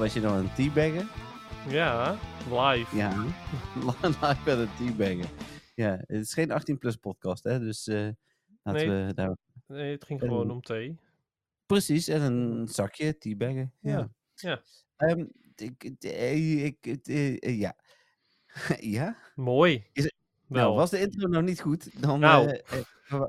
Was je nog aan het teabaggen? Ja, live. Ja. Live met een teabaggen. Ja, het is geen 18 plus podcast hè, dus eh, laten Nee. we daar... Nee, het ging gewoon om thee. Precies, en een zakje teabaggen. Ja. Ja, ja. Ehm, ik, ik, ik, eh, ja. ja? Mooi. Is Wel. Nou, was de intro nou niet goed, dan... Nou. eh,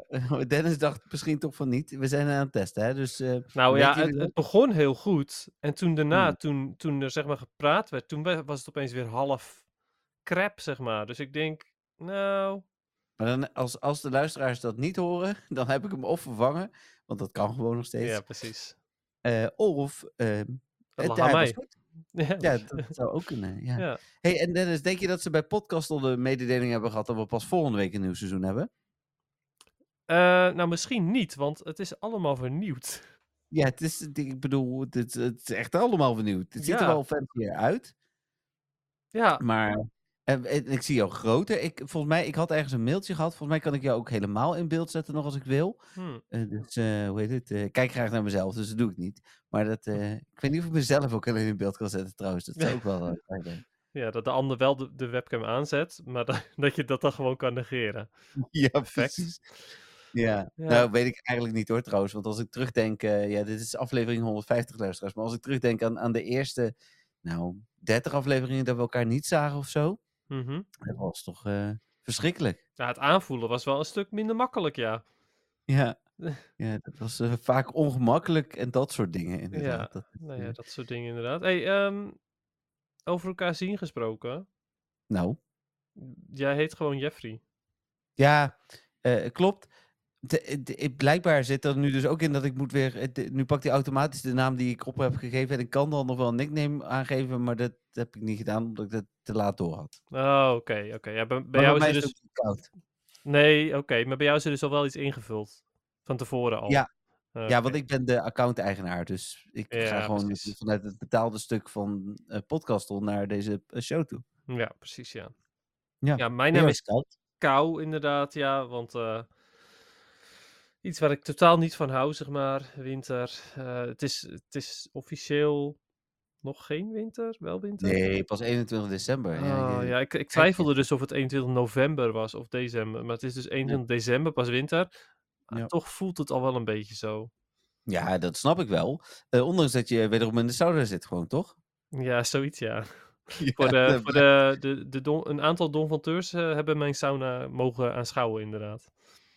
eh, Dennis dacht misschien toch van niet. We zijn aan het testen, hè, dus... eh, nou ja, het, begon heel goed. En toen daarna, Hmm. toen, toen er zeg maar gepraat werd, toen wa- was het opeens weer half crap, zeg maar. Dus ik denk, nou, Maar dan, als, als de luisteraars dat niet horen, dan heb ik hem of vervangen, want dat kan gewoon nog steeds. ja, precies. of ehm het was goed. Ja, Ja, dat zou ook kunnen. Ja. ja. Hey, en Dennis, denk je dat ze bij podcast al de mededeling hebben gehad dat we pas volgende week een nieuw seizoen hebben? Eh, nou, misschien niet, want het is allemaal vernieuwd. Ja, het is, ik bedoel, het, is- het is echt allemaal vernieuwd. Het ziet er wel fancier uit, Ja, maar en, ik zie jou groter. Ik, volgens mij, ik had ergens een mailtje gehad. Volgens mij kan ik jou ook helemaal in beeld zetten nog als ik wil. hm. Eh, dus, eh, hoe heet het? eh, ik kijk graag naar mezelf, dus dat doe ik niet. Maar dat, ik weet niet of ik mezelf ook alleen in beeld kan zetten trouwens. Dat zou ook wel fijn zijn. ja, dat de ander wel de, de webcam aanzet, maar dat, dat je dat dan gewoon kan negeren. Ja, Perfect. precies. Ja. Ja. nou weet ik eigenlijk niet hoor trouwens. Want als ik terugdenk, ja, dit is aflevering 150 luisteraars. Maar als ik terugdenk aan, aan de eerste, nou, 30 afleveringen dat we elkaar niet zagen of zo. Mhm. Dat was toch eh, verschrikkelijk. Ja, het aanvoelen was wel een stuk minder makkelijk, ja. Ja. ja, dat was eh, vaak ongemakkelijk en dat soort dingen inderdaad. Dat, Nou ja, eh, dat soort dingen inderdaad. Hey, ehm, over elkaar zien gesproken. nou, Jij heet gewoon Jeffrey. ja, klopt. De, de- ik- blijkbaar zit er nu dus ook in dat ik moet weer. de- nu pakt hij automatisch de naam die ik op heb gegeven. En ik kan dan nog wel een nickname aangeven, maar dat heb ik niet gedaan omdat ik dat te laat door had. Oh, oké, oké. Ja, bij, jou is er dus... het ook koud. Nee, oké. maar bij jou is er dus al wel iets ingevuld. Van tevoren al. Ja. Oké. Ja, want ik ben de account-eigenaar. Dus ik Ja, ga gewoon precies. vanuit het betaalde stuk van uh, Podcastel naar deze eh, show toe. Ja, precies, ja. Ja, Ja, mijn naam is koud. Kou, inderdaad, ja. Want eh, iets waar ik totaal niet van hou, zeg maar. Winter. Eh, het, is, het is officieel nog geen winter? Wel winter? Nee, pas 21 december. Ja, je- ja, ik, ik twijfelde dus of het 21 november was of december. Maar het is dus 21 december, pas winter. Maar Ja. toch voelt het al wel een beetje zo. ja, dat snap ik wel. Eh, ondanks dat je wederom in de sauna zit, gewoon toch? Ja, zoiets ja. Voor de, voor de, de, de don- een aantal Don van Teurs eh, hebben mijn sauna mogen aanschouwen, inderdaad.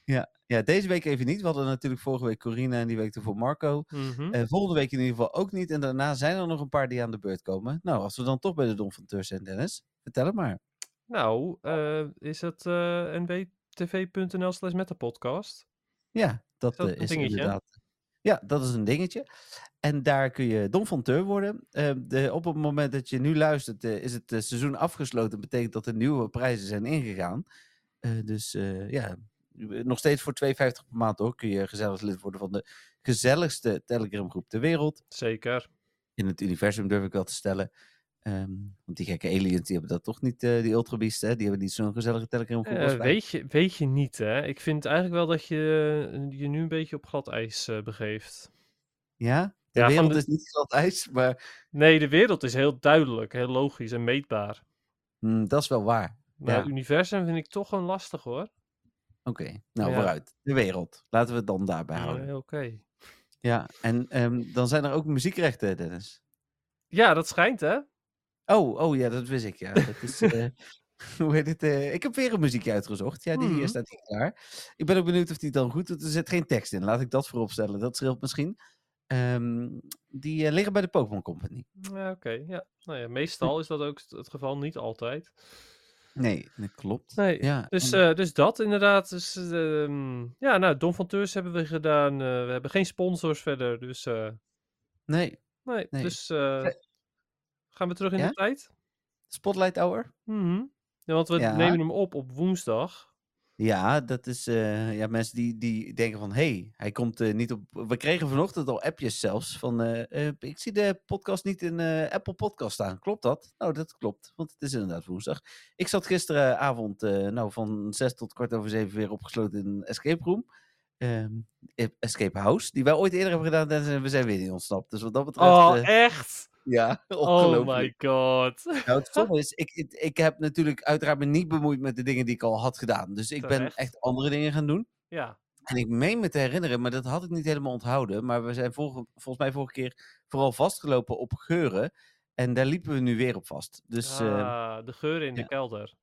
Ja, deze week even niet. We hadden natuurlijk vorige week Corina en die week ervoor Marco. Eh, volgende week in ieder geval ook niet. En daarna zijn er nog een paar die aan de beurt komen. Nou, als we dan toch bij de Don van Teur zijn, Dennis, vertel het maar. Nou, eh, is het eh nwtv.nl slash metapodcast? Ja, dat, dat eh, een is dingetje? inderdaad. Ja, dat is een dingetje. En daar kun je Don van Teur worden. De, op het moment dat je nu luistert, is het seizoen afgesloten. betekent dat er nieuwe prijzen zijn ingegaan. Dus ja, nog steeds voor 2,50 per maand hoor. Kun je gezellig lid worden van de gezelligste Telegram groep ter wereld. Zeker. in het universum durf ik wel te stellen. Ehm, want die gekke aliens, die hebben dat toch niet, eh, die ultrabeast, hè? Die hebben niet zo'n gezellige Telegram groep Eh, weet, je, weet je niet, hè? Ik vind eigenlijk wel dat je eh, je nu een beetje op glad ijs begeeft. Ja? De Ja, wereld de- is niet glad ijs, maar Nee, de wereld is heel duidelijk, heel logisch en meetbaar. mm, dat is wel waar. Maar Ja. het universum vind ik toch een lastig, hoor. Oké, nou Ja. vooruit. De wereld. Laten we het dan daarbij houden. Nee, Oké. Ja, en ehm, dan zijn er ook muziekrechten, Dennis. Ja, dat schijnt, hè? Oh, oh ja, dat wist ik, ja. Dat is, eh, hoe heet het? eh, ik heb weer een muziekje uitgezocht. Ja, die Mhm. hier staat hier klaar. Ik ben ook benieuwd of die dan goed doet. Er zit geen tekst in, laat ik dat voorop stellen. Dat scheelt misschien. Ehm, die eh, liggen bij de Pokémon Company. Ja, oké. Ja. Nou ja, meestal is dat ook het geval, niet altijd. Nee, dat klopt. Nee, Ja, Dus, en- eh, dus dat inderdaad. Dus, ehm, ja, nou, Don van Teurs hebben we gedaan. eh, we hebben geen sponsors verder, dus... eh, nee, nee, Nee. dus... Gaan we terug in Ja? de tijd? Spotlight Hour? Mhm. Ja, want we nemen hem op op woensdag. Ja, dat is eh, ja, mensen die, die denken van, hé, hey, hij komt eh, niet op... We kregen vanochtend al appjes zelfs van, eh, ik zie de podcast niet in Apple Podcast staan. Klopt dat? Nou, dat klopt, want het is inderdaad woensdag. Ik zat gisteravond, nou, van zes tot kwart over zeven weer opgesloten in een escape room. Ehm, eh, escape House, die wij ooit eerder hebben gedaan en we zijn weer niet ontsnapt. Dus wat dat betreft, Oh, echt? Ja, Oh my god. Nou, het stomme is, ik, ik, ik heb natuurlijk uiteraard me niet bemoeid met de dingen die ik al had gedaan. Dus ik ben Terecht. echt andere dingen gaan doen. Ja. En ik meen me te herinneren, maar dat had ik niet helemaal onthouden. Maar we zijn vorige, volgens mij vorige keer vooral vastgelopen op geuren. En daar liepen we nu weer op vast. Dus eh, Ah, de geuren in de ja. kelder.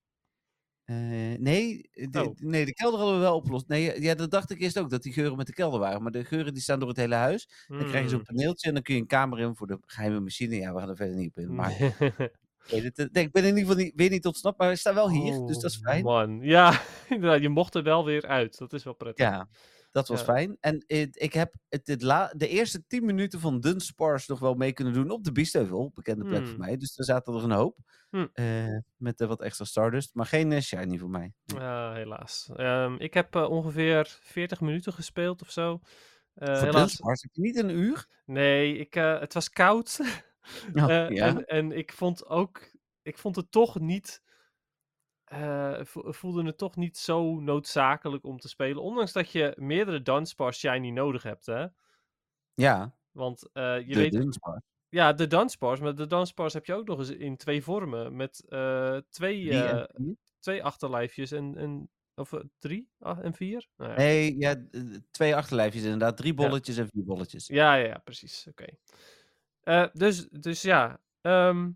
Eh, nee, de, Oh. nee, de kelder hadden we wel opgelost. Nee, ja, dat dacht ik eerst ook, dat die geuren met de kelder waren. Maar de geuren die staan door het hele huis. Dan krijg je zo'n Hmm. paneeltje en dan kun je een kamer in voor de geheime machine. Ja, we gaan er verder niet op in. Maar nee, dit, eh, nee, ik ben in ieder geval niet, weer niet ontsnapt, maar we staan wel hier. dus dat is Oh, fijn. Man, ja, inderdaad, je mocht er wel weer uit. Dat is wel prettig. Ja, dat was Ja. fijn. En ik heb het, het la, de eerste 10 minuten van Dunspars nog wel mee kunnen doen op de Biesteuvel. Bekende plek voor Hmm. mij. Dus daar zaten er een hoop. Hmm. Eh, met eh, wat extra Stardust. Maar geen eh, Shiny voor mij. Ja, helaas. Ehm, ik heb ongeveer 40 minuten gespeeld of zo. Voor helaas. Dunspars heb je niet een uur? Nee, ik, het was koud. Oh, ja. en, en ik vond ook, ik vond het toch niet, vo- voelde het toch niet zo noodzakelijk om te spelen. Ondanks dat je meerdere Dunsparce Shiny nodig hebt, hè. Ja, Want eh, je de weet, Dunspars. ja, de Dunsparce, maar de Dunsparce heb je ook nog eens in twee vormen. Met eh, twee, twee achterlijfjes en, en of drie ah, en vier? Nou ja. Nee, ja, twee achterlijfjes inderdaad. Drie bolletjes en vier bolletjes. Ja, ja, ja, precies. Oké. Dus, dus ja, ehm,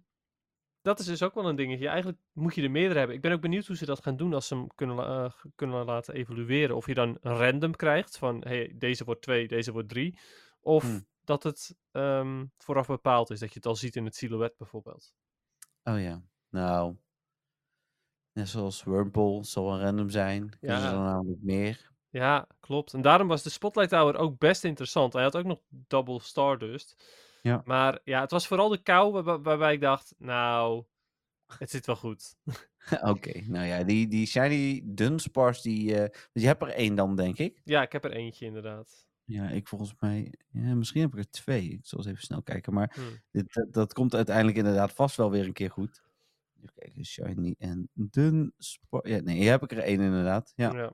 dat is dus ook wel een dingetje. Eigenlijk moet je er meerdere hebben. Ik ben ook benieuwd hoe ze dat gaan doen als ze hem kunnen, eh, kunnen laten evalueren. Of je dan random krijgt van, hey, deze wordt twee, deze wordt drie. Of Hmm. dat het ehm, vooraf bepaald is, dat je het al ziet in het silhouet bijvoorbeeld. Oh ja, nou. Net zoals Wurmple zal een random zijn. Kunnen ze Ja. dan namelijk meer. Ja, klopt. En daarom was de Spotlight Tower ook best interessant. Hij had ook nog Double Stardust. Ja. Maar ja, het was vooral de kou waarbij ik dacht, nou, het zit wel goed. Oké, nou ja, die, die Shiny Dunspars, die, want je hebt er één dan, denk ik. Ja, ik heb er eentje inderdaad. Ja, ik volgens mij, ja, misschien heb ik er twee. Ik zal eens even snel kijken, maar Hmm. dit, dat, dat komt uiteindelijk inderdaad vast wel weer een keer goed. Even kijken, Shiny en Dunspar. Ja, nee, hier heb ik er één inderdaad. Ja, Ja.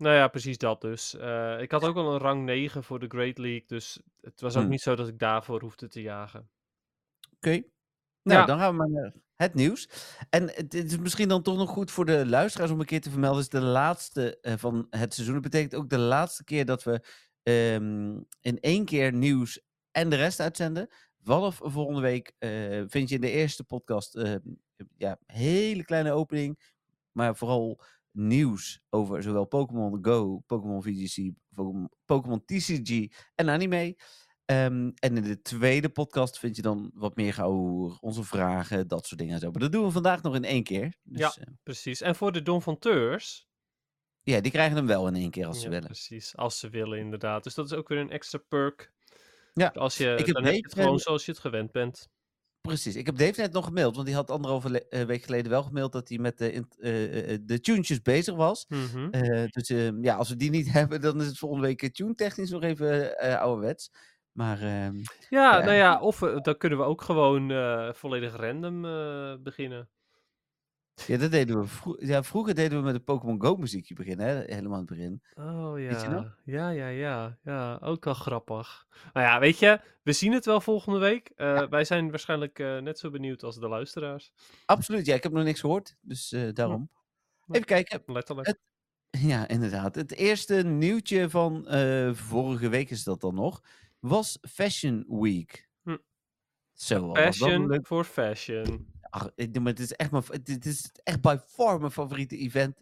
Nou ja, precies dat dus. Eh, ik had ook al een rang 9 voor de Great League, dus het was ook Hmm. niet zo dat ik daarvoor hoefde te jagen. oké. Nou, Ja. dan gaan we maar naar het nieuws. En het, is misschien dan toch nog goed voor de luisteraars om een keer te vermelden. Het is de laatste eh, van het seizoen. Dat betekent ook de laatste keer dat we ehm, in één keer nieuws en de rest uitzenden. Vanaf volgende week eh, vind je in de eerste podcast eh, ja, hele kleine opening. Maar vooral nieuws over zowel Pokémon Go, Pokémon VGC, Pokémon- TCG en anime. Ehm, en in de tweede podcast vind je dan wat meer gehoor, onze vragen, dat soort dingen en zo. Maar dat doen we vandaag nog in één keer. Dus, Ja. ja. Precies. En voor de Don van Teurs. ja, die krijgen hem wel in één keer als ze willen. Precies, als ze willen inderdaad. Dus dat is ook weer een extra perk. Ja, Als je, ik heb dan heb je Dave het gewoon zoals je het gewend bent. Precies. Ik heb Dave net nog gemaild, want die had anderhalve eh, week geleden wel gemaild dat hij met de, eh, de tunes bezig was. Mhm. Dus ehm, ja, als we die niet hebben, dan is het volgende week tune technisch nog even ouderwets. Maar ehm, Ja, nou ja, of dan kunnen we ook gewoon volledig random beginnen. Ja, dat deden we vro- ja, vroeger deden we met de Pokémon Go muziekje beginnen, hè? helemaal aan het begin. Oh je nog? ja. Ja, ja, ja. Ja, ook wel grappig. Nou ja, weet je, we zien het wel volgende week. Eh, Wij zijn waarschijnlijk eh, net zo benieuwd als de luisteraars. Absoluut, ja, ik heb nog niks gehoord, dus eh, daarom. Even kijken. Letterlijk. Het- Ja, inderdaad. Het eerste nieuwtje van vorige week is dat dan nog, was Fashion Week. Hm. Zo, Fashion leuk. voor fashion. Ach, ik- maar het is echt, mijn, dit is echt by far mijn favoriete event.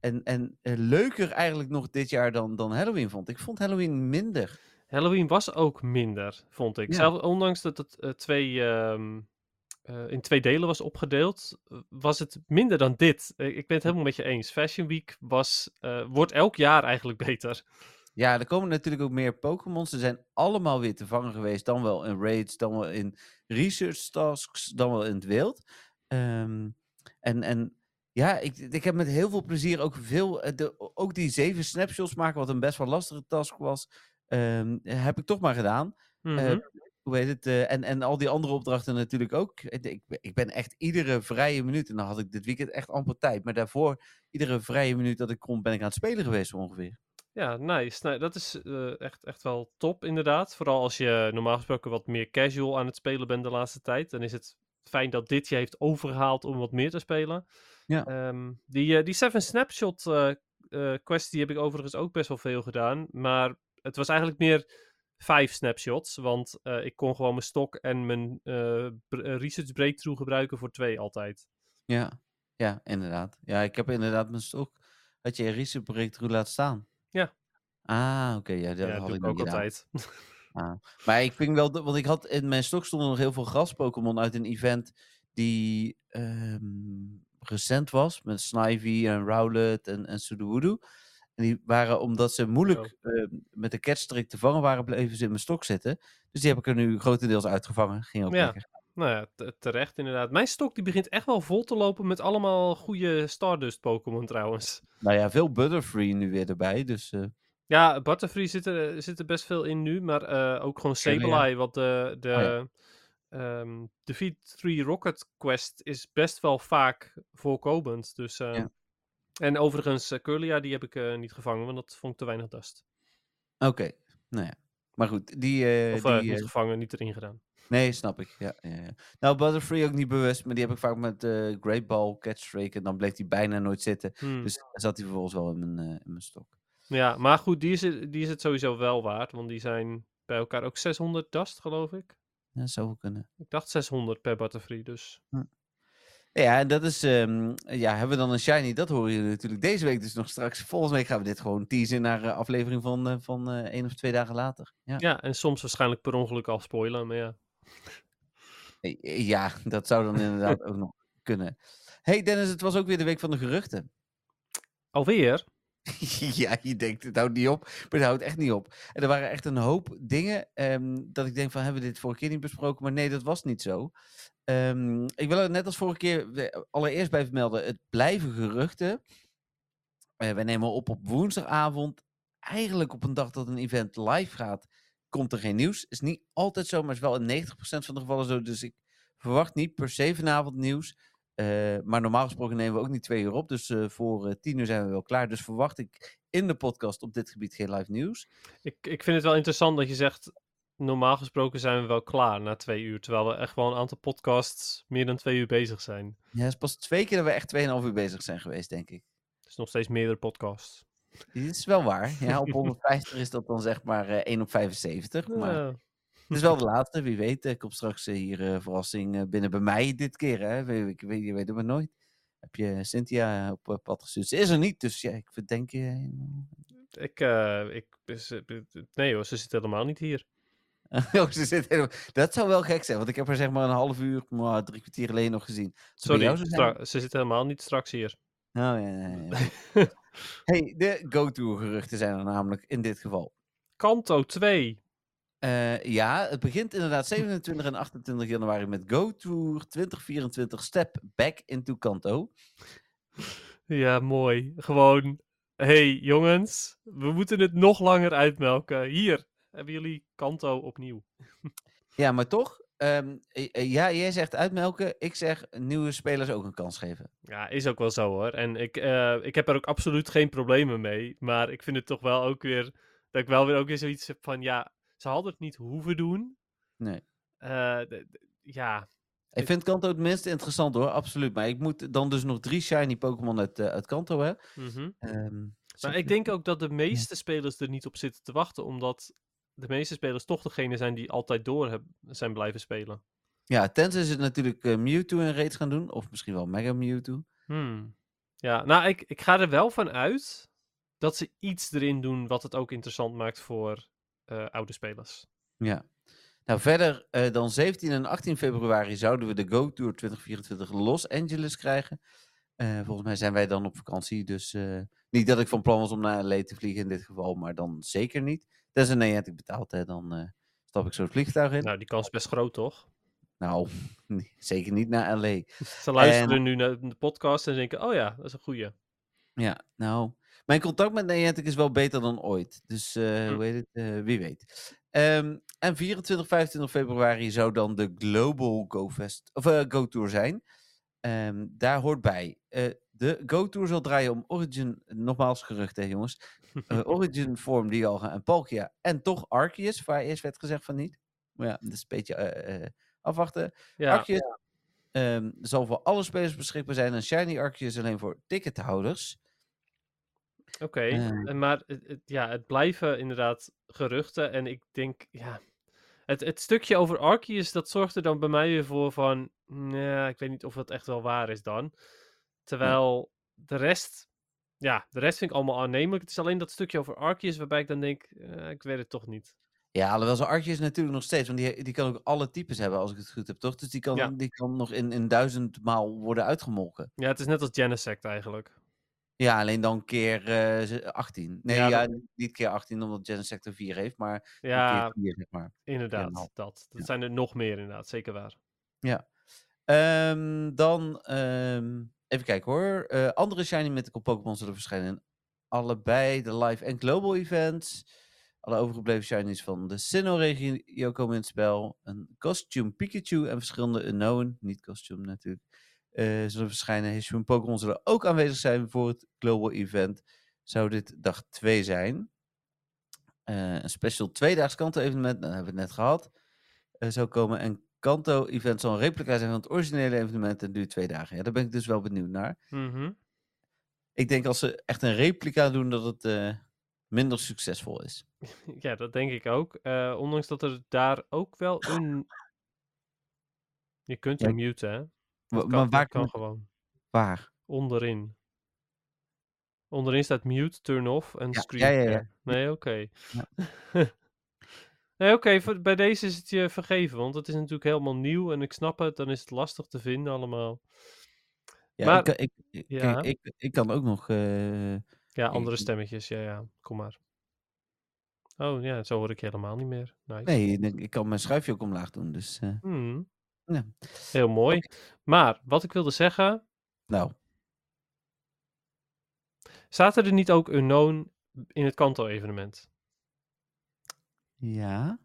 En, en eh, leuker eigenlijk nog dit jaar dan, dan Halloween vond. Ik vond Halloween minder. Halloween was ook minder, vond ik. Ja. Zelf, ondanks dat het eh, twee, ehm, eh, in twee delen was opgedeeld, was het minder dan dit. Ik ben het helemaal met je eens. Fashion Week was, wordt elk jaar eigenlijk beter. Ja, er komen natuurlijk ook meer Pokémon. Ze zijn allemaal weer te vangen geweest. Dan wel in raids, dan wel in research tasks, dan wel in het wild. Ehm, en, en ja, ik, ik heb met heel veel plezier ook veel... eh, De, ook die zeven snapshots maken, wat een best wel lastige task was, ehm, heb ik toch maar gedaan. Mhm. Hoe heet het? eh, en, en al die andere opdrachten natuurlijk ook. Ik, ik ben- echt iedere vrije minuut, en dan had ik dit weekend echt amper tijd. Maar daarvoor, iedere vrije minuut dat ik kon, ben ik aan het spelen geweest ongeveer. Ja, nice. Nou, dat is eh, echt, echt wel top, inderdaad. Vooral als je normaal gesproken wat meer casual aan het spelen bent de laatste tijd. Dan is het fijn dat dit je heeft overgehaald om wat meer te spelen. Ja. Ehm, die, eh, die Seven Snapshot eh, quest die heb ik overigens ook best wel veel gedaan. Maar het was eigenlijk meer vijf snapshots. Want ik kon gewoon mijn stok en mijn research breakthrough gebruiken voor twee altijd. Ja, ja, inderdaad. Ja, ik heb inderdaad mijn stok. Had je een research breakthrough laten staan? Ja. Ah, oké. ja, dat ja, had doe ik ook altijd. Maar ik vind wel, want ik had in mijn stok stonden nog heel veel gras-Pokémon uit een event die ehm, recent was. Met Snivy en Rowlet en, en Sudowoodo. En die waren, omdat ze moeilijk ehm, met de catchtrick te vangen waren, bleven ze in mijn stok zitten. Dus die heb ik er nu grotendeels uitgevangen. Ging ook Ja. lekker. Nou ja, te- terecht inderdaad. Mijn stok die begint echt wel vol te lopen met allemaal goede Stardust Pokémon trouwens. Nou ja, veel Butterfree nu weer erbij. Dus eh, Ja, Butterfree zit er, zit er best veel in nu, maar eh, ook gewoon. Sableye, wat de, de, Oh ja. ehm, de V3 Rocket Quest is best wel vaak voorkomend. Dus, eh, Ja. En overigens, Kirlia, die heb ik eh, niet gevangen, want dat vond ik te weinig dust. oké. Nou ja. Maar goed, die... eh, Of eh, die niet eh, gevangen, niet erin gedaan. Nee, snap ik. Ja, ja, ja. Nou, Butterfree ook niet bewust, maar die heb ik vaak met eh Great Ball, Catchstrike en dan bleef die bijna nooit zitten. Hmm. Dus dan zat hij vervolgens wel in mijn, eh, in mijn stok. Ja, maar goed, die is, het, die is het sowieso wel waard, want die zijn bij elkaar ook 600 dust, geloof ik. Ja, zou wel kunnen. Ik dacht 600 per Butterfree, dus... Ja, en dat is, ehm, ja, hebben we dan een shiny? Dat horen jullie natuurlijk deze week dus nog straks. Volgende week gaan we dit gewoon teasen naar eh, aflevering van, van eh, één of twee dagen later. Ja. Ja, en soms waarschijnlijk per ongeluk al spoilen, maar ja. Eh, eh, ja, dat zou dan inderdaad ook nog kunnen. hey Dennis, het was ook weer de week van de geruchten. Alweer? ja, je denkt, het houdt niet op, maar het houdt echt niet op. En er waren echt een hoop dingen ehm, dat ik denk van, hebben we dit vorige keer niet besproken? Maar nee, dat was niet zo. Ehm, ik wil er net als vorige keer eh, allereerst bij vermelden, het blijven geruchten. Eh wij nemen op op woensdagavond. Eigenlijk op een dag dat een event live gaat, komt er geen nieuws. Is niet altijd zo, maar is wel in 90% van de gevallen zo. Dus ik verwacht niet per se vanavond nieuws. Eh, maar normaal gesproken nemen we ook niet twee uur op. Dus eh, voor eh, tien uur zijn we wel klaar. Dus verwacht ik in de podcast op dit gebied geen live nieuws. Ik, ik vind het wel interessant dat je zegt, normaal gesproken zijn we wel klaar na twee uur, terwijl we echt wel een aantal podcasts meer dan twee uur bezig zijn. Ja, het is pas twee keer dat we echt 2,5 uur bezig zijn geweest, denk ik. Dus nog steeds meerdere podcasts. Dit is wel waar. Ja, op 150 is dat dan zeg maar eh 1 op 75. Maar het is wel de laatste. Wie weet, eh, komt straks eh, hier eh, verrassing eh, binnen bij mij dit keer. Hè? We- Ik weet, je weet het maar nooit. Heb je Cynthia op eh, pad gestuurd? Ze is er niet, dus ja, ik verdenk je. Ik, eh, ik, ze- nee hoor, ze zit helemaal niet hier. oh, ze zit helemaal... Dat zou wel gek zijn, want ik heb haar zeg maar een half uur, maar drie kwartier geleden nog gezien. Ze Sorry, stra- ze zit helemaal niet straks hier. Oh, ja. hey, de go-to-geruchten zijn er namelijk in dit geval. Kanto 2. Eh, ja, het begint inderdaad 27 en 28 januari met Go Tour 2024 Step Back into Kanto. Ja, mooi. Gewoon, hey jongens, we moeten het nog langer uitmelken. Hier, hebben jullie Kanto opnieuw. Ja, maar toch, ehm, eh, eh, ja, jij zegt uitmelken, ik zeg nieuwe spelers ook een kans geven. Ja, is ook wel zo hoor. En ik, eh, ik heb er ook absoluut geen problemen mee. Maar ik vind het toch wel ook weer, dat ik wel weer ook weer zoiets heb van, ja, ze hadden het niet hoeven doen. Nee. Eh, ja, Ik vind Kanto het minst interessant hoor, absoluut. Maar ik moet dan dus nog drie shiny Pokémon uit, uit Kanto hè. mhm. Ehm, Maar ik denk ook dat de meeste spelers er niet op zitten te wachten, omdat de meeste spelers toch degene zijn die altijd door heb- zijn blijven spelen. Ja, tenzij ze natuurlijk eh, Mewtwo in raids gaan doen, of misschien wel Mega Mewtwo. Hmm. Ja, nou, ik, ik ga er wel van uit dat ze iets erin doen wat het ook interessant maakt voor eh, oude spelers. Ja. Nou, verder eh, dan 17 en 18 februari zouden we de Go Tour 2024 Los Angeles krijgen. Volgens mij zijn wij dan op vakantie, dus Niet dat ik van plan was om naar LA te vliegen in dit geval, maar dan zeker niet. Tenzij Niantic betaalt, hè, dan eh, stap ik zo het vliegtuig in. Nou, die kans is best groot, toch? Nou, nee, zeker niet naar LA. Ze luisteren nu naar de podcast en denken, oh ja, dat is een goeie. Ja, nou, mijn contact met Niantic is wel beter dan ooit. Dus eh, Hm. hoe heet het? Eh, wie weet. Ehm, en 24, 25 februari zou dan de Global Go, Fest, of, Go Tour zijn. Ehm, daar hoort bij. De Go Tour zal draaien om Origin, nogmaals gerucht hè jongens. eh, Origin, Form, Dialga en Palkia. En toch Arceus, waar eerst werd gezegd van niet. Maar ja, dat is een beetje eh, eh, afwachten. Ja, Arceus ehm, zal voor alle spelers beschikbaar zijn. En Shiny Arceus alleen voor tickethouders. oké. Maar het, ja, het blijven inderdaad geruchten. En ik denk, ja... Het, het stukje over Arceus, dat zorgt er dan bij mij weer voor van... Nee, ik weet niet of dat echt wel waar is dan. Terwijl de rest... Ja, de rest vind ik allemaal aannemelijk. Het is alleen dat stukje over Arceus waarbij ik dan denk... eh, ik weet het toch niet. Ja, alhoewel zijn Arceus natuurlijk nog steeds. Want die, die kan ook alle types hebben, als ik het goed heb, toch? Dus die kan, Ja. die kan nog in, in duizend maal worden uitgemolken. Ja, het is net als Genesect eigenlijk. Ja, alleen dan keer eh, ze- 18. Nee, Ja, ja, dat- niet keer 18, omdat Genesector 4 heeft, maar Ja, keer 4, zeg maar. inderdaad. Dat. Dat Ja. zijn er nog meer inderdaad, zeker waar. Ehm, dan, ehm, even kijken hoor. Eh, andere Shiny Mythical Pokémon zullen verschijnen allebei de live en global events. Alle overgebleven Shinies van de Sinnoh-regio komen in het spel. Een Costume Pikachu en verschillende Unknown, niet Costume natuurlijk, eh, zullen verschijnen. Hisuian Pokémon zullen ook aanwezig zijn voor het global event. Zou dit dag 2 zijn. Eh, een special tweedaags kanto-evenement, dat hebben we het net gehad eh, zou komen. En Kanto-event zal een replica zijn van het originele evenement en duurt twee dagen. Ja, daar ben ik dus wel benieuwd naar. Mhm. Ik denk als ze echt een replica doen, dat het eh, minder succesvol is. Ja, dat denk ik ook. Eh, ondanks dat er daar ook wel een... Je kunt Ja, hem muten, hè? Wa- Dat kan, maar dat waar kan gewoon. Waar? Onderin. Onderin staat mute, turn off en Ja, screen ja, ja, ja. Nee, oké. Ja. nee, oké, bij deze is het je vergeven, want het is natuurlijk helemaal nieuw en ik snap het, dan is het lastig te vinden allemaal. Ja, Maar- ik, kan- ik, ik, Ja. ik, ik, ik kan ook nog... eh, Ja, andere stemmetjes, ja, ja, kom maar. Oh ja, zo hoor ik helemaal niet meer. Nice. nee, ik, ik kan mijn schuifje ook omlaag doen. Dus eh, Hmm, ja. heel mooi. Maar wat ik wilde zeggen, nou, zaten er niet ook unknown in het Kanto-evenement? Ja.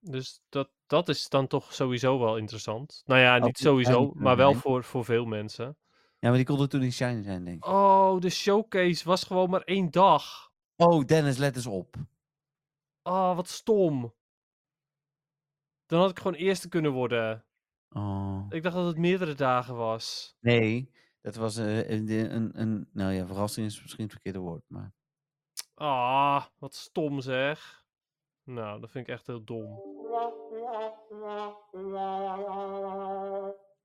Dus dat, dat is dan toch sowieso wel interessant. Nou ja, niet sowieso, maar wel voor, voor veel mensen. Ja, maar die kon er toen niet shiny zijn, denk ik. Oh, de showcase was gewoon maar één dag. Oh, Dennis, let eens op. Oh, wat stom. Dan had ik gewoon eerste kunnen worden. Oh. Ik dacht dat het meerdere dagen was. Nee, dat was eh, een, een, een... Nou ja, verrassing is misschien het verkeerde woord, maar... Ah, wat stom zeg. Nou, dat vind ik echt heel dom.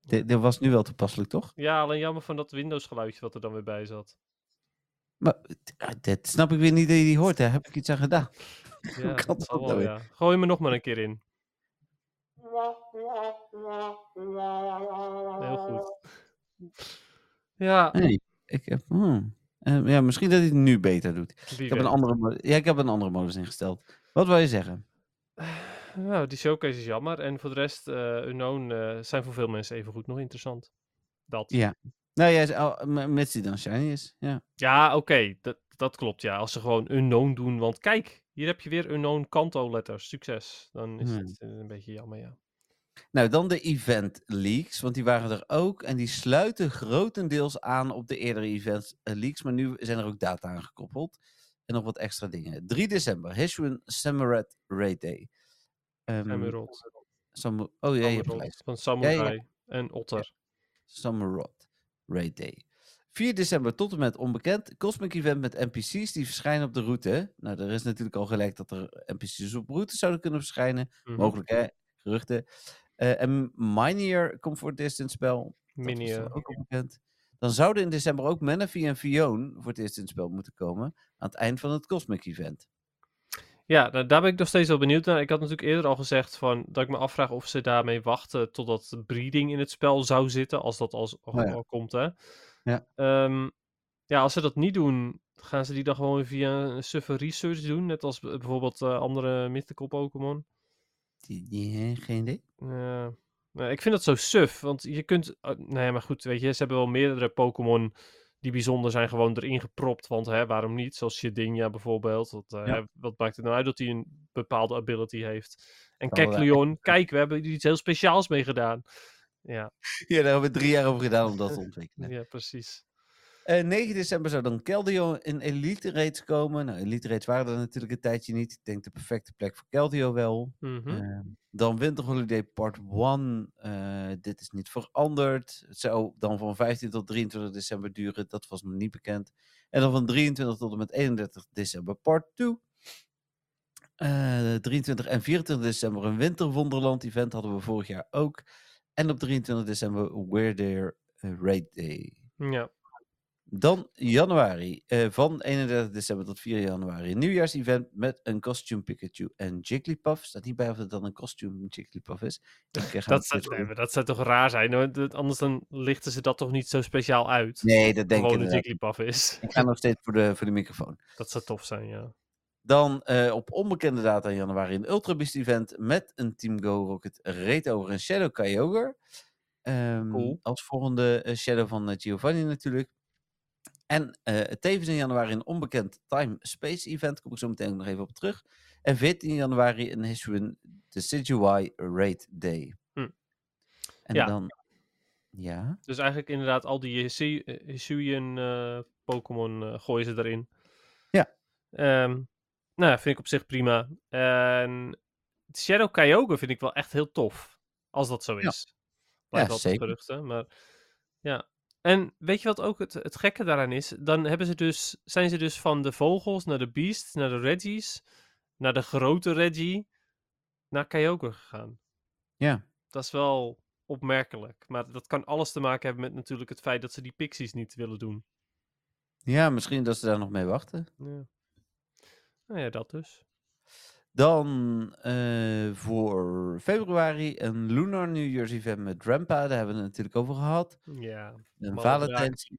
Dit, was nu wel toepasselijk, toch? Ja, alleen jammer van dat Windows geluidje wat er dan weer bij zat. Maar dit snap ik weer niet dat je die hoort. Daar heb ik iets aan gedaan. Ja, kan dat zal dat wel, nou ja. Gooi me nog maar een keer in. Heel goed. Ja, Nee, ik heb... hmm. Eh, ja, misschien dat hij het nu beter doet. wie Ik heb, een andere, ja, ik heb een andere modus ingesteld. Wat wil je zeggen? Nou, die showcase is jammer. En voor de rest, eh Unknown eh, zijn voor veel mensen even goed nog interessant. Dat. Ja. Nou ja, m- mits die dan shiny is. Ja. Ja, oké, dat, dat klopt ja. Als ze gewoon unknown doen, want kijk, hier heb je weer unknown kanto letters. Succes. Dan is Hmm. het eh, een beetje jammer, ja. Nou, dan de event leaks, want die waren er ook. En die sluiten grotendeels aan op de eerdere event eh, leaks. Maar nu zijn er ook data aan gekoppeld. En nog wat extra dingen. 3 december, Hisuian Samurott Raid Day. Samurott. Samu- oh ja, je. Van Samurai en Otter. Samurott Raid Day. 4 december tot en met onbekend. Cosmic Event met NPC's die verschijnen op de route. Nou, er is natuurlijk al gelijk dat er NPC's op route zouden kunnen verschijnen. Mhm. Mogelijk, hè? Geruchten. Eh, en Minier in het spel. Dat was Mini, dan eh, ook al bekend. Dan zouden in december ook Manaphy en Fion voor het eerst in het spel moeten komen. Aan het eind van het Cosmic Event. Ja, nou, daar ben ik nog steeds wel benieuwd naar. Ik had natuurlijk eerder al gezegd van, dat ik me afvraag of ze daarmee wachten totdat breeding in het spel zou zitten, als dat als, al, Oh ja. al komt, hè. Ja. Ehm, ja, als ze dat niet doen, gaan ze die dan gewoon via een suffe research doen? Net als bijvoorbeeld eh, andere mythical Pokémon? Die, die, geen idee. Ja. Nou, ik vind dat zo suf, want je kunt... eh, nee, maar goed, weet je, ze hebben wel meerdere Pokémon die bijzonder zijn gewoon erin gepropt. Want hè, waarom niet? Zoals Shedinja bijvoorbeeld. Wat, eh, Ja. wat maakt het nou uit dat hij een bepaalde ability heeft? En Kecleon, kijk, we hebben iets heel speciaals mee gedaan. Ja, Ja, daar hebben we drie jaar over gedaan om dat te ontwikkelen. ja precies. Eh 9 december zou dan Keldeo in Elite Raids komen. Nou, Elite Raids waren er natuurlijk een tijdje niet. Ik denk de perfecte plek voor Keldeo wel. Mhm. Ehm, dan Winter Holiday Part 1. eh, dit is niet veranderd. Het zou dan van 15 tot 23 december duren. Dat was nog niet bekend. En dan van 23 tot en met 31 december Part 2. Eh 23 en 24 december een Winterwonderland event hadden we vorig jaar ook. En op 23 december We're There Raid Day. Ja. Dan januari, eh, van 31 december tot 4 januari, een nieuwjaarsevent met een costume Pikachu en Jigglypuff. Staat niet bij of het dan een costume Jigglypuff is. Dat zou, nee, dat zou toch raar zijn? Dat- Anders dan lichten ze dat toch niet zo speciaal uit? Nee, dat denk ik Gewoon een. Jigglypuff is. Ik ga nog steeds voor de, voor de microfoon. Dat zou tof zijn, ja. Dan eh, op onbekende data in januari een Ultra Beast event met een Team Go Rocket Raid over een Shadow Kyogre. Ehm, Cool. Als volgende eh, Shadow van Giovanni natuurlijk. En eh, tevens in januari een onbekend Time Space event. Kom ik zo meteen nog even op terug. En 14 januari een Hisuian Decidueye Raid Day. Hm. En Ja. dan... Ja? Dus eigenlijk inderdaad al die eh, Hisuian eh, Pokémon eh, gooien ze erin. Ja. Ehm, nou, vind ik op zich prima. En Shadow Kyogre vind ik wel echt heel tof. Als dat zo Ja. is. Blijft Ja, altijd zeker. geruchten, maar ja. En weet je wat ook het, het gekke daaraan is? Dan hebben ze dus, zijn ze dus van de vogels naar de beasts, naar de Reggies, naar de grote Reggie, naar Kyogre gegaan. Ja. Dat is wel opmerkelijk. Maar dat kan alles te maken hebben met natuurlijk het feit dat ze die pixies niet willen doen. Ja, misschien dat ze daar nog mee wachten. Ja. Nou ja, dat dus. Dan eh, voor februari een Lunar New Year's event met Rampa. Daar hebben we het natuurlijk over gehad. Ja. Een Valentijns,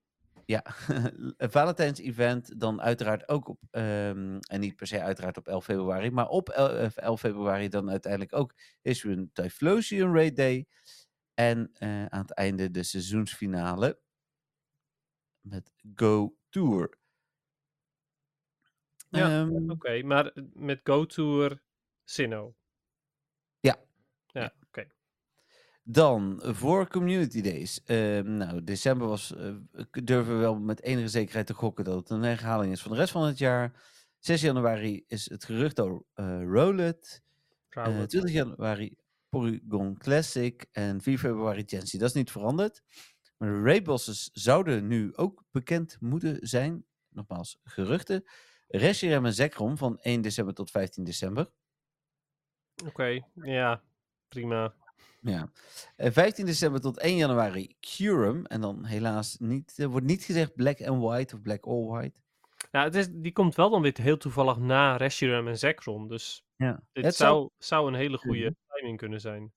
ja, een Valentijns event. Dan uiteraard ook op, ehm, en niet per se uiteraard op 11 februari, maar op el- eh, 11 februari dan uiteindelijk ook is er een Typhlosion Raid Day. En eh, aan het einde de seizoensfinale met Go Tour. Ja, Ehm, Oké, maar eh, met Go Tour Sinnoh. Ja. Ja, oké. Dan voor Community Days. Ehm, nou, december was. eh, durven we wel met enige zekerheid te gokken dat het een herhaling is van de rest van het jaar. 6 januari is het gerucht over Rowlet. Trouwens. 20 januari Porygon Classic. En 4 februari Chancy. Dat is niet veranderd. Maar de Raidbosses zouden nu ook bekend moeten zijn. Nogmaals, geruchten. Reshiram en Zekrom van 1 december tot 15 december. Oké, ja, prima. Ja. Eh, 15 december tot 1 januari Curum. En dan helaas niet, er wordt niet gezegd black and white of black all white. Nou, het is, die komt wel dan weer heel toevallig na Reshiram en Zekrom. Dus Ja. dit Het zou, zou een hele goede timing kunnen zijn.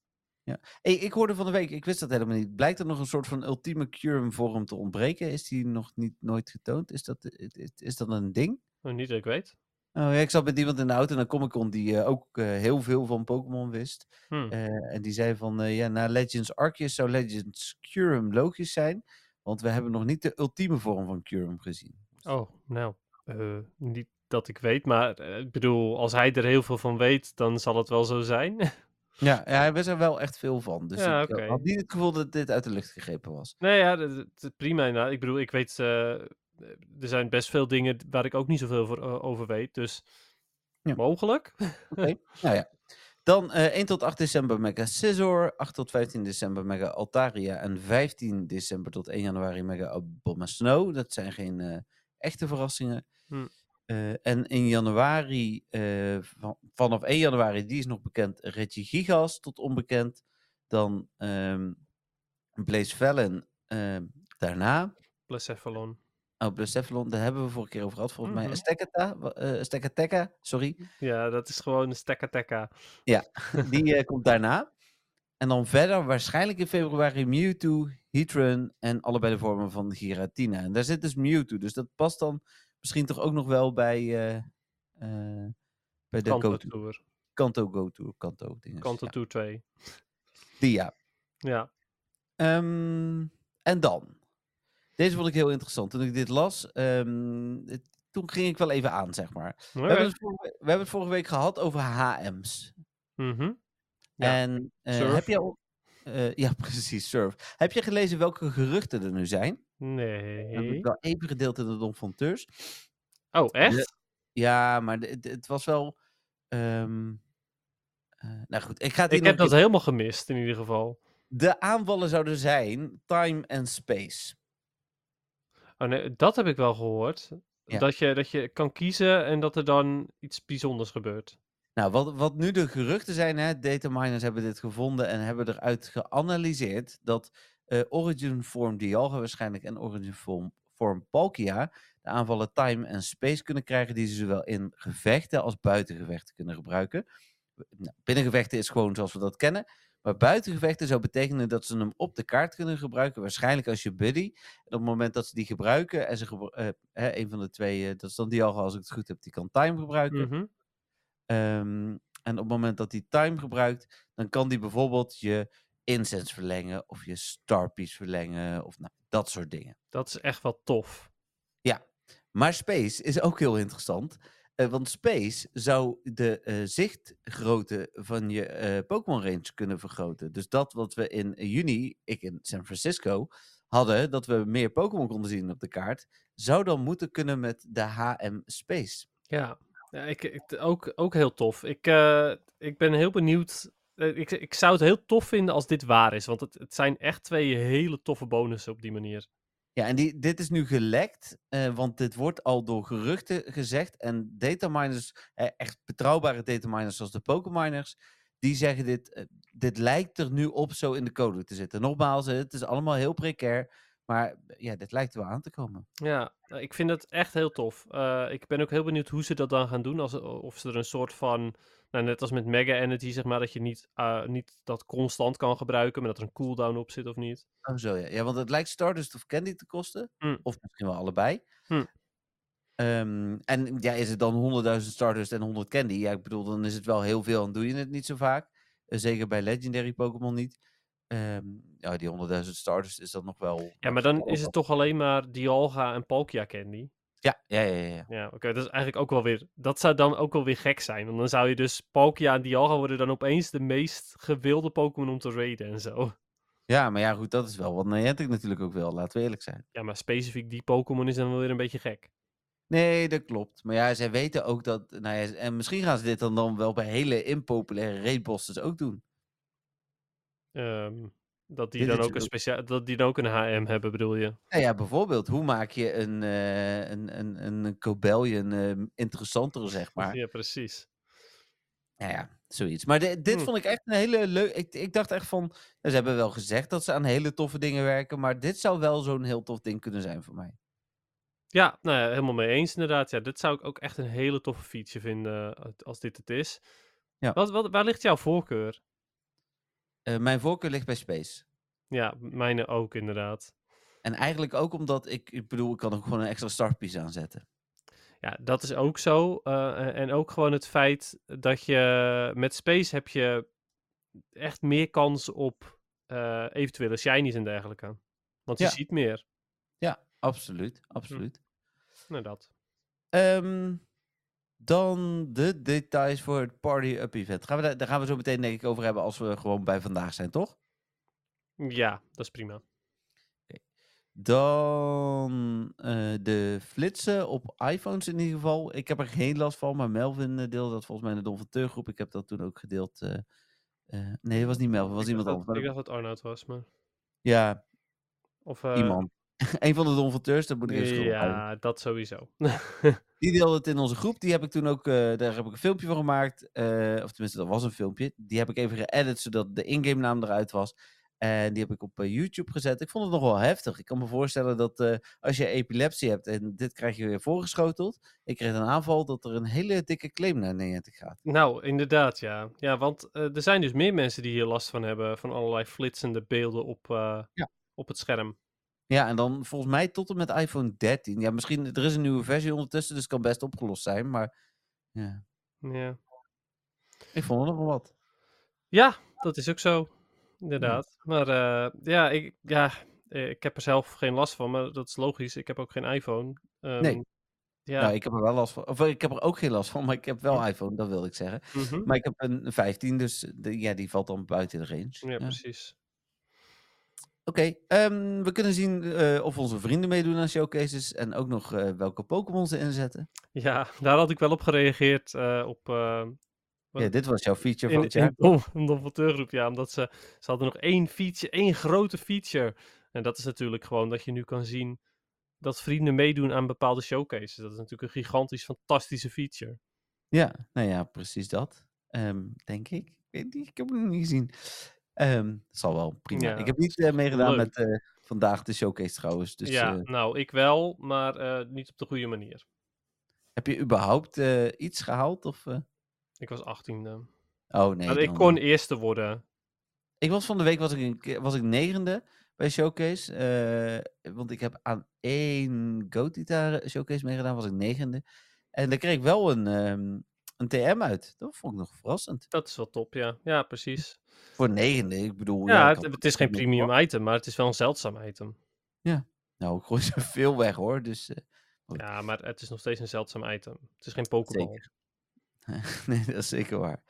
Hey, ik hoorde van de week, ik wist dat helemaal niet. Blijkt er nog een soort van ultieme Curum vorm te ontbreken? Is die nog niet nooit getoond? Is dat, is, is dat een ding? Nou, niet dat ik weet. Oh, ja, ik zat met iemand in de auto en dan Comic Con die eh, ook eh, heel veel van Pokémon wist. Hm. Eh, en die zei van, ja, na Legends Arceus zou Legends Curum logisch zijn. Want we hebben nog niet de ultieme vorm van Curum gezien. Oh, nou, niet dat ik weet, maar ik bedoel, als hij er heel veel van weet, dan zal het wel zo zijn. Ja, ja, hij wist er wel echt veel van. Dus Ja, ik had niet het gevoel dat dit uit de lucht gegrepen was. nee, ja, dat, dat- dat- prima. Nou, ik bedoel, ik weet, er zijn best veel dingen waar ik ook niet zoveel voor, eh, over weet, dus Ja. mogelijk. Oké, nou ja. Dan eh 1 tot 8 december Mega Scizor, 8 tot 15 december Mega Altaria en 15 december tot 1 januari Mega Obama Snow. Dat zijn geen eh, echte verrassingen. Hm. Eh, en in januari, eh, van, vanaf 1 januari, die is nog bekend, Reggie Gigas tot onbekend. Dan ehm Blaze Vallon ehm, daarna. Blacephalon. Oh, Blacephalon, daar hebben we vorige keer over gehad. Volgens Mhm. mij Stekata, uh, Stekateka, sorry. Ja, dat is gewoon een stekka Die eh, komt daarna. En dan verder waarschijnlijk in februari Mewtwo, Heatran en allebei de vormen van Giratina. En daar zit dus Mewtwo. Dus dat past dan misschien toch ook nog wel bij, eh, eh, bij de Kanto Go Tour. Kanto Go Tour. Kanto dingen. Kanto ja. Tour 2. Die ja. Ja. Ehm, en dan. Deze vond ik heel interessant. Toen ik dit las, ehm, het- toen ging ik wel even aan, zeg maar. We, hebben het vorige, we hebben het vorige week gehad over HM's. Mhm. Ja, En surf. heb je al... eh, ja, precies, surf. Heb je gelezen welke geruchten er nu zijn? Dat heb Nee. ik wel even gedeeld in de Don Fonteurs. Oh, echt? Ja, maar de- het was wel... ehm, eh, nou goed, ik ga het Ik heb dat helemaal gemist, in ieder geval. De aanvallen zouden zijn time en space. Oh nee, dat heb ik wel gehoord. Ja. Dat, je, dat je kan kiezen en dat er dan iets bijzonders gebeurt. Nou, wat, wat nu de geruchten zijn, hè, data miners hebben dit gevonden en hebben eruit geanalyseerd dat eh, Origin Form Dialga waarschijnlijk en Origin Form, Form Palkia de aanvallen time en space kunnen krijgen die ze zowel in gevechten als buitengevechten kunnen gebruiken. Nou, binnengevechten is gewoon zoals we dat kennen, maar buitengevechten zou betekenen dat ze hem op de kaart kunnen gebruiken, waarschijnlijk als je buddy. En op het moment dat ze die gebruiken en ze gebru- eh, hè, een van de twee, eh, dat is dan Dialga als ik het goed heb, die kan time gebruiken. Mhm. Ehm, en op het moment dat hij time gebruikt, dan kan die bijvoorbeeld je incense verlengen of je starpiece verlengen of nou, dat soort dingen. Dat is echt wel tof. Maar space is ook heel interessant, eh, want space zou de eh, zichtgrootte van je eh, Pokémon range kunnen vergroten. Dus dat wat we in juni, ik in San Francisco, hadden, dat we meer Pokémon konden zien op de kaart, zou dan moeten kunnen met de HM Space. Ja, ja ik, ook, ook heel tof. Ik, ik ben heel benieuwd. ik, ik zou het heel tof vinden als dit waar is. Want het, het zijn echt twee hele toffe bonussen op die manier. Ja, en die, dit is nu gelekt, eh, want dit wordt al door geruchten gezegd. En dataminers, eh, echt betrouwbare dataminers zoals de Pokéminers, die zeggen dit, eh, dit lijkt er nu op zo in de code te zitten. Nogmaals, het is allemaal heel precair, maar ja, dit lijkt er wel aan te komen. Ja, eh, ik vind het echt heel tof. Ik ben ook heel benieuwd hoe ze dat dan gaan doen. Als, of ze er een soort van, nou, net als met Mega Energy, zeg maar, dat je niet, eh, niet dat constant kan gebruiken, maar dat er een cooldown op zit of niet. Oh zo, ja. ja, want het lijkt Stardust of Candy te kosten, Hmm. of misschien wel allebei. Hmm. Ehm, en ja, is het dan 100.000 Stardust en 100 Candy? Ja, ik bedoel, dan is het wel heel veel en doe je het niet zo vaak. Eh, zeker bij Legendary Pokémon niet. Ehm, ja, die 100.000 Stardust is dat nog wel... Ja, maar dan is het toch alleen maar Dialga en Palkia Candy. Ja, ja, ja, ja. ja. Oké, dat is eigenlijk ook wel weer. Dat zou dan ook wel weer gek zijn. Want dan zou je dus Palkia en Dialga worden dan opeens de meest gewilde Pokémon om te raiden en zo. Ja, maar ja, goed, dat is wel wat Niantic natuurlijk ook wil, laten we eerlijk zijn. Ja, maar specifiek die Pokémon is dan wel weer een beetje gek. Nee, dat klopt. Maar ja, zij weten ook dat... Nou ja, en misschien gaan ze dit dan, dan wel bij hele impopulaire raidbosses ook doen. Ehm, dat die Dit dan ook een speciaal, dat die dan ook een HM hebben, bedoel je? Nou ja, bijvoorbeeld, hoe maak je een, eh een, een, een Cobellion eh, interessanter, zeg maar. Ja, precies. Nou ja, zoiets. Maar di- dit Hmm. vond ik echt een hele leuke... Ik, ik dacht echt van... ja, ze hebben wel gezegd dat ze aan hele toffe dingen werken, maar dit zou wel zo'n heel tof ding kunnen zijn voor mij. Ja, nou ja, helemaal mee eens inderdaad. Ja, dit zou ik ook echt een hele toffe feature vinden eh, als dit het is. Ja. Wat, wat, waar ligt jouw voorkeur? Eh, mijn voorkeur ligt bij Space. Ja, mijne ook inderdaad. En eigenlijk ook omdat ik... Ik bedoel, ik kan ook gewoon een extra startpiece aanzetten. Ja, dat is ook zo. eh, en- ook gewoon het feit dat je met Space heb je echt meer kans op eh, eventuele shinies en dergelijke. Want je Ja. ziet meer. Ja, absoluut. Absoluut. Nou, dat. Ehm, dan de details voor het Party Up event. Gaan we daar, daar gaan we zo meteen denk ik over hebben als we gewoon bij vandaag zijn, toch? Ja, dat is prima. Dan eh, de flitsen op iPhones in ieder geval. Ik heb er geen last van, maar Melvin eh, deelde dat volgens mij in de Don. Ik heb dat toen ook gedeeld. eh, nee, het was niet Melvin, het was ik, iemand anders. ik dacht dat Arnoud was, maar... Ja, Of, iemand. Een van de Don dat moet ik even. Ja, dat sowieso. Die deelde het in onze groep. Die heb ik toen ook, eh, daar heb ik een filmpje van gemaakt. eh, of tenminste, dat was een filmpje. Die heb ik even geëdit, zodat de in-game naam eruit was. En die heb ik op eh, YouTube gezet. Ik vond het nog wel heftig. Ik kan me voorstellen dat als je epilepsie hebt en dit krijg je weer voorgeschoteld. Ik kreeg een aanval dat er een hele dikke claim naar Niantic gaat. nou, inderdaad, ja. Ja, want er zijn dus meer mensen die hier last van hebben. Van allerlei flitsende beelden op, Ja. op het scherm. Ja, en dan volgens mij tot en met iPhone 13. Ja, misschien, er is een nieuwe versie ondertussen, dus het kan best opgelost zijn. Maar ja, Ja. ik vond er nog wel wat. Ja, dat is ook zo. Inderdaad. Maar eh, ja, ik, ja, ik heb er zelf geen last van, maar dat is logisch. Ik heb ook geen iPhone. Ehm, Nee. Ja. Nou, ik heb er wel last van. Of ik heb er ook geen last van, maar ik heb wel iPhone, dat wil ik zeggen. mhm. Maar ik heb een 15, dus de, ja, die valt dan buiten de range. ja, Ja. precies. Oké, ehm, we kunnen zien eh, of onze vrienden meedoen aan showcases en ook nog eh, welke Pokémon ze inzetten. Ja, daar had ik wel op gereageerd. eh, op? Ja, dit was jouw feature in, van het jaar. een Donfonteurgroep, ja. Omdat ze, ze hadden nog één feature, één grote feature. En dat is natuurlijk gewoon dat je nu kan zien dat vrienden meedoen aan bepaalde showcases. Dat is natuurlijk een gigantisch, fantastische feature. Ja, nou ja, precies dat. Ehm, denk ik. Ik heb hem nog niet gezien. Ehm, dat zal wel, prima. Ja, ik heb niet eh, meegedaan leuk. met eh, vandaag de showcase trouwens. Dus ja, eh, nou, ik wel, maar niet op de goede manier. heb je überhaupt iets gehaald? Of? Ik was 18e. Oh nee. maar ik dan- kon eerste worden. Ik was van de week was ik, was ik negende bij Showcase. want ik heb aan één Go-Gitaar Showcase meegedaan, was ik negende. En daar kreeg ik wel een, ehm, een TM uit. Dat vond ik nog verrassend. Dat is wel top, ja. Ja, precies. Voor negende, ik bedoel... Ja, ik het, is geen premium item, maar het is wel een zeldzaam item. Nou, ik gooi ze veel weg hoor, dus... eh. Ja, maar het is nog steeds een zeldzaam item. Het is geen. Zeker. nee, dat is zeker waar.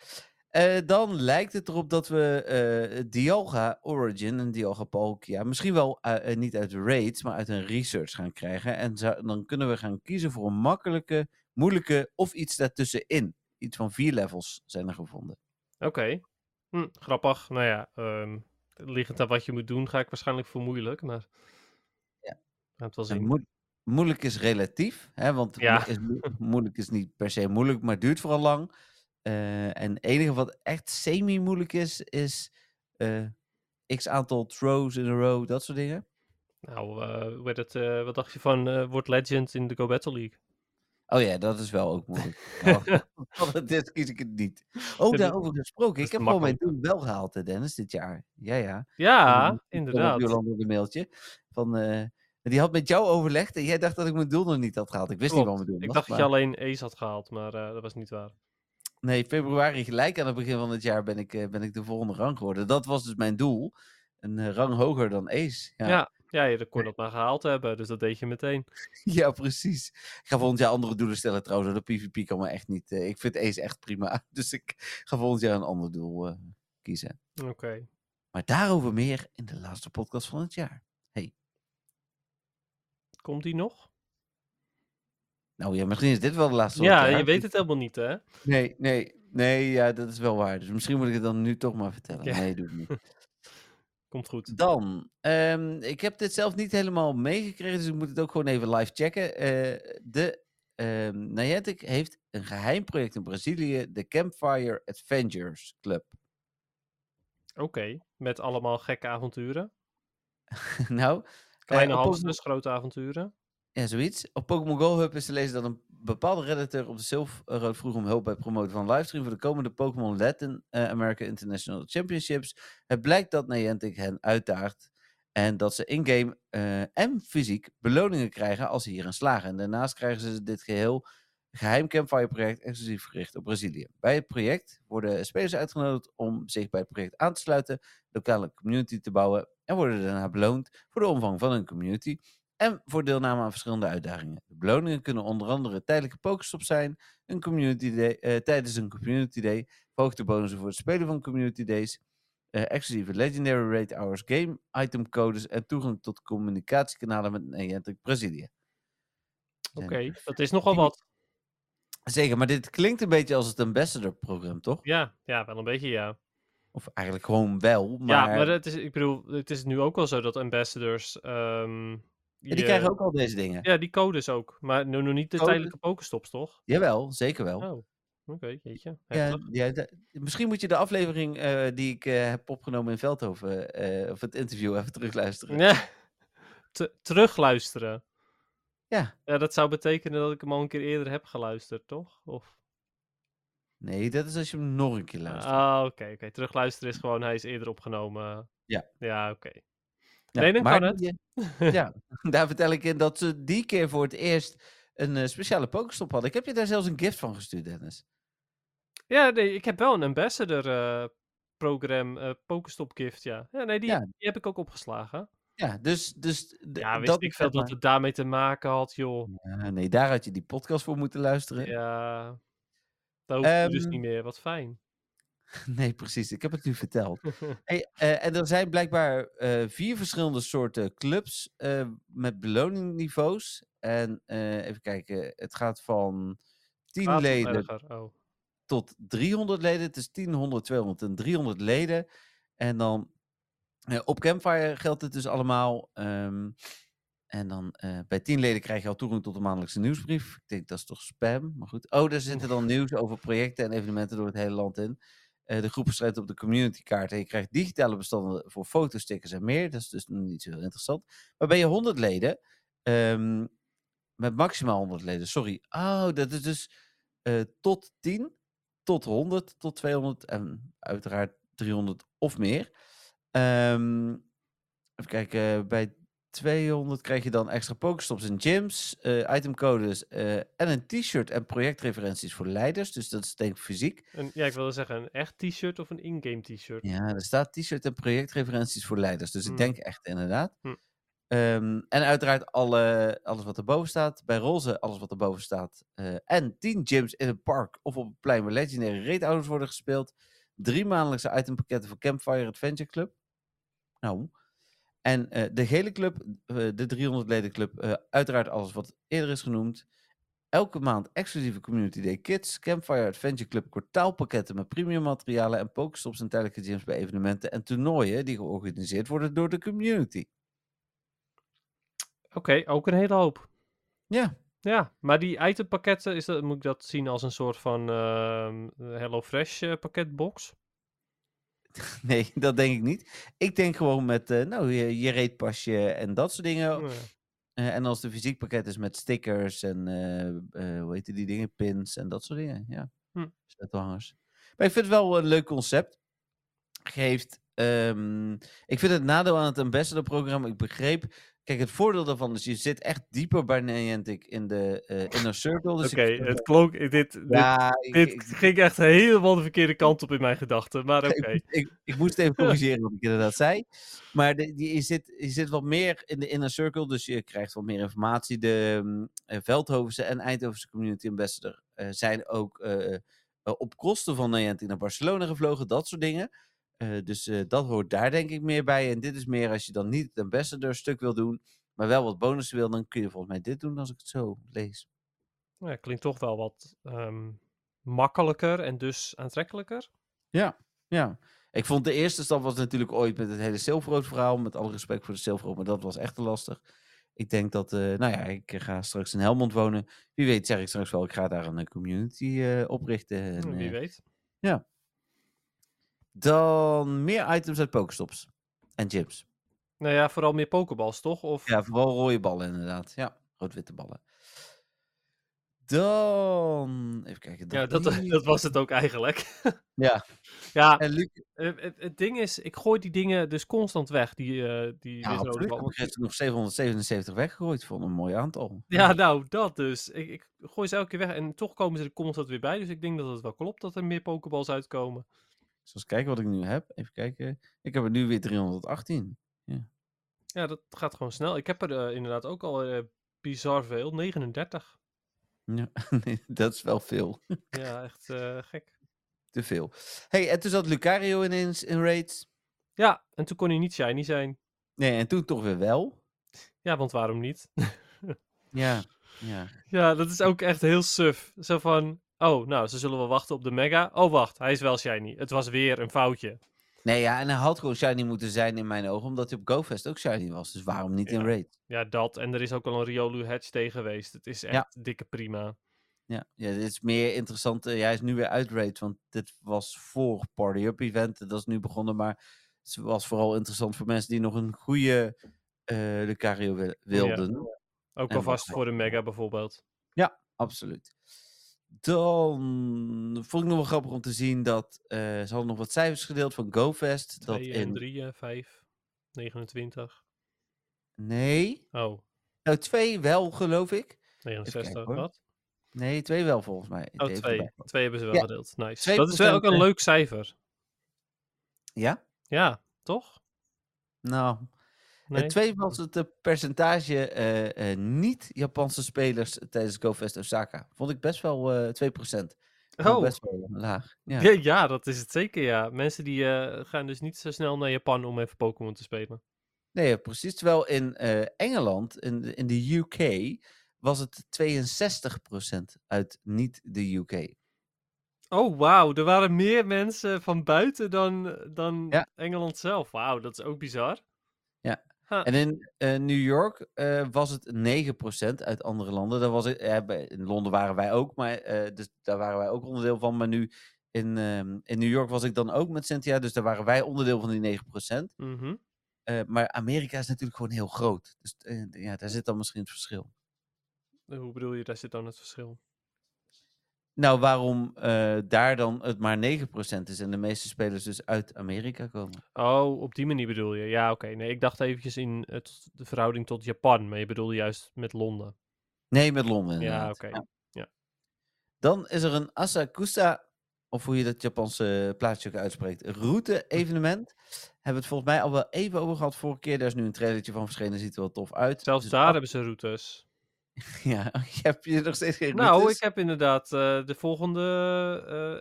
Eh, dan lijkt het erop dat we eh Dialga Origin en Dialga Palkia misschien wel niet uit de raids, maar uit een research gaan krijgen. En dan kunnen we gaan kiezen voor een makkelijke, moeilijke of iets daartussenin. Iets van vier levels zijn er gevonden. Oké. Hm, grappig. Nou ja, ehm liggend aan wat je moet doen, ga ik waarschijnlijk voor moeilijk, maar... Ja. Het wel Nou, zien. moe- moeilijk is relatief, hè, want Ja. is mo- moeilijk is niet per se moeilijk, maar duurt vooral lang. Eh, en het enige wat echt semi-moeilijk is, is eh, x aantal throws in a row, dat soort dingen. Nou, eh, heet het, wat dacht je van eh Word Legend in de Go Battle League? Oh ja, dat is wel ook moeilijk. Oh, dit kies ik het niet. Dat- daarover gesproken. Ik heb gewoon mijn doel wel gehaald, hè, Dennis, dit jaar. Ja, ja. Ja, Ik kwam inderdaad. Op Jolanda een mailtje. Van, eh, die had met jou overlegd en jij dacht dat ik mijn doel nog niet had gehaald. Ik wist niet wat mijn doel Ik was. dacht dat je alleen Ace had gehaald, maar eh, dat was niet waar. Nee, februari gelijk aan het begin van het jaar ben ik, eh, ben ik de volgende rang geworden. Dat was dus mijn doel. Een eh, rang hoger dan Ace. Ja, Ja, ja, je kon dat maar gehaald hebben, dus dat deed je meteen. ja precies. Ik ga volgend jaar andere doelen stellen trouwens. De PvP kan me echt niet... eh, ik vind Ace echt prima. Dus ik ga volgend jaar een ander doel eh, kiezen. Oké. Maar daarover meer in de laatste podcast van het jaar. Komt die nog? Nou ja, misschien is dit wel de laatste het Ja, je weet het helemaal niet, hè? Nee, nee, nee, ja, dat is wel waar. Dus misschien moet ik het dan nu toch maar vertellen. Ja. Nee, doe ik niet. Komt goed. Dan, ehm, ik heb dit zelf niet helemaal meegekregen, dus ik moet het ook gewoon even live checken. Eh, de Niantic heeft een geheim project in Brazilië, de Campfire Adventures Club. Oké, met allemaal gekke avonturen. nou, Kleine op hamsters, grote avonturen. Ja, zoiets. Op Pokémon Go Hub is te lezen dat een bepaalde redditor op de Silverroad vroeg om hulp bij het promoten van livestream voor de komende Pokémon Latin eh, America International Championships. Het blijkt dat Niantic hen uitdaagt en dat ze in-game eh, en fysiek beloningen krijgen als ze hierin slagen. En daarnaast krijgen ze dit geheel geheim Campfire project exclusief gericht op Brazilië. Bij het project worden spelers uitgenodigd om zich bij het project aan te sluiten, lokale community te bouwen en worden daarna beloond voor de omvang van hun community en voor deelname aan verschillende uitdagingen. De beloningen kunnen onder andere tijdelijke pokestops zijn, een community day, eh, tijdens een community day, verhoogde bonussen voor het spelen van community days, eh, exclusieve legendary rate hours game item codes en toegang tot communicatiekanalen met Niantic Brazilië. Oké, dat is nogal wat. Zeker, maar dit klinkt een beetje als het ambassador-programma, toch? Ja, ja, wel een beetje ja. Of eigenlijk gewoon wel, maar, Ja, maar het is, ik bedoel, het is nu ook wel zo dat ambassadors... ehm, Die je- krijgen ook al deze dingen. Ja, die codes ook. Maar nu nog niet de tijdelijke pokestops, toch? Jawel, zeker wel. Oh, oké, jeetje. Ja, heftig. ja, misschien moet je de aflevering eh, die ik eh, heb opgenomen in Veldhoven, eh, of het interview, even terugluisteren. Ja. Terugluisteren. Ja. Ja, dat zou betekenen dat ik hem al een keer eerder heb geluisterd, toch? Of... Nee, dat is als je hem nog een keer luistert. Ah, oké, oké. Terugluisteren is gewoon, hij is eerder opgenomen. Ja. Ja, oké. Nee, dan maar kan het. eh, ja, daar vertel ik in dat ze die keer voor het eerst een eh, speciale Pokestop hadden. Ik heb je daar zelfs een gift van gestuurd, Dennis. Ja, nee, ik heb wel een ambassador eh program, eh Pokestop gift, ja. Ja, nee, die, Ja. die heb ik ook opgeslagen. Ja, dus... dus Ja, wist dat ik veel dat maar- het daarmee te maken had, joh. Ja, nee, daar had je die podcast voor moeten luisteren. Ja, dat hoeft nu dus Ehm, niet meer. Wat fijn. Nee, precies. Ik heb het nu verteld. Hey, eh, en er zijn blijkbaar eh, vier verschillende soorten clubs eh, met beloningniveaus. En even kijken, het gaat van 10 Kwaad of leden Oh. tot 300 leden. Het is 10, 100, 200 en 300 leden. En dan op Campfire geldt het dus allemaal. ehm, en dan bij 10 leden krijg je al toegang tot de maandelijkse nieuwsbrief. Ik denk dat is toch spam, maar goed. Oh, daar zitten dan nieuws over projecten en evenementen door het hele land in. Eh, de groep verschijnt op de communitykaart en je krijgt digitale bestanden voor foto's, stickers en meer. Dat is dus niet zo heel interessant. Maar ben je 100 leden, ehm, met maximaal 100 leden, sorry. Oh, dat is dus eh, tot 10, tot 100, tot 200 en uiteraard 300 of meer. Ehm, even kijken, bij 200 krijg je dan extra pokestops en gyms, eh, itemcodes eh, en een t-shirt en projectreferenties voor leiders. Dus dat is denk ik fysiek. Een, ja, ik wilde zeggen, een echt t-shirt of een in-game t-shirt? Ja, er staat t-shirt en projectreferenties voor leiders. Dus ik Hmm. denk echt inderdaad. Hm. Ehm, en uiteraard alle, alles wat erboven staat. Bij roze alles wat erboven staat. eh, en 10 gyms in een park of op een plein waar legendary raid-auto's worden gespeeld. Drie maandelijkse itempakketten voor Campfire Adventure Club. Nou. En eh, de gele club, eh, de 300 leden club, eh, uiteraard alles wat eerder is genoemd. Elke maand exclusieve Community Day Kits, Campfire Adventure Club kwartaalpakketten met premium materialen en pokestops en tijdelijke gyms bij evenementen en toernooien die georganiseerd worden door de community. Oké, ook een hele hoop. Ja, Ja, maar die itempakketten, is dat, moet ik dat zien als een soort van ehm HelloFresh pakketbox? nee, dat denk ik niet. Ik denk gewoon met eh, nou, je, je reetpasje en dat soort dingen. Ja. Eh, en als een fysiek pakket is met stickers en eh, hoe heet die dingen, pins en dat soort dingen. Ja, Hm. sleutelhangers. Maar ik vind het wel een leuk concept. Geeft, ehm, ik vind het nadeel aan het ambassador programma, ik begreep, kijk het voordeel daarvan is je zit echt dieper bij Niantic in de eh, inner circle. Dus Oké, ik, het klonk, dit, dit, ja, ik, dit ik- ging echt helemaal de verkeerde kant op in mijn gedachten, maar oké. ik, ik, ik moest even corrigeren wat ik inderdaad zei. Maar de, die, je, zit, je zit wat meer in de inner circle, dus je krijgt wat meer informatie. De eh, Veldhovense en Eindhovense Community Ambassador eh, zijn ook op kosten van Niantic naar Barcelona gevlogen, dat soort dingen. Eh, dus eh, dat hoort daar denk ik meer bij. En dit is meer als je dan niet het ambassador stuk wil doen, maar wel wat bonussen wil, dan kun je volgens mij dit doen als ik het zo lees. Ja, klinkt toch wel wat ehm, makkelijker en dus aantrekkelijker. Ja, ja. Ik vond de eerste stap was natuurlijk ooit met het hele Silverroad verhaal. Met alle respect voor de Silverroad, maar dat was echt te lastig. Ik denk dat, eh, nou ja, ik ga straks in Helmond wonen. Wie weet zeg ik straks wel, ik ga daar een community eh, oprichten. En, Hm, Wie weet. Dan meer items uit Pokestops en gyms. Nou ja, vooral meer pokeballs, toch? Of... Ja, vooral rode ballen inderdaad. Ja, rood-witte ballen. Dan, even kijken. Ja, dat, dat was het ook eigenlijk. Ja, Ja, en Luc, eh, het, het ding is, ik gooi die dingen dus constant weg. Die, eh die ja, absoluut. Ik heb nog 777 weggegooid. Vond een mooi aantal. Ja, nou, dat dus. Ik, ik gooi ze elke keer weg en toch komen ze er constant weer bij. Dus ik denk dat het wel klopt dat er meer pokeballs uitkomen. Dus kijken wat ik nu heb. Even kijken. Ik heb er nu weer 318. Ja, dat gaat gewoon snel. Ik heb er eh, inderdaad ook al eh, bizar veel. 39. Ja, nee, dat is wel veel. Ja, echt eh, gek. Te veel. hey, en toen zat Lucario ineens in raids. Ja, en toen kon hij niet shiny zijn. Nee, en toen toch weer wel. Ja, want waarom niet? Ja, ja. ja, dat is ook echt heel suf. Zo van, oh, nou, ze zullen wel wachten op de mega. Oh, wacht, hij is wel shiny. Het was weer een foutje. Nee, ja, en hij had gewoon shiny moeten zijn in mijn ogen, omdat hij op GoFest ook shiny was. Dus waarom niet in Ja. raid? Ja, dat. En er is ook al een Riolu Hatch tegen geweest. Het is echt Ja. dikke prima. Ja, ja, dit is meer interessant. eh, ja, hij is nu weer uit raid, want dit was voor Party Up event. Dat is nu begonnen, maar het was vooral interessant voor mensen die nog een goede eh Lucario wil- wilden. Ook alvast voor de mega bijvoorbeeld. Absoluut. Dan vond ik nog wel grappig om te zien dat eh, ze hadden nog wat cijfers gedeeld van GoFest. Dat 2 en in 3, 5, 29. Nee. Oh, Nou, twee wel, geloof ik. 69, kijken, wat? Nee, twee wel volgens mij. Oh, Even twee. erbij. Twee hebben ze wel Ja, gedeeld. Nice. 2% Dat is wel ook een leuk cijfer. Ja? Ja, toch? Nou, Nee? het twee was het eh, percentage eh, eh, niet-Japanse spelers tijdens GoFest Osaka. Vond ik best wel eh 2%. Vond ik Oh. Best wel laag. Ja. Ja. ja, dat is het zeker, ja. Mensen die eh, gaan dus niet zo snel naar Japan om even Pokémon te spelen. Nee, precies. Terwijl in eh, Engeland, in, de- in de UK, was het 62% uit niet de UK. Oh, wauw. Er waren meer mensen van buiten dan, dan Ja. Engeland zelf. Wauw, dat is ook bizar. En in eh, New York eh, was het 9% uit andere landen. Daar was het, in Londen waren wij ook, maar eh, dus daar waren wij ook onderdeel van. Maar nu in, ehm, in New York was ik dan ook met Cynthia, dus daar waren wij onderdeel van die 9%. Mhm. Eh, maar Amerika is natuurlijk gewoon heel groot. Dus ja, daar zit dan misschien het verschil. Hoe bedoel je, daar zit dan het verschil? Nou, waarom eh, daar dan het maar 9% is en de meeste spelers dus uit Amerika komen? Oh, op die manier bedoel je. Ja, oké. Nee, ik dacht eventjes in het, de verhouding tot Japan, maar je bedoelde juist met Londen. Nee, met Londen. Ja, oké. Ja. Dan is er een Asakusa, of hoe je dat Japanse plaatsje ook uitspreekt, route-evenement. Hebben we het volgens mij al wel even over gehad vorige keer. Daar is nu een trailertje van verschenen, ziet er wel tof uit. Zelfs Dus daar af- hebben ze routes. Ja, heb je nog steeds geen Nou, routes? ik heb inderdaad eh, de volgende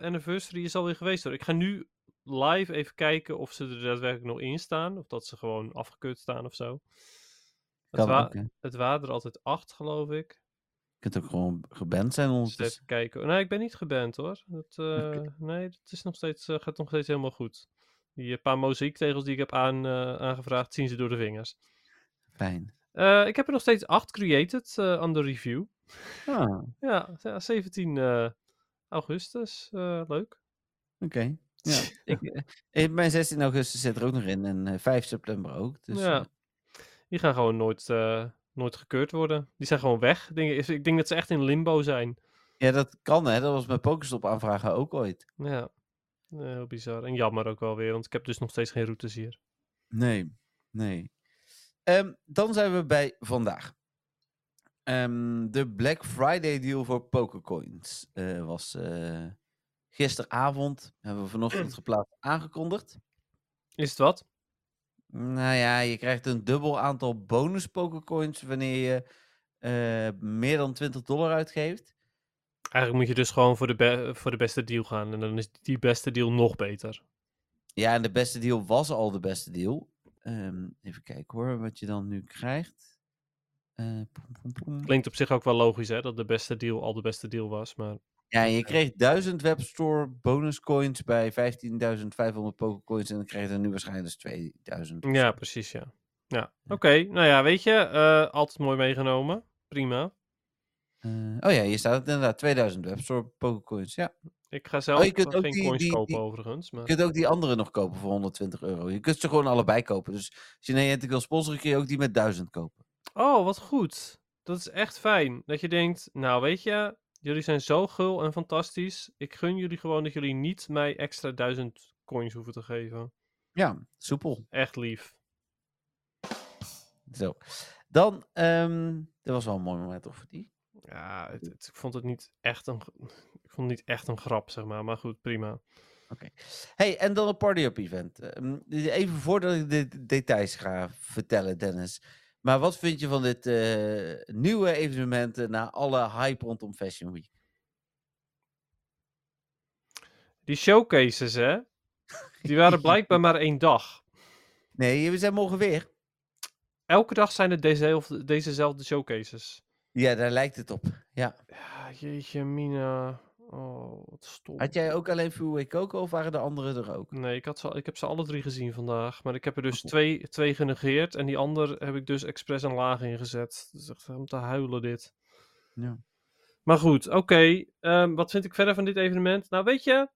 eh, anniversary is alweer geweest hoor. Ik ga nu live even kijken of ze er daadwerkelijk nog in staan. Of dat ze gewoon afgekeurd staan of zo. Het, wa-. Je het waren er altijd acht, geloof ik. kunt ook gewoon geband zijn Dus ondertussen. even kijken. Nee, ik ben niet geband hoor. Dat, eh, Nee, het is nog steeds, gaat nog steeds helemaal goed. Die paar mozaïektegels die ik heb aan, aangevraagd, zien ze door de vingers. Fijn. Eh, ik heb er nog steeds acht created aan de review. Ah, Ja, ja 17 eh, augustus. leuk. oké. Ja, ik, mijn 16 augustus zit er ook nog in en eh, 5 september ook. Dus, ja. Die gaan gewoon nooit, nooit gekeurd worden. Die zijn gewoon weg. Ik denk, ik denk dat ze echt in limbo zijn. ja, dat kan hè. Dat was met Pokestop aanvragen ook ooit. Ja, heel bizar. En jammer ook wel weer, want ik heb dus nog steeds geen routes hier. Nee, nee. Ehm, dan zijn we bij vandaag. Ehm, de Black Friday deal voor Pokercoins eh, was eh, gisteravond, hebben we vanochtend geplaatst, aangekondigd. Is het wat? Nou ja, je krijgt een dubbel aantal bonus Pokercoins wanneer je eh, meer dan 20 dollar uitgeeft. Eigenlijk moet je dus gewoon voor de, be- voor de beste deal gaan. En dan is die beste deal nog beter. Ja, en de beste deal was al de beste deal. Ehm, even kijken hoor, wat je dan nu krijgt. Eh. Klinkt op zich ook wel logisch, hè? Dat de beste deal al de beste deal was. Maar Ja, je kreeg 1000 webstore bonus coins bij 15.500 pokercoins. En dan krijg je er nu waarschijnlijk dus 2000. of ja, precies, ja. Ja, oké. Nou ja, weet je, eh, altijd mooi meegenomen. Prima. Eh, oh ja, hier staat het inderdaad 2000 webstore pokercoins. Ja. Ik ga zelf Oh, je kunt ook geen die- coins die- kopen die- overigens. Maar... Je kunt ook die andere nog kopen voor 120 euro. Je kunt ze gewoon allebei kopen. Dus als je Niantic wil sponsoren, kun je ook die met 1000 kopen. Oh, wat goed. Dat is echt fijn. Dat je denkt, nou weet je, jullie zijn zo gul en fantastisch. Ik gun jullie gewoon dat jullie niet mij extra duizend coins hoeven te geven. Ja, soepel. Echt lief. Zo. Dan, ehm dat was wel een mooi moment, toch, voor die? Ja, het, het- ik vond het niet echt een, ik vond het niet echt een grap, zeg maar. Maar goed, prima. Hey, en dan een party-up event. Ehm, even voordat ik de de details ga vertellen, Dennis. Maar wat vind je van dit eh, nieuwe evenement na alle hype rondom Fashion Week? Die showcases, hè? Die waren blijkbaar maar één dag. Nee, we zijn morgen weer. Elke dag zijn het dezezelfde, dezezelfde showcases. Ja, daar lijkt het op. Ja. Ja, jeetje, Mina. Oh, wat stom. Had jij ook alleen Fuway Coco of waren de anderen er ook? Nee, ik, had ze, ik heb ze alle drie gezien vandaag. Maar ik heb er dus Oké. twee, twee genegeerd. En die ander heb ik dus expres een laag ingezet. Het is echt om te huilen dit. Ja. Maar goed, oké. ehm, wat vind ik verder van dit evenement? Nou, weet je,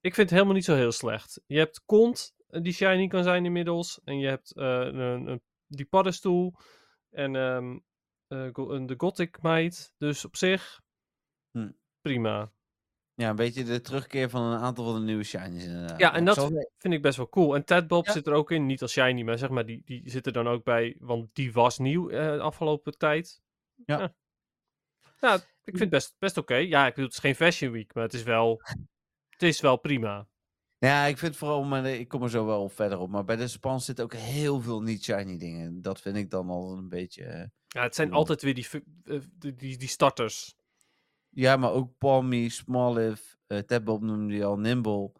ik vind het helemaal niet zo heel slecht. Je hebt Kont, eh, die shiny kan zijn inmiddels. En je hebt eh, een, een, die paddenstoel. En ehm, eh, de Gothic Might. Dus op zich, Hm. prima. Ja, een beetje de terugkeer van een aantal van de nieuwe shinies inderdaad. Ja, en dat vind ik best wel cool. En Tadbob Ja. zit er ook in, niet als shiny, maar zeg maar, die, die zit er dan ook bij, want die was nieuw eh, de afgelopen tijd. Ja. Ja, Ja, ik vind het best, best oké. Ja, ik bedoel, het is geen Fashion Week, maar het is wel, het is wel prima. Ja, ik vind vooral, maar ik kom er zo wel verder op. Maar bij de spans zitten ook heel veel niet-shiny dingen. Dat vind ik dan al een beetje... eh, Ja, het zijn altijd weer die, eh, die, die, die starters. Ja, maar ook Palmy, Smoliv, eh Tabbob noemde je al, Nimble.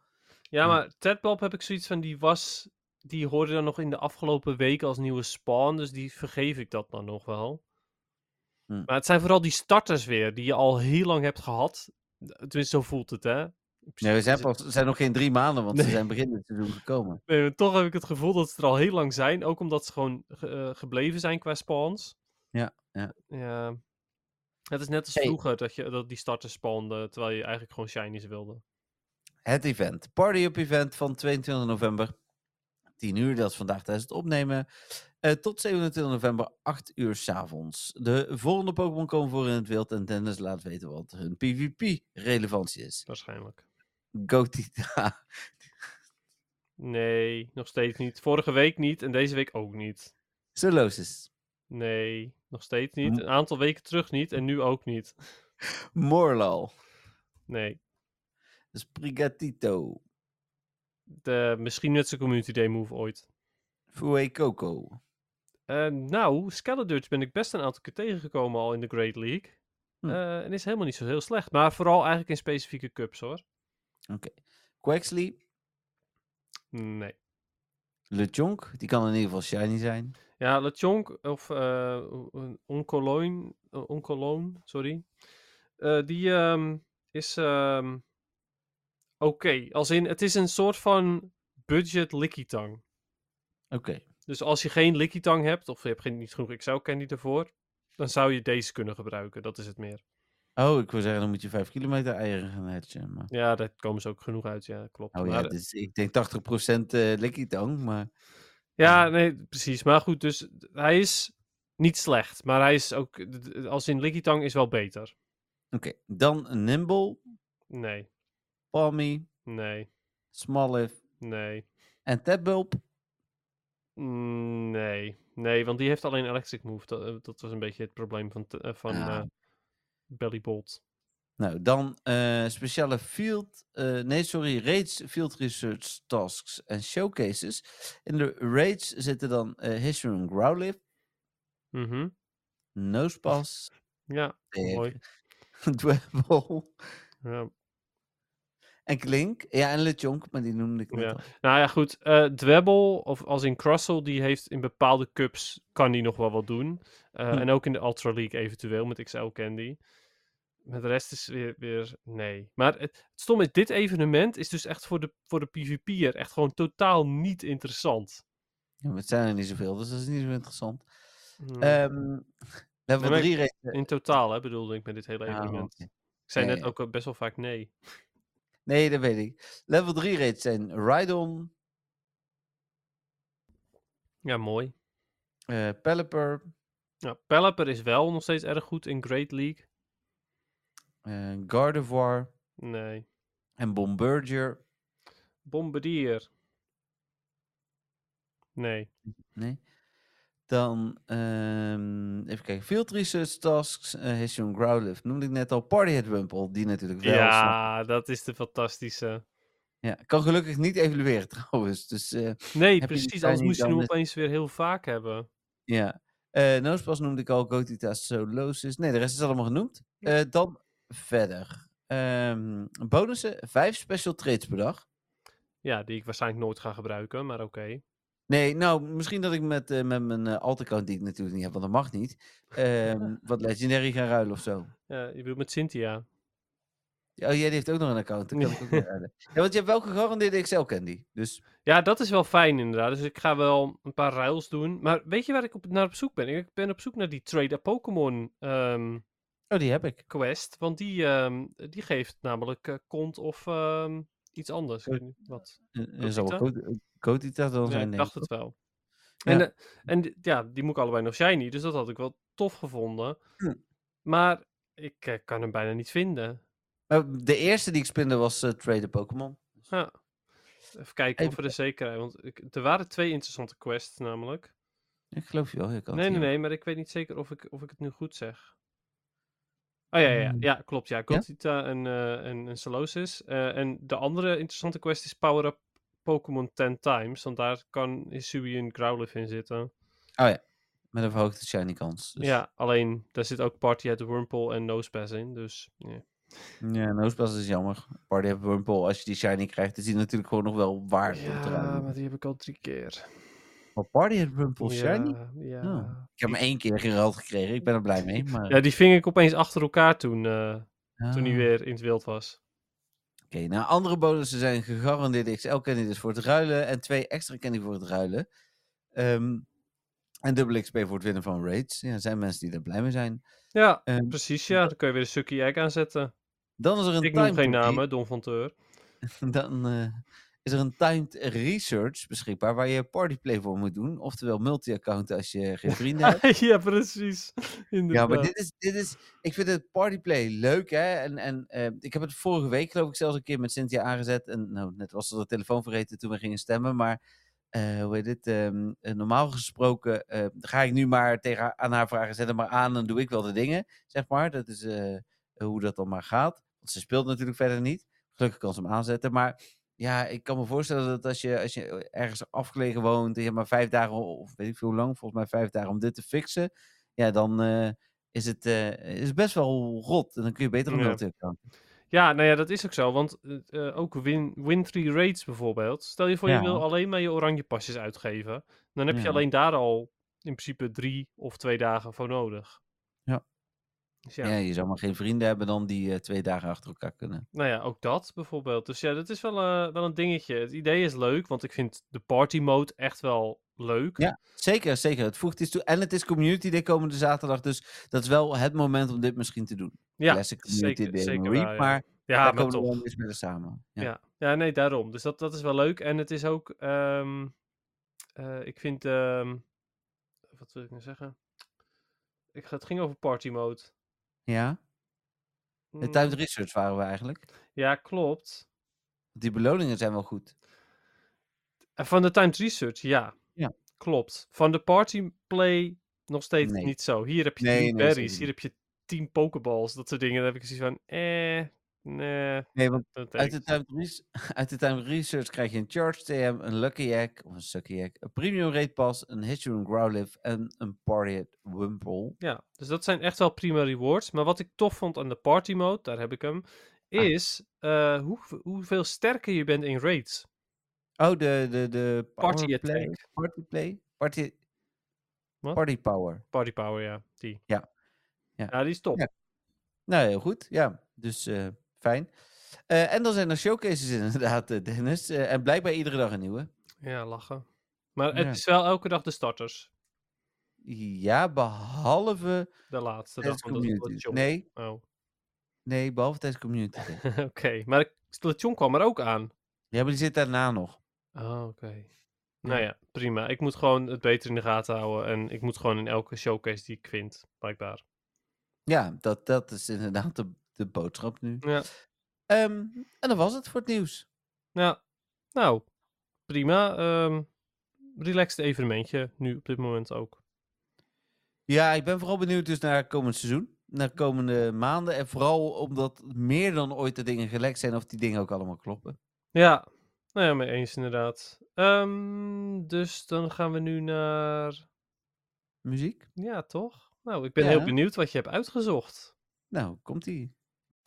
Ja, Ja. maar Tadbob heb ik zoiets van, die was, die hoorde dan nog in de afgelopen weken als nieuwe spawn, dus die vergeef ik dat dan nog wel. Hm. Maar het zijn vooral die starters weer, die je al heel lang hebt gehad. Tenminste, zo voelt het, hè? Nee, we zijn, het- pas, zijn nog geen drie maanden, want ze zijn begin dit seizoen gekomen. Nee, maar toch heb ik het gevoel dat ze er al heel lang zijn. Ook omdat ze gewoon ge- eh, gebleven zijn qua spawns. Ja, ja. Ja. Het is net als Hey. vroeger dat, je, dat die starters spawnden, terwijl je eigenlijk gewoon shinies wilde. Het event. Party-up event van 22 november. 10 uur, dat is vandaag tijdens het opnemen. Eh, tot 27 november, 8 uur s'avonds. De volgende Pokémon komen voor in het wild en Dennis laat weten wat hun PvP-relevantie is. Waarschijnlijk. Gotita. Nee, nog steeds niet. Vorige week niet en deze week ook niet. Solosis. Nee, nog steeds niet. Een aantal weken terug niet en nu ook niet. Morlal. Nee. Sprigatito. De, misschien net zijn community day move ooit. Fuecoco. Eh, nou, Skeledurge ben ik best een aantal keer tegengekomen al in de Great League. Hm. Eh, en is helemaal niet zo heel slecht. Maar vooral eigenlijk in specifieke cups hoor. Quaxley. Nee. Lechonk. Die kan in ieder geval shiny zijn. Ja, Lechonk of Oncoloin, eh, Oncoloon, sorry. Eh, die ehm, is ehm, oké. Als in, het is een soort van budget Lickitung. Oké. Dus als je geen Lickitung hebt, of je hebt geen, niet genoeg Excel candy ervoor, dan zou je deze kunnen gebruiken. Dat is het meer. Oh, ik wil zeggen, dan moet je 5 kilometer eieren gaan hatchen. Maar... Ja, daar komen ze ook genoeg uit, ja, klopt. Oh ja, dus ik denk 80% eh Licky Tong, maar... ja, nee, precies. Maar goed, dus hij is niet slecht, maar hij is ook, als in Lickitung is wel beter. Oké, dan Nimble, Nee, Palmy, nee, Smoliv nee. en Tadbulb. Mm, Nee, nee, want die heeft alleen Electric Move. Dat, eh, dat was een beetje het probleem van, eh, van Ah. eh, Bellybolt. Nou, dan eh, speciale field... eh, nee, sorry, raids, field research tasks en showcases. In de raids zitten dan eh Hisuian Growlithe, Mhm. Nosepass, Ja, mooi. Dwebble Ja. en Klink. Ja, en Lechonk, maar die noemde ik net Ja. al. Nou ja, goed. Dwebble, of als in Crustle, die heeft in bepaalde cups, kan die nog wel wat doen. Hm. En ook in de Ultra League eventueel, met XL Candy. Met de rest is weer, weer nee. Maar het, het stom is, dit evenement is dus echt voor de, voor de PvP'er echt gewoon totaal niet interessant. Ja, het zijn er niet zoveel, dus dat is niet zo interessant. Hmm. Ehm level 3 raids... In totaal, hè, bedoelde ik met dit hele Ah, evenement. Ik zei net ook best wel vaak nee. Nee, dat weet ik. Level 3 raids zijn Rhydon, Ja, mooi. eh Pelipper, Ja, Pelipper is wel nog steeds erg goed in Great League. Eh Gardevoir Nee. en Bomberger. Bombardier. Nee. Nee. Dan, ehm, even kijken. Field Research Tasks, uh, Hisuian Growlithe, noemde ik net al. Partyhead Wumple, die natuurlijk wel. Ja, dat is de fantastische. ja. Kan gelukkig niet evalueren trouwens. Dus eh, Nee, precies. Anders moest je hem opeens weer heel vaak hebben. ja. Eh Nosepass noemde ik al. Gotita Solosis. Nee, de rest is allemaal genoemd. Dan verder. Ehm, bonussen. Vijf special trades per dag. Ja, die ik waarschijnlijk nooit ga gebruiken, maar oké. Nee, nou, misschien dat ik met, eh, met mijn eh alt-account, die ik natuurlijk niet heb, want dat mag niet, ehm, wat legendary ga ruilen of zo. Ja, je bedoelt met Cynthia. Oh, jij die heeft ook nog een account, kan ik ook weer ruilen. Ja, want je hebt wel gegarandeerde Excel-candy, dus... Ja, dat is wel fijn inderdaad. Dus ik ga wel een paar ruils doen. Maar weet je waar ik op, naar op zoek ben? Ik ben op zoek naar die Trade a Pokémon ehm, Oh, die heb ik. quest. Want die, ehm, die geeft namelijk eh, kont of ehm, iets anders. Niet wat. Eh, wel Gotita? Go- Gotita dan Ja, zijn, ik dacht het wel. Ja. En, eh, en ja, die moet ik allebei nog shiny. Dus dat had ik wel tof gevonden. Hm. Maar ik eh, kan hem bijna niet vinden. De eerste die ik spinde was uh, Trader Pokémon. Ja. Even kijken of we er zeker zijn. Want ik, er waren twee interessante quests namelijk. Ik geloof je wel. Ik nee, nee, nee, maar ik weet niet zeker of ik, of ik het nu goed zeg. Oh ja, ja, ja, ja klopt. Ja, Gothita en, uh, en, en Solosis. Uh, en de andere interessante quest is Power Up Pokémon 10 times. Want daar kan Isui en Growlithe in zitten. Oh ja, met een verhoogde shiny kans. Dus. Ja, alleen daar zit ook Party at the Wurmple en Nosepass in. Dus yeah. Ja, Nosepass is jammer. Party at the Wurmple, als je die shiny krijgt, is die natuurlijk gewoon nog wel waard. Ja, maar die heb ik al drie keer. Party at Wurmple shiny? Ja. Oh. Ik heb hem één keer gerald gekregen. Ik ben er blij mee. Maar... Ja, die ving ik opeens achter elkaar toen, uh, toen hij weer in het wild was. Oké, nou andere bonussen zijn gegarandeerde XL-candidates voor het ruilen en twee extra candy voor het ruilen. Um, en dubbele XP voor het winnen van raids. Ja, er zijn mensen die er blij mee zijn. Ja, um, precies ja. Dan kun je weer een Sucky Egg aanzetten. Dan is er een Ik noem geen namen, Don van Teur. dan uh, is er een timed research beschikbaar waar je partyplay voor moet doen. Oftewel multi-account als je geen vrienden hebt. ja, precies. Ja, maar dit is, dit is, ik vind het partyplay leuk, hè. En, en uh, ik heb het vorige week geloof ik zelfs een keer met Cynthia aangezet. En nou, net was er de telefoon vergeten toen we gingen stemmen. Maar uh, hoe heet dit? Um, normaal gesproken ga ik nu maar tegen aan haar vragen, zet hem maar aan, dan doe ik wel de dingen, zeg maar. Dat is hoe dat dan maar gaat. Want ze speelt natuurlijk verder niet. Gelukkig kan ze hem aanzetten, maar ja, ik kan me voorstellen dat als je, als je ergens afgelegen woont en je hebt maar vijf dagen, of weet ik veel hoe lang, volgens mij vijf dagen om dit te fixen, ja, dan uh, is, het, uh, is best wel rot. En dan kun je beter een ja. account Ja, nou ja, dat is ook zo. Want uh, ook win, win 3 raids bijvoorbeeld. Stel je voor, ja. je wil alleen maar je oranje pasjes uitgeven. Dan heb je alleen daar al in principe drie of twee dagen voor nodig. Ja. Dus ja. ja. je zou maar geen vrienden hebben dan die uh, twee dagen achter elkaar kunnen. Nou ja, ook dat bijvoorbeeld. Dus ja, dat is wel, uh, wel een dingetje. Het idee is leuk, want ik vind de party mode echt wel leuk. Ja, zeker, zeker. Het voegt iets toe. En het is Community Day komende zaterdag, dus dat is wel het moment om dit misschien te doen. Ja, Classic Community zeker, Day zeker Reap, waar, ja. maar ja, daar komen we toch. wel eens mee samen. Ja. Ja. ja, nee, daarom. Dus dat, dat is wel leuk. En het is ook, um, uh, ik vind, um, wat wil ik nou zeggen? Ik, het ging over party mode. Ja? Mm. De timed research waren we eigenlijk. Ja, klopt. Die beloningen zijn wel goed. Van de timed research, ja. Ja. Klopt. Van de party play nog steeds Nee. niet zo. Hier heb je Nee, 10 nee, berries, hier heb je 10 pokeballs, dat soort dingen. Dan heb ik zoiets van, eh, nee. Nee, want uit de, res- uit de timed research krijg je een Charge TM, een Lucky Egg, of een Sucky Egg, een Premium Raid Pass, een Hitchroom Growlithe en een Party at Wimple. Ja, dus dat zijn echt wel prima rewards. Maar wat ik tof vond aan de party mode, daar heb ik hem, Ah. is eh, hoe, hoeveel sterker je bent in raids. Oh, de, de, de Party attack. Party play? Party, party power. Party power, ja. Die. Ja. Ja. Ja, die is top. Ja. Nou, heel goed. Ja, dus eh, fijn. Eh, en dan zijn er showcases inderdaad, eh, Dennis. Eh, en blijkbaar iedere dag een nieuwe. Ja, lachen. Maar Ja. het is wel elke dag de starters. Ja, behalve De laatste dag van de. Nee, Oh, nee, behalve tijdens community. oké. Maar de station kwam er ook aan. ja, maar die zit daarna nog. Oh, oké. Nou ja, prima. Ik moet gewoon het beter in de gaten houden. En ik moet gewoon in elke showcase die ik vind, blijkbaar. Ja, dat, dat is inderdaad de, de boodschap nu. Ja. Ehm, en dat was het voor het nieuws. Ja, nou, prima. Ehm relaxed evenementje nu op dit moment ook. Ja, ik ben vooral benieuwd dus naar komend seizoen. Naar komende maanden. En vooral omdat meer dan ooit de dingen gelekt zijn of die dingen ook allemaal kloppen. Ja, nou ja, mee eens inderdaad. Ehm, dus dan gaan we nu naar... Muziek? Ja, toch? Nou, ik ben Ja. heel benieuwd wat je hebt uitgezocht. Nou, komt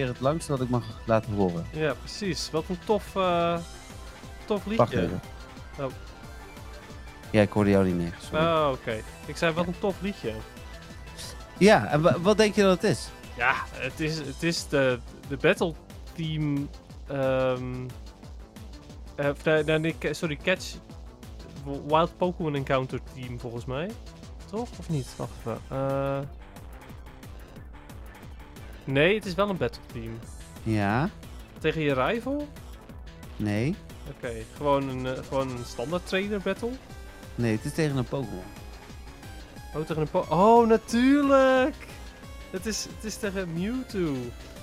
het langste wat ik mag laten horen. Ja, precies. Wat een tof, eh, tof Wacht liedje. even. Oh. Ja, ik hoorde jou niet meer. Sorry. Oh, oké. Ik zei, wat een tof liedje. Ja, en wa- wat denk je dat het is? Ja, het is, het is de, de Battle Team. nee, ca- sorry, Catch. Wild Pokémon Encounter Team volgens mij. Toch? Of niet? Wacht even. Eh, nee, het is wel een Battle Team. Ja, Tegen je rival? nee. Oké, gewoon, een, eh, gewoon een standaard trainer battle. Nee, het is tegen een Pokémon. Oh, tegen een po Oh, natuurlijk! Het is, het is tegen Mewtwo.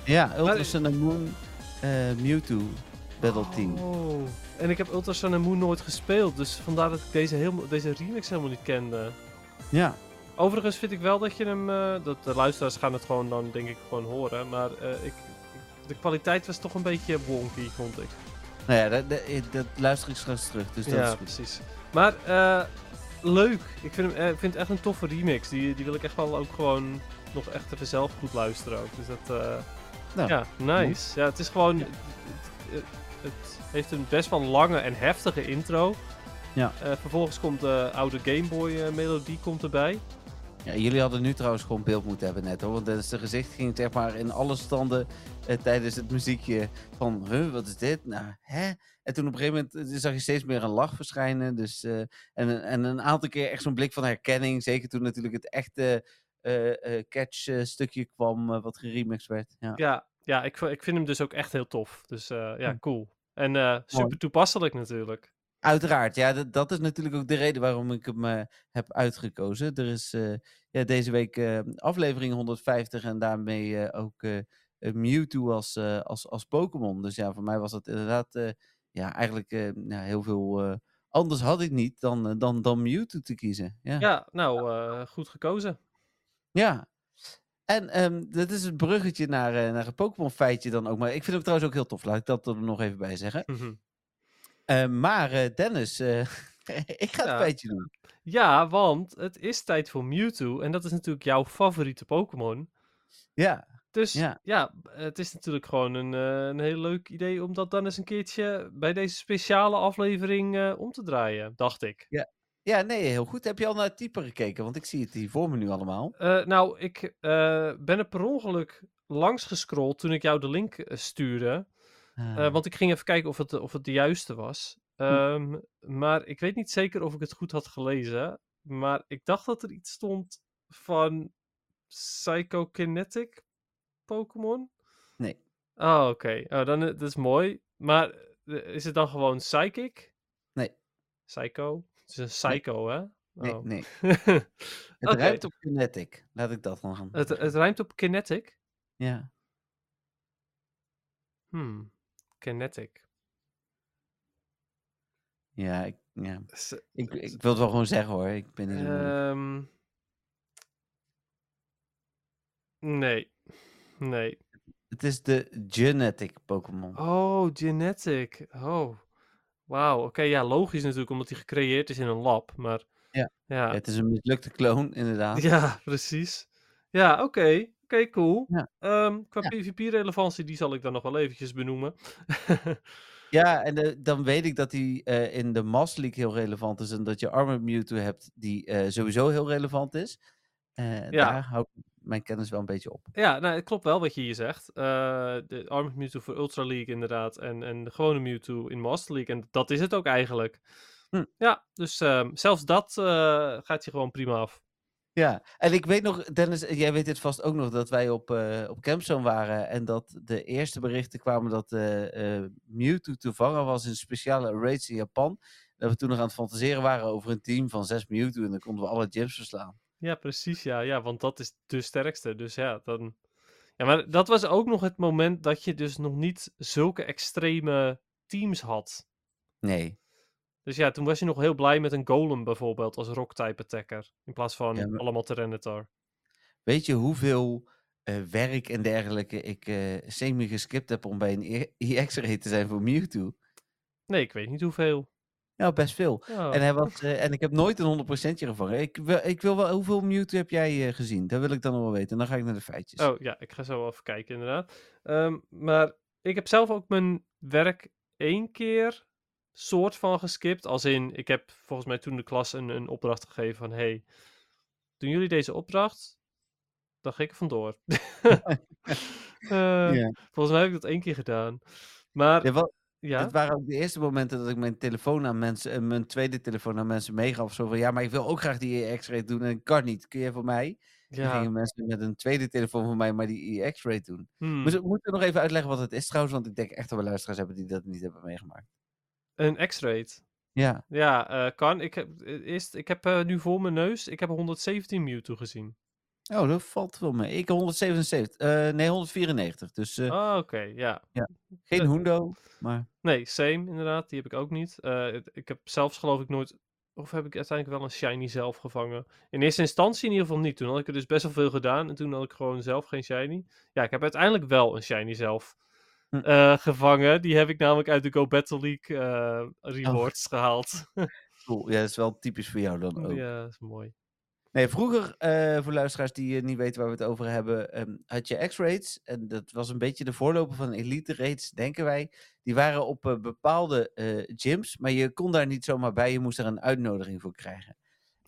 Ja, Ultra Maar- Sun and Moon eh, Mewtwo Battle Team. Oh. En ik heb Ultra Sun and Moon nooit gespeeld, dus vandaar dat ik deze, helemaal, deze remix helemaal niet kende. Ja, Overigens vind ik wel dat je hem, eh, dat de luisteraars gaan het gewoon dan denk ik gewoon horen, maar eh, ik, de kwaliteit was toch een beetje wonky, vond ik. nou ja, dat, dat, dat luister ik straks terug, dus dat is ja, goed. precies. Maar eh, leuk. Ik vind, hem, eh, vind het echt een toffe remix. Die, die wil ik echt wel ook gewoon nog echt even zelf goed luisteren ook. Dus dat, eh, Nou, ja, nice. Ja, het is gewoon, Ja. het, heeft een best wel lange en heftige intro. Ja. Eh, vervolgens komt de oude Game Boy eh, melodie komt erbij. Ja, jullie hadden nu trouwens gewoon beeld moeten hebben net hoor. Want zijn gezicht ging zeg maar in alle standen eh, tijdens het muziekje van, huh, wat is dit? Nou, hè? En toen op een gegeven moment eh, zag je steeds meer een lach verschijnen. Dus, eh, en, en een aantal keer echt zo'n blik van herkenning. Zeker toen natuurlijk het echte eh, eh, catch eh, stukje kwam wat geremixed werd. Ja. Ja, ja ik, ik vind hem dus ook echt heel tof. Dus ja, Hm. cool. En super toepasselijk natuurlijk. Uiteraard, ja, dat, dat is natuurlijk ook de reden waarom ik hem eh, heb uitgekozen. Er is eh, ja, deze week eh, aflevering 150 en daarmee ook Mewtwo als, als, als Pokémon. Dus ja, voor mij was dat inderdaad ja, eigenlijk heel veel. anders had ik niet dan, dan, dan Mewtwo te kiezen. Ja. Ja, nou, goed gekozen. Ja. En ehm dat is het bruggetje naar, naar een Pokémon feitje dan ook. Maar ik vind hem trouwens ook heel tof. Laat ik dat er nog even bij zeggen. Mhm. Maar eh, Dennis, eh, ik ga Ja. het feitje doen. Ja, want het is tijd voor Mewtwo. En dat is natuurlijk jouw favoriete Pokémon. Ja, Dus Ja. ja, het is natuurlijk gewoon een, eh, een heel leuk idee om dat dan eens een keertje bij deze speciale aflevering eh, om te draaien, dacht ik. Ja, nee, heel goed. Heb je al naar het type gekeken? Want ik zie het hier voor me nu allemaal. Eh, nou, ik eh, ben er per ongeluk langs gescrolld toen ik jou de link eh, stuurde. Ah, Eh, want ik ging even kijken of het, of het de juiste was. Ehm, Maar ik weet niet zeker of ik het goed had gelezen. Maar ik dacht dat er iets stond van Psychokinetic Pokémon. Nee. Oh, oké. Oh, dan, eh, dat is mooi. Maar eh, is het dan gewoon Psychic? Nee. Psycho? Het is een Psycho, hè? nee, Oh. nee. Het Oké. ruikt op Kinetic. Laat ik dat dan gaan. het, het rijmt op Kinetic? Ja. Hmm. Kinetic. Ja, ik, ja. Ik, ik wil het wel gewoon zeggen hoor. Ik ben niet. Ehm, nee. Nee. Het is de Genetic Pokémon. Oh, genetic. Oh. Wauw. Oké, ja, logisch natuurlijk, omdat hij gecreëerd is in een lab. Maar Ja. ja, Ja, het is een mislukte kloon, inderdaad. ja precies. Ja, oké. Oké, cool. Ja. Ehm, qua Ja. PvP-relevantie, die zal ik dan nog wel eventjes benoemen. Ja, en eh, dan weet ik dat die eh, in de Master League heel relevant is. En dat je Armored Mewtwo hebt die eh, sowieso heel relevant is. Ja. Daar hou ik mijn kennis wel een beetje op. ja, nou, het klopt wel wat je hier zegt. De Armored Mewtwo voor Ultra League inderdaad. En, en de gewone Mewtwo in Master League. En dat is het ook eigenlijk. Hm. Ja, dus ehm, zelfs dat gaat je gewoon prima af. Ja, en ik weet nog, Dennis, jij weet dit vast ook nog, dat wij op, eh op Campzone waren en dat de eerste berichten kwamen dat eh eh Mewtwo te vangen was in speciale raids in Japan. Dat we toen nog aan het fantaseren waren over een team van zes Mewtwo en dan konden we alle gyms verslaan. Ja, precies. Ja, ja, want dat is de sterkste. Dus ja, dan. Ja, maar dat was ook nog het moment dat je dus nog niet zulke extreme teams had. Nee, Dus ja, toen was je nog heel blij met een Golem bijvoorbeeld als rock-type attacker. In plaats van Ja, maar- allemaal Tyranitar. weet je hoeveel eh, werk en dergelijke ik eh, semi geskipt heb om bij een EX-raid te zijn voor Mewtwo? Nee, ik weet niet hoeveel. Ja, best veel. Oh. En, hij was, eh, en ik heb nooit een 100%je gevangen. Ik wil, ik wil wel, hoeveel Mewtwo heb jij gezien? Dat wil ik dan nog wel weten. En dan ga ik naar de feitjes. Oh ja, ik ga zo wel even kijken inderdaad. Ehm, maar ik heb zelf ook mijn werk één keer soort van geskipt. Als in, ik heb volgens mij toen de klas een, een opdracht gegeven van... Hey, doen jullie deze opdracht? Dan ga ik er vandoor. Eh, Ja. Volgens mij heb ik dat één keer gedaan. Maar Ja, Het waren ook de eerste momenten dat ik mijn telefoon aan mensen, eh, mijn tweede telefoon aan mensen meegaf. Zo van, ja, maar ik wil ook graag die X-ray doen en ik kan niet. Kun je voor mij? Dan ja. gingen mensen met een tweede telefoon van mij maar die X-ray doen. hmm. Moet, moet ik nog even uitleggen wat het is trouwens? Want ik denk echt dat we luisteraars hebben die dat niet hebben meegemaakt. Een X-ray. Ja, Ja, eh, kan. Ik heb, eh, eerst, ik heb eh, nu voor mijn neus, ik heb 117 Mewtwo gezien. oh, dat valt wel mee. Ik 177, eh, nee 194. Dus eh, Ah, oké, ja. geen eh, hundo, maar Nee, same inderdaad. Die heb ik ook niet. Ik heb zelfs geloof ik nooit... Of heb ik uiteindelijk wel een shiny zelf gevangen? In eerste instantie in ieder geval niet. Toen had ik er dus best wel veel gedaan. En toen had ik gewoon zelf geen shiny. Ja, ik heb uiteindelijk wel een shiny zelf Hm. eh, gevangen. Die heb ik namelijk uit de Go Battle League eh, rewards gehaald. cool. Ja, dat is wel typisch voor jou dan ook. ja, dat is mooi. Nee, vroeger, eh, voor luisteraars die niet weten waar we het over hebben, ehm, had je X-rates. En dat was een beetje de voorloper van Elite Rates, denken wij. Die waren op bepaalde gyms, maar je kon daar niet zomaar bij. Je moest er een uitnodiging voor krijgen.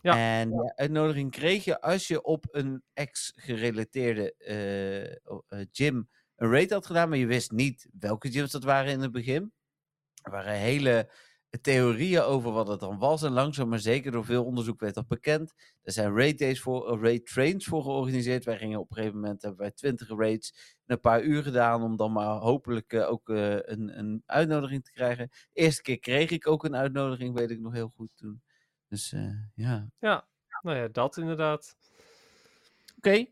Ja. En die uitnodiging kreeg je als je op een X-gerelateerde gym een raid had gedaan, maar je wist niet welke gyms dat waren in het begin. Er waren hele theorieën over wat het dan was. En langzaam maar zeker door veel onderzoek werd dat bekend. Er zijn raid days voor, eh, raid trains voor georganiseerd. Wij gingen op een gegeven moment, hebben wij 20 raids in een paar uur gedaan. Om dan maar hopelijk eh, ook eh, een, een uitnodiging te krijgen. De eerste keer kreeg ik ook een uitnodiging, weet ik nog heel goed toen. Dus ja. Ja, nou ja, dat inderdaad. Oké.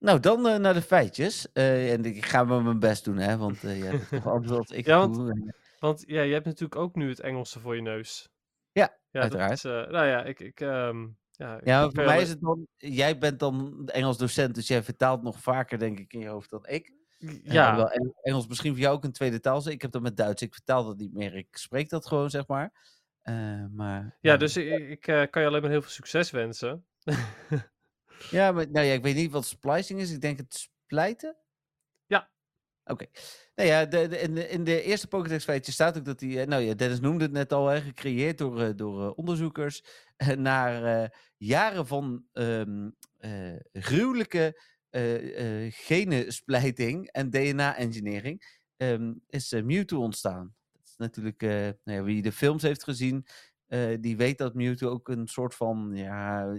Nou, dan eh, naar de feitjes. Eh, en ik ga maar mijn best doen, hè. Want eh, ja, dat is toch anders wat ik Ja, want- doe. Want ja, je hebt natuurlijk ook nu het Engelse voor je neus. Ja, ja uiteraard. Is, nou ja, ik... ik ehm, ja, Ja, ik voor mij is het dan... Jij bent dan Engels docent, dus jij vertaalt nog vaker, denk ik, in je hoofd dan ik. Ja, Eng- Engels misschien voor jou ook een tweede taal. Ik heb dat met Duits. Ik vertaal dat niet meer. Ik spreek dat gewoon, zeg maar. Maar, ja, dus ik, ik kan je alleen maar heel veel succes wensen. Ja, maar nou ja, ik weet niet wat splicing is. Ik denk het splijten. Ja. Oké. Nou ja, de, de, in, de, in de eerste Pokédex feitje staat ook dat die... eh, Nou ja, Dennis noemde het net al, hè, gecreëerd door, eh, door eh, onderzoekers. naar eh, jaren van ehm, eh, gruwelijke genensplijting en DNA-engineering... ehm, is Mewtwo ontstaan. Dat is natuurlijk... nou ja, wie de films heeft gezien, die weet dat Mewtwo ook een soort van... Ja,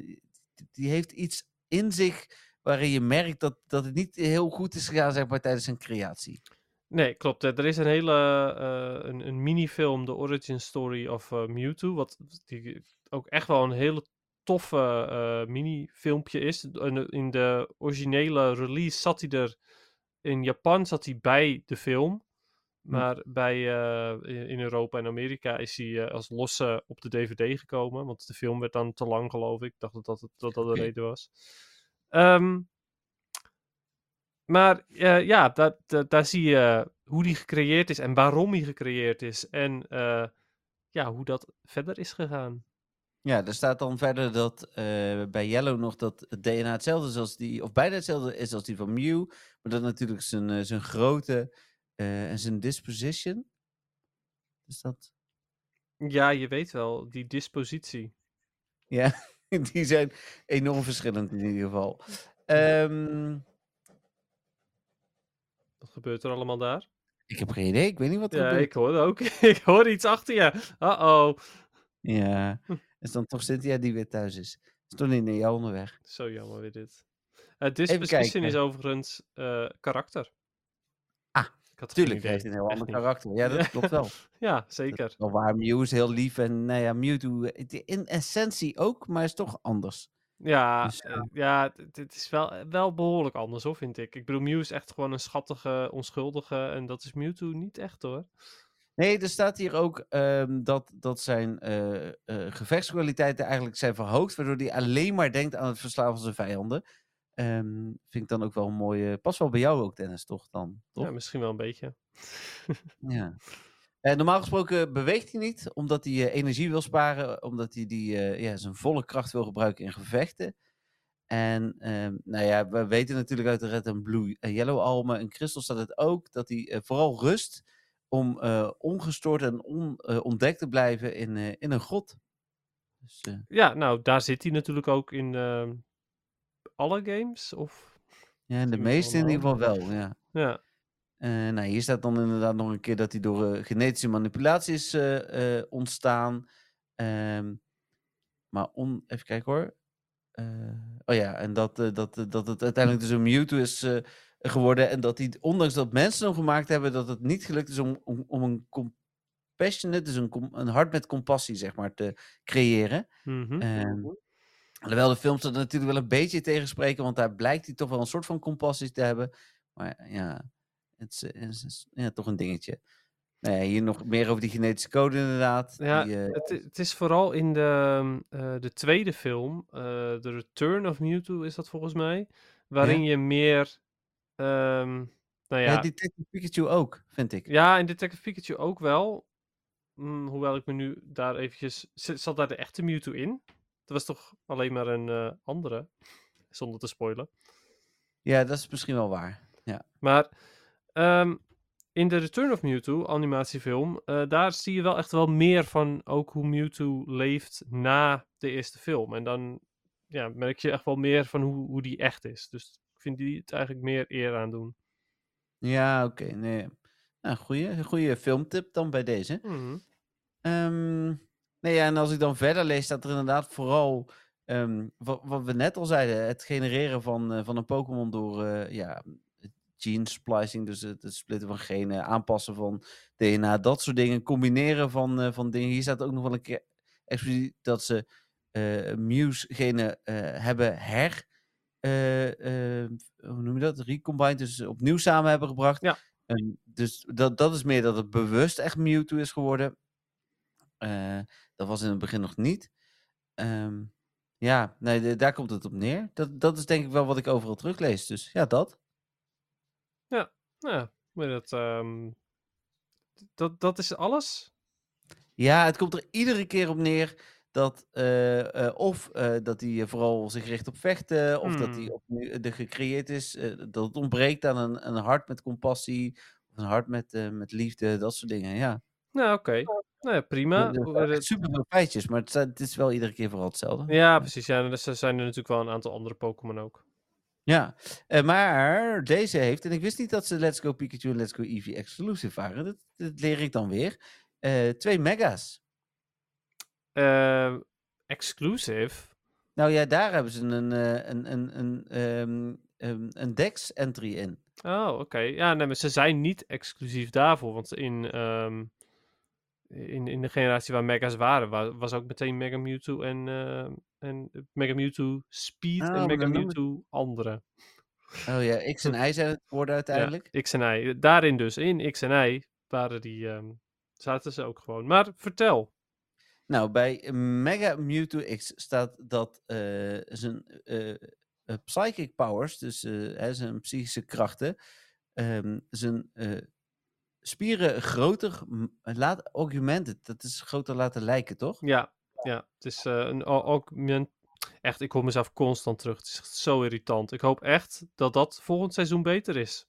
die heeft iets in zich waarin je merkt dat, dat het niet heel goed is gegaan zeg maar, tijdens zijn creatie. Nee, klopt. eh, Er is een hele eh, een, een minifilm, The Origin Story of eh, Mewtwo, wat die ook echt wel een hele toffe eh mini-filmpje is. En In de originele release zat hij er, in Japan zat hij bij de film, maar bij, eh, in Europa en Amerika is hij eh, als losse op de DVD gekomen, want de film werd dan te lang geloof ik. Ik dacht dat dat, dat, dat de reden was. Ehm, maar eh, ja, daar, daar, daar zie je hoe die gecreëerd is en waarom die gecreëerd is. En ja, hoe dat verder is gegaan. Ja, er staat dan verder dat bij Yellow nog dat het DNA hetzelfde is als die, of bijna hetzelfde is als die van Mew, maar dat natuurlijk zijn, zijn grootte eh, en zijn disposition. Dus dat, Ja, je weet wel, die dispositie. ja, die zijn enorm verschillend in ieder geval. Ehm, Wat gebeurt er allemaal daar? ik heb geen idee, ik weet niet wat er Ja, gebeurt. ik hoor ook. ik hoor iets achter je. Uh-oh. Ja, is dan toch Cynthia die weer thuis is. Is toch niet naar jou onderweg? Zo jammer weer dit. Uh, disposition is overigens eh, karakter. Had Tuurlijk, hij heeft een heel ander niet. karakter. Ja, dat klopt wel. Ja, zeker. wel waar, Mew is heel lief en nou ja, Mewtwo eh, in essentie ook, maar is toch anders. Ja, Dus, eh, ja, het- is wel, wel behoorlijk anders hoor, vind ik. Ik bedoel, Mew is echt gewoon een schattige, onschuldige. En dat is Mewtwo niet echt hoor. Nee, er staat hier ook ehm, dat, dat zijn eh, eh, gevechtskwaliteiten eigenlijk zijn verhoogd, waardoor hij alleen maar denkt aan het verslaan van zijn vijanden. Ehm, vind ik dan ook wel een mooie. Pas wel bij jou ook, Dennis, toch? Dan, toch? Ja, misschien wel een beetje. Ja. Eh, normaal gesproken beweegt hij niet, omdat hij eh, energie wil sparen, omdat hij die, eh, ja, zijn volle kracht wil gebruiken in gevechten. En ehm, nou ja, we weten natuurlijk uit de Red and Blue en Yellow almen en Crystal staat het ook, dat hij vooral rust om ongestoord en on, ontdekt te blijven in, in een grot. Dus, Ja, nou, daar zit hij natuurlijk ook in ehm, alle games. Of, ja, de meeste in ieder geval wel, ja. ja. Eh, nou, hier staat dan inderdaad nog een keer dat hij door eh, genetische manipulaties eh, eh, ontstaan. Ehm, maar on, even kijken hoor. Oh ja, en dat, dat, dat het uiteindelijk dus een Mewtwo is geworden. En dat hij, ondanks dat mensen hem gemaakt hebben, dat het niet gelukt is om, om, om een compassionate, dus een, een hart met compassie, zeg maar, te creëren. Mhm. Ehm, Alhoewel de films dat natuurlijk wel een beetje tegenspreken, want daar blijkt hij toch wel een soort van compassie te hebben. Maar ja, het is, het is- ja, toch een dingetje. Nou ja, hier nog meer over die genetische code inderdaad. Ja, die, eh, Het, is vooral in de, eh, de tweede film, eh The Return of Mewtwo is dat volgens mij, waarin je meer, ehm, nou ja, ja, Detective Pikachu ook, vind ik. ja, in Detective Pikachu ook wel, Mm, hoewel ik me nu daar eventjes, zat daar de echte Mewtwo in? Was toch alleen maar een eh, andere, zonder te spoilen. Ja, dat is misschien wel waar. Ja, Maar ehm, in de Return of Mewtwo animatiefilm, eh, daar zie je wel echt wel meer van ook hoe Mewtwo leeft na de eerste film. En dan ja, merk je echt wel meer van hoe, hoe die echt is. Dus ik vind die het eigenlijk meer eer aan doen. ja oké. nee. Nou, goeie filmtip dan bij deze. Mhm. Ehm, nee, ja, en als ik dan verder lees, staat er inderdaad vooral ehm, wat, wat we net al zeiden: het genereren van, eh, van een Pokémon door eh, ja, gene splicing, dus het, het splitten van genen, aanpassen van DNA, dat soort dingen, combineren van, eh, van dingen. Hier staat ook nog wel een keer expliciet dat ze Muse-genen eh, hebben her. hoe noem je dat? Recombined, dus opnieuw samen hebben gebracht. Ja. Dus dat, dat is meer dat het bewust echt Mewtwo is geworden. Eh, dat was in het begin nog niet. Ehm, ja, nee, de- daar komt het op neer. Dat, dat is denk ik wel wat ik overal teruglees. Dus ja, dat. Ja, maar dat, ehm, dat, dat is alles. Ja, het komt er iedere keer op neer dat eh, eh, of eh, dat hij vooral zich richt op vechten, of dat hij Hmm. opnieuw de gecreëerd is, dat het ontbreekt aan een, een hart met compassie, of een hart met, eh, met liefde, dat soort dingen. Ja, Nou, oké. Nou ja, prima. echt super veel feitjes, maar het, het is wel iedere keer vooral hetzelfde. Ja, precies. Ja, er zijn er natuurlijk wel een aantal andere Pokémon ook. Ja, eh, maar deze heeft, en ik wist niet dat ze Let's Go Pikachu en Let's Go Eevee exclusive waren, dat, dat leer ik dan weer. Eh, twee mega's. Ehm, exclusive. Nou ja, daar hebben ze een, eh, een, een, een, ehm, ehm, een Dex entry in. Oh, oké. Ja, nee, maar ze zijn niet exclusief daarvoor. Want in, in, in de generatie waar Mega's waren, wa- was ook meteen Mega Mewtwo en, ehm, en Mega Mewtwo Speed Oh, en maar Mega Mewtwo andere. Oh ja, X en Y zijn het geworden uiteindelijk. Ja, X en Y. Daarin dus, in X en Y, waren die, ehm, zaten ze ook gewoon. Maar vertel. Nou, bij Mega Mewtwo X staat dat eh, zijn eh, eh, psychic powers, dus eh, hè, zijn psychische krachten, ehm, zijn eh, spieren groter laat augmented. Dat is groter laten lijken, toch? Ja, ja. Het is een augment... Echt, ik hoor mezelf constant terug. Het is echt zo irritant. Ik hoop echt dat dat volgend seizoen beter is.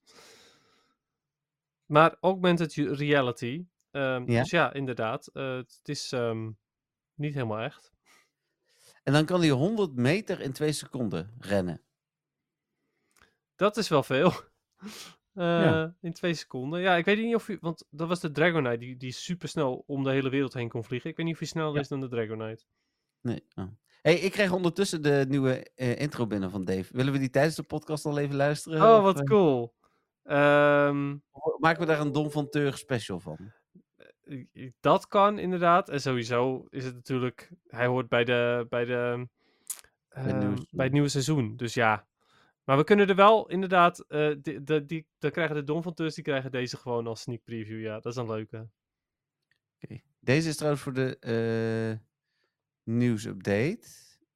Maar augmented reality. ehm, Ja. Dus ja, inderdaad. eh, het is ehm, niet helemaal echt. En dan kan hij 100 meter in 2 seconden rennen. Dat is wel veel. Eh, Ja. In twee seconden. Ja, ik weet niet of je... Want dat was de Dragonite die, die super snel om de hele wereld heen kon vliegen. Ik weet niet of hij sneller Ja. is dan de Dragonite. Nee. oh. Hey, ik krijg ondertussen de nieuwe eh, intro binnen van Dave. Willen we die tijdens de podcast al even luisteren? Oh, of, wat eh, cool. Ehm, of maken we daar een Don van Teur special van? Dat kan inderdaad. En sowieso is het natuurlijk. Hij hoort bij, de, bij, de, ehm, bij het nieuwe seizoen. Dus ja. Maar we kunnen er wel inderdaad. eh die, die, die, dan krijgen de Don van die krijgen deze gewoon als sneak preview. Ja, dat is een leuke. Oké. Deze is trouwens voor de eh, nieuwsupdate.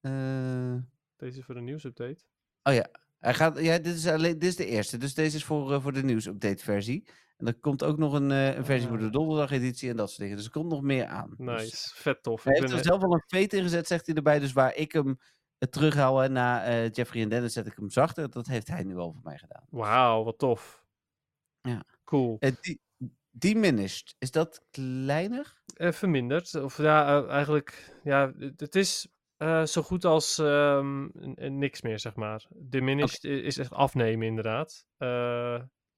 Eh, Deze is voor de nieuwsupdate. oh ja, hij gaat, ja dit, is alleen, dit is de eerste. Dus deze is voor, voor de nieuwsupdate versie. En er komt ook nog een, een versie voor de Ah. donderdag-editie en dat soort dingen. Dus er komt nog meer aan. Dus Nice, vet tof. hij Ik heeft er zelf al een fate in gezet, zegt hij erbij. Dus waar ik hem eh, terughoud en na eh, Jeffrey en Dennis zet ik hem zachter. Dat heeft hij nu al voor mij gedaan. Wauw, wat tof. Ja. Cool. Eh, die, diminished, is dat kleiner? Eh, verminderd. Of ja, eh, eigenlijk, ja, het het is zo goed als ehm, niks meer, zeg maar. Diminished is echt afnemen, inderdaad.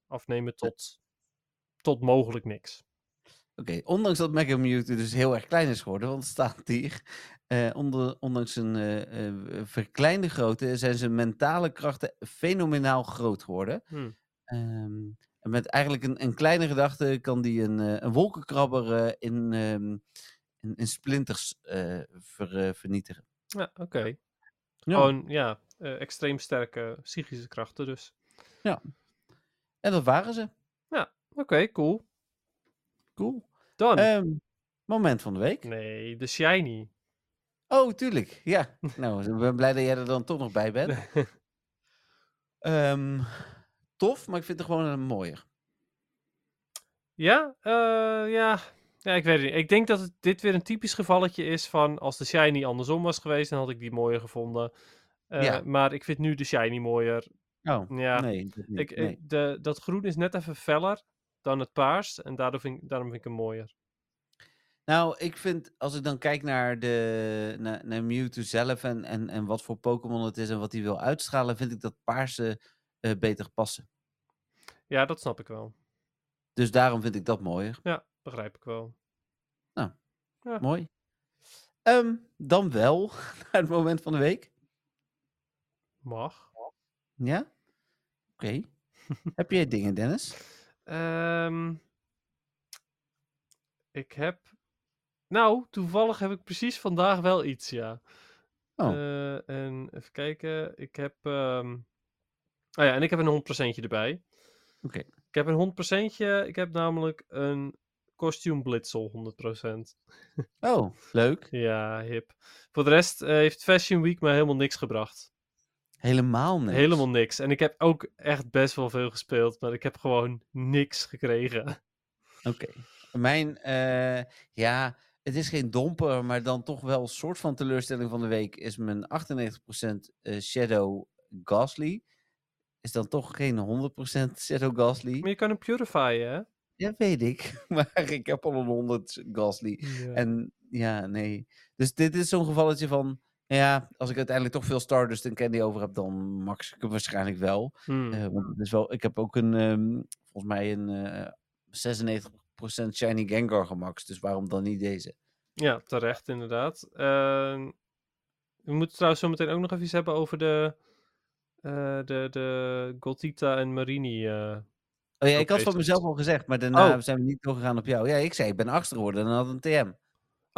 Afnemen tot, tot mogelijk niks. Oké, ondanks dat Mega Mewtwo dus heel erg klein is geworden, want het staat hier, eh, onder, ondanks zijn eh, verkleinde grootte, zijn zijn mentale krachten fenomenaal groot geworden. Hm. Ehm, en met eigenlijk een, een kleine gedachte kan die een, een wolkenkrabber in, ehm, in, in splinters ver- vernietigen. Ja, oké. Ja. Gewoon, ja, extreem sterke psychische krachten dus. En dat waren ze. Oké, cool. Cool. Dan. Ehm, moment van de week. nee, de shiny. Oh, tuurlijk. Ja. nou, ik ben blij dat jij er dan toch nog bij bent. Ehm, tof, maar ik vind het gewoon een mooier. Ja, eh, ja. Ja, ik weet het niet. Ik denk dat het, dit weer een typisch gevalletje is van als de shiny andersom was geweest, dan had ik die mooier gevonden. Eh, Ja. Maar ik vind nu de shiny mooier. Oh, Ja, nee. dat niet, ik, ik- nee. de, dat groen is net even feller dan het paars en daardoor vind, ik- daarom vind ik hem mooier. Nou, ik vind, als ik dan kijk naar, de, naar, naar Mewtwo zelf en, en, en wat voor Pokémon het is en wat hij wil uitstralen, vind ik dat paarse eh, beter passen. Ja, dat snap ik wel. Dus daarom vind ik dat mooier. Ja, begrijp ik wel. Mooi. Ehm, dan wel, naar het moment van de week. Mag. Ja? Oké. Heb jij dingen, Dennis? Ehm, ik heb. Nou, toevallig heb ik precies vandaag wel iets, ja. Oh. Eh, en even kijken. Ik heb. ehm, Oh ja, en ik heb een 100% erbij. Oké. Ik heb een 100%. Ik heb namelijk een kostuum Blitzel 100%. Oh, leuk. Ja, hip. Voor de rest eh, heeft Fashion Week me helemaal niks gebracht. Helemaal niks. Helemaal niks. En ik heb ook echt best wel veel gespeeld, maar ik heb gewoon niks gekregen. Oké. Mijn, eh, ja, het is geen domper, maar dan toch wel een soort van teleurstelling van de week is mijn 98% eh, Shadow Ghastly. Is dan toch geen 100% Shadow Ghastly? Maar je kan hem purifyen, hè? Ja, weet ik. Maar ik heb al een 100 Ghastly. Ja. En ja, nee. Dus dit is zo'n gevalletje van, ja, als ik uiteindelijk toch veel Stardust en Candy over heb, dan max ik hem waarschijnlijk wel. Hmm. Eh, want het is wel, ik heb ook een, ehm, volgens mij een eh 96% Shiny Gengar gemaxt. Dus waarom dan niet deze? Ja, terecht inderdaad. Ehm, we moeten trouwens zo meteen ook nog even iets hebben over de, eh, de, de Goltita en Marini. Oh ja, ik had van mezelf al gezegd, maar daarna Oh. zijn we niet doorgegaan op jou. Ja, ik zei, ik ben achter geworden en dan had een TM.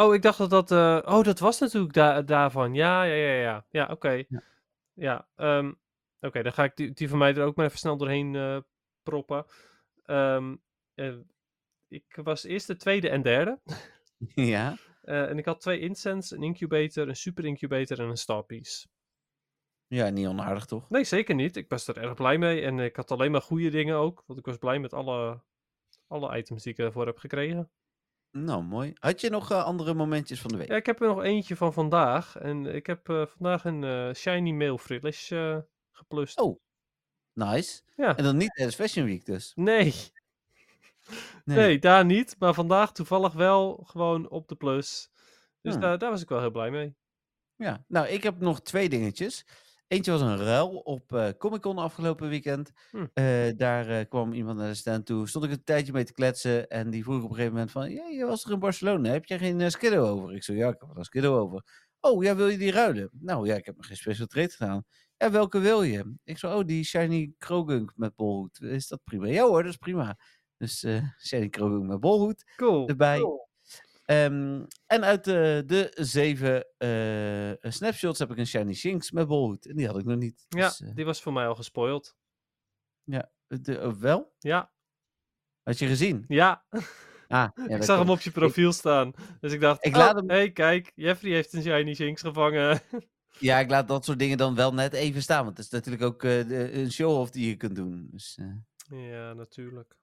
Oh, ik dacht dat dat... eh, Oh, dat was natuurlijk da daarvan. Ja, ja, ja, ja. Ja, oké. Ja. Ja, ehm, oké, dan ga ik die, die van mij er ook maar even snel doorheen eh, proppen. Ehm, eh, ik was eerst de tweede en derde. ja. En ik had twee incense, een incubator, een super incubator en een starpiece. Ja, niet onaardig toch? Nee, zeker niet. Ik was er erg blij mee. En ik had alleen maar goede dingen ook. Want ik was blij met alle, alle items die ik ervoor heb gekregen. Nou, mooi. Had je nog eh, andere momentjes van de week? Ja, ik heb er nog eentje van vandaag. En ik heb eh, vandaag een eh, shiny mail frillish eh geplust. Oh. Nice. Ja. En dan niet tijdens Fashion Week dus. Nee. nee, daar niet. Maar vandaag toevallig wel gewoon op de plus. Dus Hmm. daar, daar was ik wel heel blij mee. Ja, nou, ik heb nog twee dingetjes. Eentje was een ruil op eh Comic Con afgelopen weekend. Hm. Eh, daar eh, kwam iemand naar de stand toe. Stond ik een tijdje mee te kletsen. En die vroeg op een gegeven moment van... Ja, je was er in Barcelona. Heb jij geen Skiddo over? Ik zo, ja, ik heb wel een Skiddo over. Oh, ja, wil je die ruilen? Nou ja, ik heb nog geen special trade gedaan. Ja, welke wil je? Ik zo, oh, die Shiny Krogunk met bolhoed. Is dat prima? Ja hoor, dat is prima. Dus Shiny Krogunk met bolhoed Cool. erbij. Ehm, en uit de, de zeven eh, snapshots heb ik een Shiny Shinx met bolhoed. En die had ik nog niet. Ja, Dus, eh, die was voor mij al gespoild. de, eh, wel? Ja, Had je gezien? ja. Ah, ja, ik zag hem op je profiel staan. Dus ik dacht, Ik laat hem- hey, kijk, Jeffrey heeft een shiny Shinx gevangen. Ja, ik laat dat soort dingen dan wel net even staan. Want het is natuurlijk ook eh, de- een show-off die je kunt doen. Dus, Ja, natuurlijk.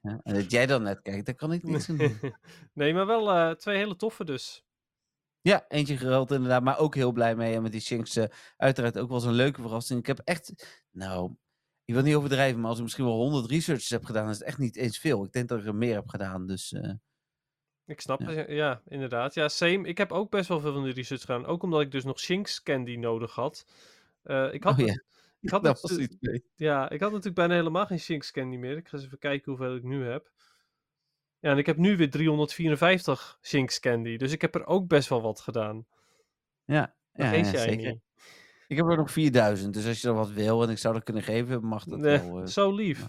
Ja, en dat jij dan net kijkt, daar kan ik niets aan doen. nee, maar wel eh, twee hele toffe dus. Ja, eentje geruild inderdaad, maar ook heel blij mee. En met die Shinx eh, uiteraard ook wel eens een leuke verrassing. Ik heb echt, nou, ik wil niet overdrijven, maar als ik misschien wel 100 researches heb gedaan, is het echt niet eens veel. Ik denk dat ik er meer heb gedaan, dus... eh, Ik snap Ja. het, ja, inderdaad. Ja, same. Ik heb ook best wel veel van die research gedaan. Ook omdat ik dus nog Shinx Candy nodig had. Ik had, Oh ik had dat natu- was iets mee. Ja, ik had natuurlijk bijna helemaal geen Shinx Candy meer. Ik ga eens even kijken hoeveel ik nu heb. Ja, en ik heb nu weer 354 Shinx Candy. Dus ik heb er ook best wel wat gedaan. Ja, ja, zeker. niet. Ik heb er nog 4000, dus als je er wat wil en ik zou dat kunnen geven, mag dat Nee, wel. eh, zo lief.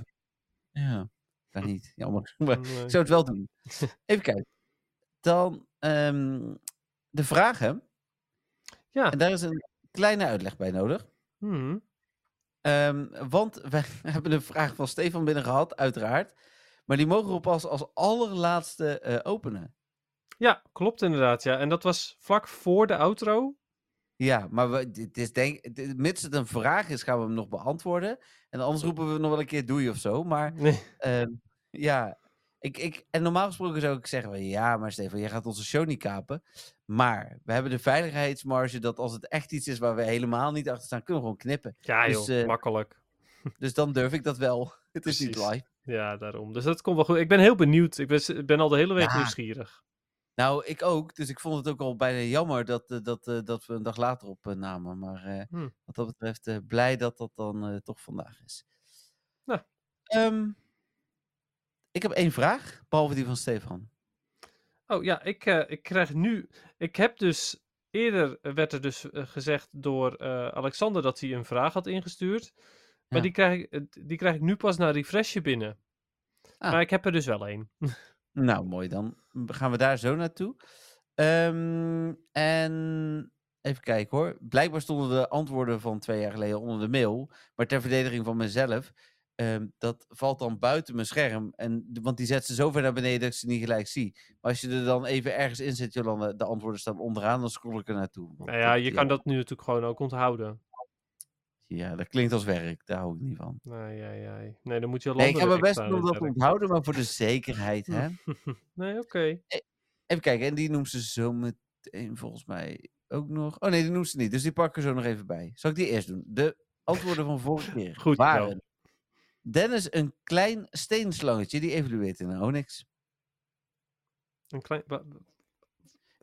ja, kan niet, jammer. Maar Nee. ik zou het wel doen. Even kijken. Dan ehm, de vragen. Ja. En daar is een kleine uitleg bij nodig. Mhm. Ehm, want wij hebben een vraag van Stefan binnen gehad, uiteraard. Maar die mogen we pas als allerlaatste eh, openen. Ja, klopt inderdaad. Ja. En dat was vlak voor de outro. Ja, maar we, dit is denk, dit- mits het een vraag is, gaan we hem nog beantwoorden. En anders roepen we nog wel een keer doei of zo. Maar Nee. ehm, ja, ik, ik, en normaal gesproken zou ik zeggen, ja, maar Stefan, jij gaat onze show niet kapen. Maar we hebben de veiligheidsmarge dat als het echt iets is waar we helemaal niet achter staan, kunnen we gewoon knippen. Ja, Dus, joh, eh, makkelijk. Dus dan durf ik dat wel. Het is niet live. Ja, daarom. Dus dat komt wel goed. Ik ben heel benieuwd. Ik ben, al de hele week Ja. nieuwsgierig. Nou, ik ook. Dus ik vond het ook al bijna jammer dat, eh, dat, eh, dat we een dag later opnamen. Maar Hm. wat dat betreft, blij dat dat dan toch vandaag is. Nou. Ehm, ik heb één vraag, behalve die van Stefan. Oh ja, ik, eh, ik krijg nu. Ik heb dus. Eerder werd er dus eh, gezegd door eh, Alexander dat hij een vraag had ingestuurd. Maar Ja. die, krijg ik, die krijg ik nu pas na refreshje binnen. Ah. Maar ik heb er dus wel één. Nou, mooi. Dan gaan we daar zo naartoe. Ehm, en even kijken hoor. Blijkbaar stonden de antwoorden van twee jaar geleden onder de mail. Maar ter verdediging van mezelf, ehm, dat valt dan buiten mijn scherm. En, want die zet ze zo ver naar beneden dat ik ze niet gelijk zie. Maar als je er dan even ergens in zet, Jolanda, de antwoorden staan onderaan, dan scroll ik er naartoe. Nou ja, je ja, kan dat nu natuurlijk gewoon ook onthouden. Ja, dat klinkt als werk. Daar hou ik niet van. Nee, ja, ja. nee dan moet je Nee, ik heb mijn best doen om dat te onthouden, maar voor de zekerheid, hè. Nee, oké. Even kijken, en die noemt ze zo meteen volgens mij ook nog. Oh nee, die noemt ze niet, dus die pakken we zo nog even bij. Zal ik die eerst doen? De antwoorden van vorige keer Goed, waren... Dennis een klein steenslangetje, die evolueert in een onyx. Een klein...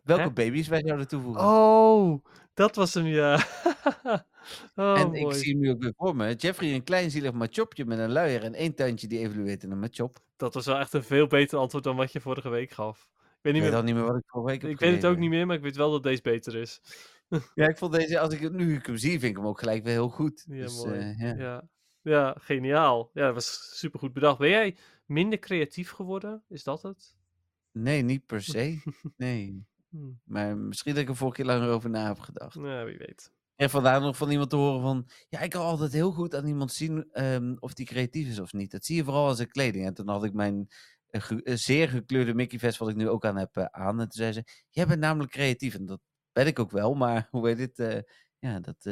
Welke Hè? baby's wij zouden toevoegen? Oh, dat was hem, ja. oh, en mooi. ik zie hem nu ook weer voor me. Jeffrey een klein zielig machopje met een luier en één tuintje die evolueert in een machop. Dat was wel echt een veel beter antwoord dan wat je vorige week gaf. Ik weet, Ik niet weet meer, al niet meer wat ik vorige week heb ik weet het ook niet meer, maar ik weet wel dat deze beter is. Ja, ik vond deze, als ik het nu ik hem zie, vind ik hem ook gelijk weer heel goed. Ja, dus, mooi. eh, ja. Ja. Ja, geniaal. Ja, dat was super goed bedacht. Ben jij minder creatief geworden? Is dat het? Nee, niet per se. Nee. Hm. Maar misschien dat ik er vorige keer langer over na heb gedacht. Ja, wie weet. En vandaar nog van iemand te horen van... Ja, ik kan altijd heel goed aan iemand zien ehm, of die creatief is of niet. Dat zie je vooral aan zijn kleding. En toen had ik mijn eh, ge- eh, zeer gekleurde Mickey vest, wat ik nu ook aan heb, eh, aan. En toen zei ze, jij bent namelijk creatief. En dat ben ik ook wel, maar hoe weet dit? ja, dat...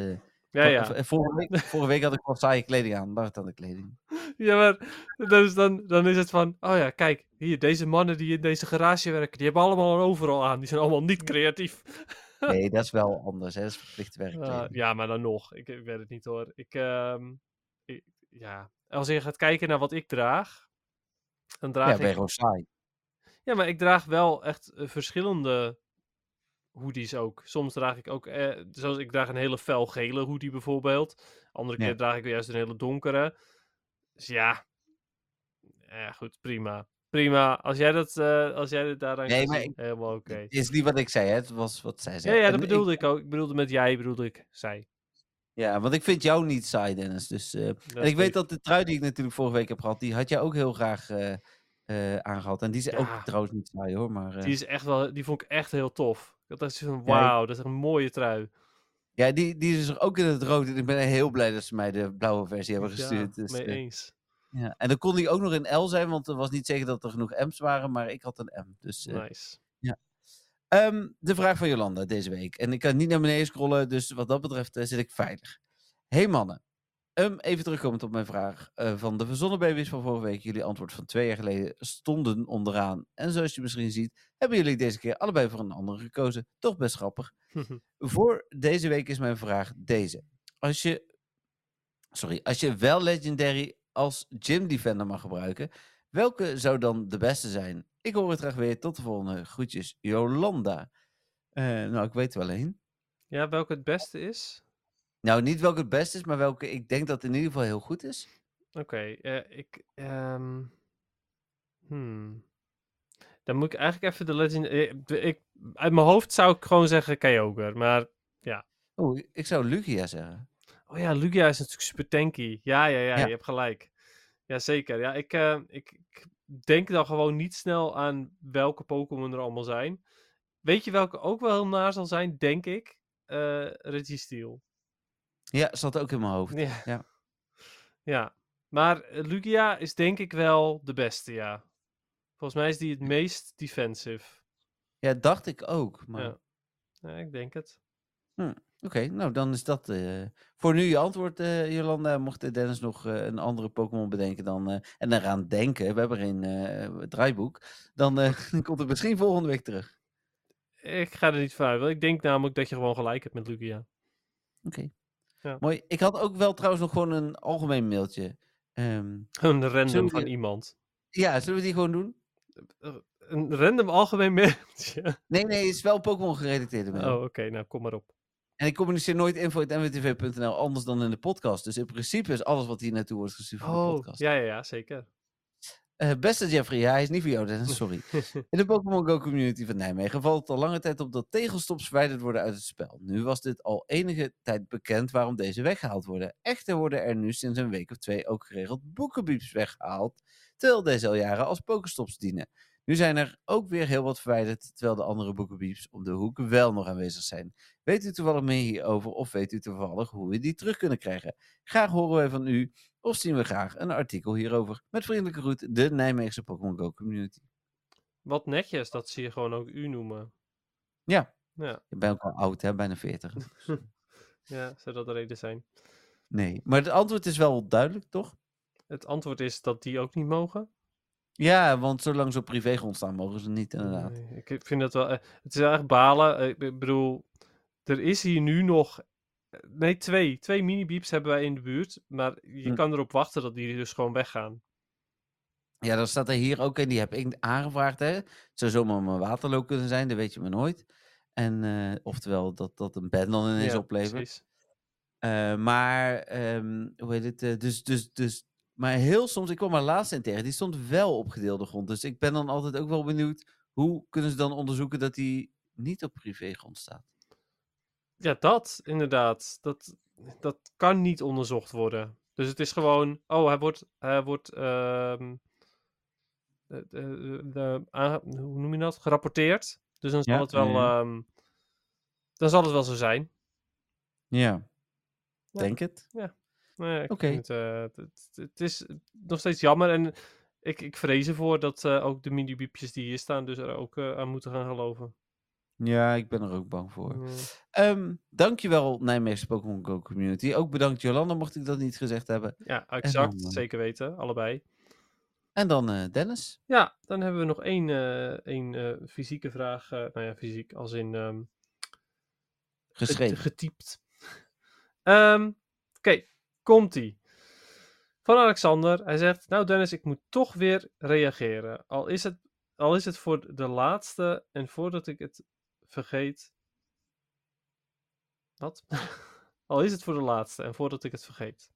Ja, ja. Vorige week, vorige week had ik wel saaie kleding aan. Het aan de kleding. Ja, maar dan is, dan, dan is het van, oh ja, kijk, hier, deze mannen die in deze garage werken, die hebben allemaal een overal aan. Die zijn allemaal niet creatief. Nee, dat is wel anders. Hè? Dat is verplicht werk. Uh, ja, maar dan nog. Ik, ik weet het niet hoor. Ik, ehm, ik- ja. Als je gaat kijken naar wat ik draag, dan draag ja, ben je ik... gewoon saai. Ja, maar ik draag wel echt eh, verschillende hoodies ook. Soms draag ik ook, eh, zoals ik draag een hele fel gele hoodie bijvoorbeeld. Andere Ja. keer draag ik juist een hele donkere. Dus ja, ja goed, prima. Prima. Als jij dat, eh, als jij het daaraan Nee, maar helemaal oké. is niet wat ik zei, hè? Het was wat zij zei. ja, dat bedoelde ik ook. Ik bedoelde met jij, bedoelde ik zij. Ja, want ik vind jou niet saai, Dennis. Dus, eh, Dat en ik weet dat de trui die ik natuurlijk vorige week heb gehad, die had jij ook heel graag eh eh, aangehad. En die is Ja. ook trouwens niet saai hoor, maar... Die is echt wel, die vond ik echt heel tof. Echt zoiets van, Ja, wauw, dat is een mooie trui. Ja, die, die is er ook in het rood. En ik ben heel blij dat ze mij de blauwe versie hebben gestuurd. Ja, dus, mee eh, eens. ja. En dan kon die ook nog in L zijn, want er was niet zeker dat er genoeg M's waren, maar ik had een M. Dus, eh, Nice. Ehm, de vraag van Jolanda deze week. En ik kan niet naar beneden scrollen, dus wat dat betreft eh, zit ik veilig. Hey mannen. Um, even terugkomend op mijn vraag uh, van de verzonnen baby's van vorige week. Jullie antwoord van twee jaar geleden stonden onderaan. En zoals je misschien ziet, hebben jullie deze keer allebei voor een andere gekozen. Toch best grappig. voor deze week is mijn vraag deze. Als je, sorry, als je wel Legendary als Gym Defender mag gebruiken, welke zou dan de beste zijn? Ik hoor het graag weer. Tot de volgende. Groetjes, Jolanda. Uh, nou, ik weet wel één. Ja, welke het beste is? Nou, niet welke het beste is, maar welke ik denk dat in ieder geval heel goed is. Oké, okay, uh, ik... Um... Hmm. Dan moet ik eigenlijk even de Legend... Eh, ik, uit mijn hoofd zou ik gewoon zeggen Kyogre, maar ja. Oh, ik zou Lugia zeggen. Oh ja, Lugia is natuurlijk super tanky. Ja, ja, ja, ja. je hebt gelijk. Jazeker. Ja, ik, uh, ik, ik denk dan gewoon niet snel aan welke Pokémon er allemaal zijn. Weet je welke ook wel heel naar zal zijn, denk ik? Uh, Registeel. Ja, zat ook in mijn hoofd. Ja. ja. ja. Maar Lugia is denk ik wel de beste, ja. Volgens mij is die het meest defensive. Ja, dacht ik ook. Maar... Ja. ja ik denk het. Hm. Oké, nou dan is dat uh, voor nu je antwoord, uh, Jolanda. Mocht Dennis nog uh, een andere Pokémon bedenken dan, en eraan denken, we hebben geen draaiboek, dan komt het misschien volgende week terug. Ik ga er niet van uit. Ik denk namelijk dat je gewoon gelijk hebt met Lugia. Oké. Okay. Ja. Mooi. Ik had ook wel trouwens nog gewoon een algemeen mailtje. Um, een random van iemand. Ja, zullen we die gewoon doen? Een random algemeen mailtje? Nee, nee, het is wel Pokémon gerelateerde mail. Oh, oké. Nou, kom maar op. En ik communiceer nooit info.nwtv.nl anders dan in de podcast. Dus in principe is alles wat hier naartoe wordt gestuurd oh, de podcast. Ja, ja, ja, zeker. Uh, beste Jeffrey, ja, hij is niet voor jou, Dennis, sorry. In de Pokémon Go community van Nijmegen valt het al lange tijd op dat tegelstops verwijderd worden uit het spel. Nu was dit al enige tijd bekend waarom deze weggehaald worden. Echter worden er nu sinds een week of twee ook geregeld boekenbieps weggehaald, terwijl deze al jaren als Pokestops dienen. Nu zijn er ook weer heel wat verwijderd, terwijl de andere boekenbieps om de hoek wel nog aanwezig zijn. Weet u toevallig meer hierover of weet u toevallig hoe we die terug kunnen krijgen? Graag horen wij van u of zien we graag een artikel hierover. Met vriendelijke groet, de Nijmeegse Pokémon Go community. Wat netjes dat ze je gewoon ook u noemen. Ja. ja. Je bent ook al oud, hè? Bijna 40. ja, zou dat de reden zijn? Nee, maar het antwoord is wel duidelijk, toch? Het antwoord is dat die ook niet mogen. Ja, want zolang ze op privégrond staan, mogen ze niet, inderdaad. Nee, ik vind dat wel... Eh, het is eigenlijk balen. Eh, ik bedoel, er is hier nu nog... Nee, twee. Twee mini-beeps hebben wij in de buurt. Maar je Hm. kan erop wachten dat die dus gewoon weggaan. Ja, dan staat er hier ook in, die heb ik aangevraagd, hè. Het zou zomaar mijn waterloop kunnen zijn, dat weet je maar nooit. En, eh, oftewel, dat dat een band dan ineens Ja, oplevert. precies. Eh, maar, ehm, hoe heet het? eh, dus, dus, dus, maar heel soms, ik kwam maar laatst in tegen, die stond wel op gedeelde grond. Dus ik ben dan altijd ook wel benieuwd, hoe kunnen ze dan onderzoeken dat die niet op privégrond staat? Ja, dat inderdaad. Dat, dat kan niet onderzocht worden. Dus het is gewoon, oh, hij wordt, hij wordt ehm, de, de, de- aange- hoe noem je dat? Gerapporteerd. Dus dan zal Ja, het wel, ja, ehm, dan zal het wel zo zijn. Ja, Ja. denk het. Ja, ik Oké. het, eh, het, het- is nog steeds jammer. En ik, ik vrees ervoor dat eh, ook de mini-biepjes die hier staan, dus er ook eh, aan moeten gaan geloven. Ja, ik ben er ook bang voor. Mm. Ehm dankjewel Nijmeegse Pokémon Go community. Ook bedankt Jolanda, mocht ik dat niet gezegd hebben. Ja, exact. dan, eh, Zeker weten, allebei. En dan eh, Dennis. Ja, dan hebben we nog één, eh, één fysieke vraag. nou ja, fysiek als in ehm, Geschreven. getypt. Ehm, Oké, komt-ie. Van Alexander. Hij zegt, nou Dennis, ik moet toch weer reageren. Al is het, al is het voor de laatste en voordat ik het vergeet... Wat? al is het voor de laatste en voordat ik het vergeet.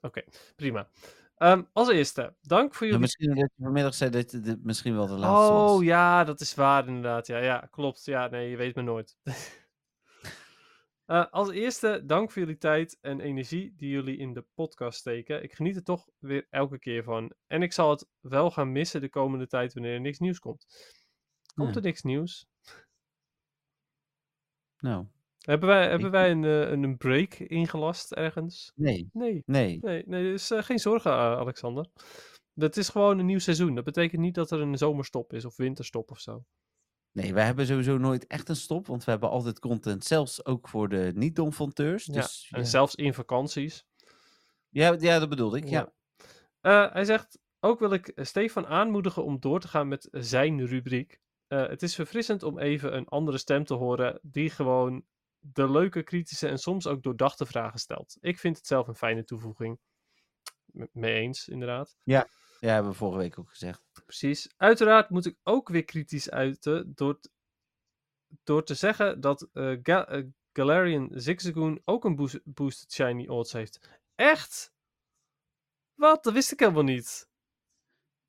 Oké, prima. Ehm, als eerste, dank voor Ja, jullie misschien dat je vanmiddag zei dat dit misschien wel de laatste Oh was. ja, dat is waar inderdaad. Ja, ja, klopt. Ja, nee, je weet me nooit. Eh, als eerste, dank voor jullie tijd en energie die jullie in de podcast steken. Ik geniet er toch weer elke keer van. En ik zal het wel gaan missen de komende tijd wanneer er niks nieuws komt. Komt er niks nieuws? Nou, Hebben wij, hebben wij een, eh, een een break ingelast ergens? nee, Nee, nee. nee, nee dus eh, geen zorgen, eh, Alexander. Het is gewoon een nieuw seizoen. Dat betekent niet dat er een zomerstop is of winterstop of zo. Nee, wij hebben sowieso nooit echt een stop, want we hebben altijd content, zelfs ook voor de niet-domfonteurs. Ja, Dus En ja. zelfs in vakanties. Ja, ja dat bedoelde ik, ja. Hij zegt, ook wil ik Stefan aanmoedigen om door te gaan met zijn rubriek. Eh, het is verfrissend om even een andere stem te horen die gewoon de leuke, kritische en soms ook doordachte vragen stelt. Ik vind het zelf een fijne toevoeging. M- Mee eens, inderdaad. Ja, hebben we vorige week ook gezegd. Precies. Uiteraard moet ik ook weer kritisch uiten door, door te zeggen dat Ga- eh, Galarian Zigzagoon ook een boos- boosted shiny odds heeft. Echt? Wat? Dat wist ik helemaal niet.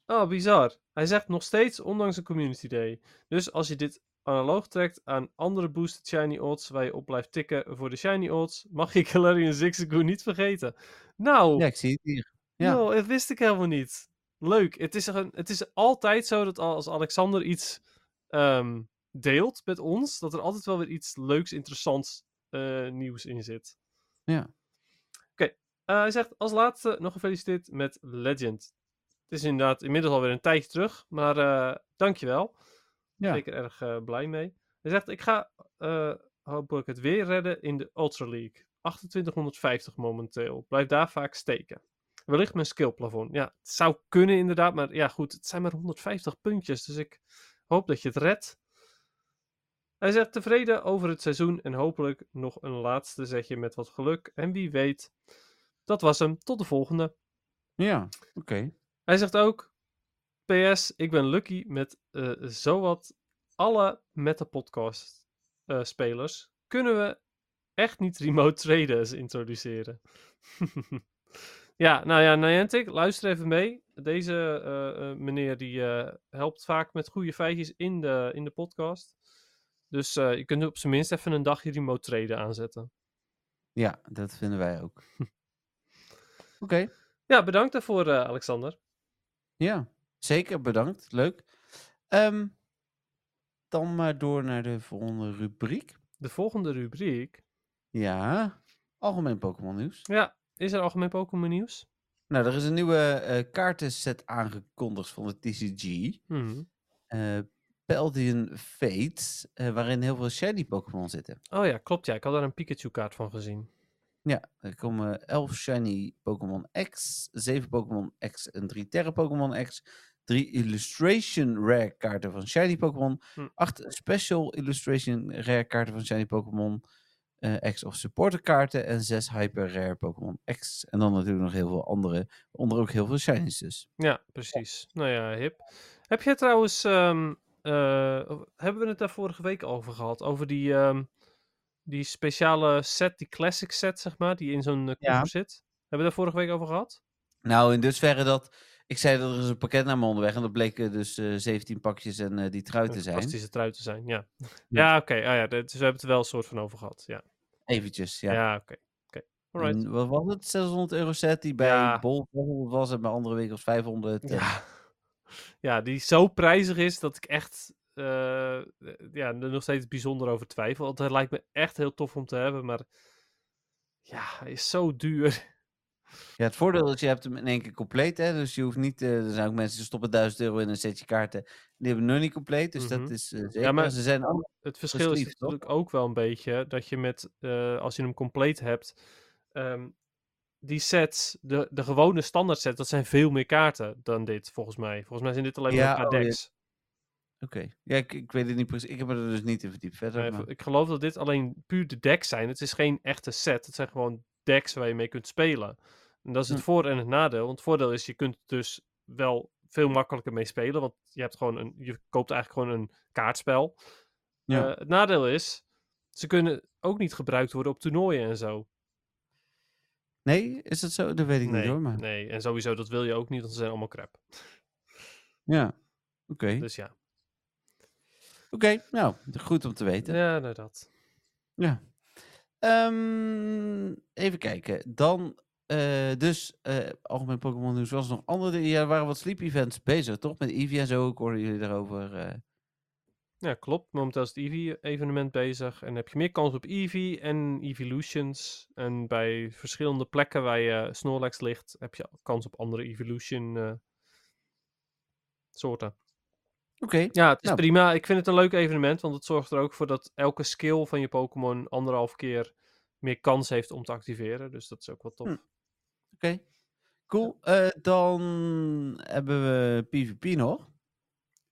Oh, bizar. Hij zegt nog steeds, ondanks een community day. Dus als je dit analoog trekt aan andere boosted shiny odds waar je op blijft tikken voor de shiny odds, mag je Galarian Zigzagoon niet vergeten. Nou, Ja, ik zie het hier. Ja. Joh, dat wist ik helemaal niet. Leuk. Het is, een, het is altijd zo dat als Alexander iets ehm, deelt met ons, dat er altijd wel weer iets leuks, interessants eh, nieuws in zit. Ja. Eh, hij zegt als laatste nog gefeliciteerd met Legend. Het is inderdaad inmiddels alweer een tijdje terug, maar eh dankjewel. Ja. Zeker erg eh, blij mee. Hij zegt ik ga eh, hopelijk het weer redden in de Ultra League. 2850 momenteel. Blijf daar vaak steken. Wellicht mijn skillplafond. Ja, het zou kunnen inderdaad, maar ja goed, het zijn maar 150 puntjes, dus ik hoop dat je het redt. Hij zegt tevreden over het seizoen en hopelijk nog een laatste zetje met wat geluk. En wie weet, dat was hem. Tot de volgende. Ja, oké. Hij zegt ook: PS, ik ben lucky met eh zowat alle Meta-podcast eh, spelers. Kunnen we echt niet remote traders introduceren? ja, nou ja, Niantic, luister even mee. Deze eh, meneer die helpt vaak met goede feitjes in de, in de podcast. Dus je kunt op zijn minst even een dagje remote traden aanzetten. Ja, dat vinden wij ook. Oké. Ja, bedankt daarvoor, Alexander. Ja, zeker. Bedankt. Leuk. Ehm, dan maar door naar de volgende rubriek. De volgende rubriek. Ja, algemeen Pokémon nieuws. Ja, is er algemeen Pokémon nieuws? Nou, er is een nieuwe eh, kaartenset aangekondigd van de TCG. Mhm. eh Paldean Fates, eh, waarin heel veel shiny Pokémon zitten. Oh ja, klopt ja. Ik had daar een Pikachu-kaart van gezien. Ja, er komen 11 shiny Pokémon X, 7 Pokémon X en 3 Terra Pokémon X, 3 Illustration Rare kaarten van shiny Pokémon, Hm. 8 Special Illustration Rare kaarten van shiny Pokémon eh, X of Supporter kaarten en 6 Hyper Rare Pokémon X. En dan natuurlijk nog heel veel andere, onder ook heel veel shinies dus. Ja, precies. Nou ja, hip. Heb jij trouwens... ehm, eh, hebben we het daar vorige week over gehad? Over die, ehm, die speciale set, die classic set, zeg maar, die in zo'n eh, Ja. koffer zit? Hebben we daar vorige week over gehad? Nou, in dusverre dat, ik zei dat er is een pakket naar me onderweg en dat bleken dus eh 17 pakjes en eh, die trui te zijn. fantastische trui te zijn, ja. Ja. Ja, oké. Ah, ja, dus we hebben het er wel een soort van over gehad, ja. Eventjes, ja. Ja, oké. oké. Alright. En wat was het? 600 euro set die bij Ja. Bol 400 was en bij andere winkels 500. en- Ja. ja, die zo prijzig is dat ik echt eh, ja, er nog steeds bijzonder over twijfel. Want het lijkt me echt heel tof om te hebben, maar ja, hij is zo duur. Ja, het voordeel is, je hebt hem in één keer compleet. Hè? Dus je hoeft niet... eh, er zijn ook mensen die stoppen 1000 euro in een setje kaarten. Die hebben hem nog niet compleet. Dus Mhm. dat is eh, zeker. Ja, maar Ze zijn. Het verschil is toch? natuurlijk ook wel een beetje dat je met, als je hem compleet hebt, ehm, die sets, de, de gewone standaard sets, dat zijn veel meer kaarten dan dit, volgens mij. Volgens mij zijn dit alleen maar Ja, een ja. Oké. Ja, ik, ik weet het niet precies. Ik heb er dus niet in verdiept verder. Nee, maar- Ik geloof dat dit alleen puur de decks zijn. Het is geen echte set. Het zijn gewoon decks waar je mee kunt spelen. En dat is het Hm. voor- en het nadeel. Want het voordeel is, je kunt dus wel veel makkelijker mee spelen. Want je, hebt gewoon een, je koopt eigenlijk gewoon een kaartspel. Ja. Eh, het nadeel is, ze kunnen ook niet gebruikt worden op toernooien en zo. Nee, is dat zo? Dat weet ik niet hoor. Maar... nee, en sowieso, dat wil je ook niet, want ze zijn allemaal crap. Ja. Oké. Dus ja, Oké, nou, goed om te weten. ja nou dat. Ja. Ehm, even kijken. Dan, eh, dus, eh, algemeen Pokémon nieuws was nog andere. Ja, er waren wat sleep events bezig, toch? Met Eevee en zo. Ik hoorde jullie daarover. eh. Ja, klopt. Momenteel is het Eevee-evenement bezig. En heb je meer kans op Eevee en Evolutions. En bij verschillende plekken waar je Snorlax ligt, heb je kans op andere Evolution soorten. Oké. Ja, het is Nou. prima. Ik vind het een leuk evenement, want het zorgt er ook voor dat elke skill van je Pokémon anderhalf keer meer kans heeft om te activeren. Dus dat is ook wel tof. Hm. Oké. Cool. Eh, dan hebben we PvP nog.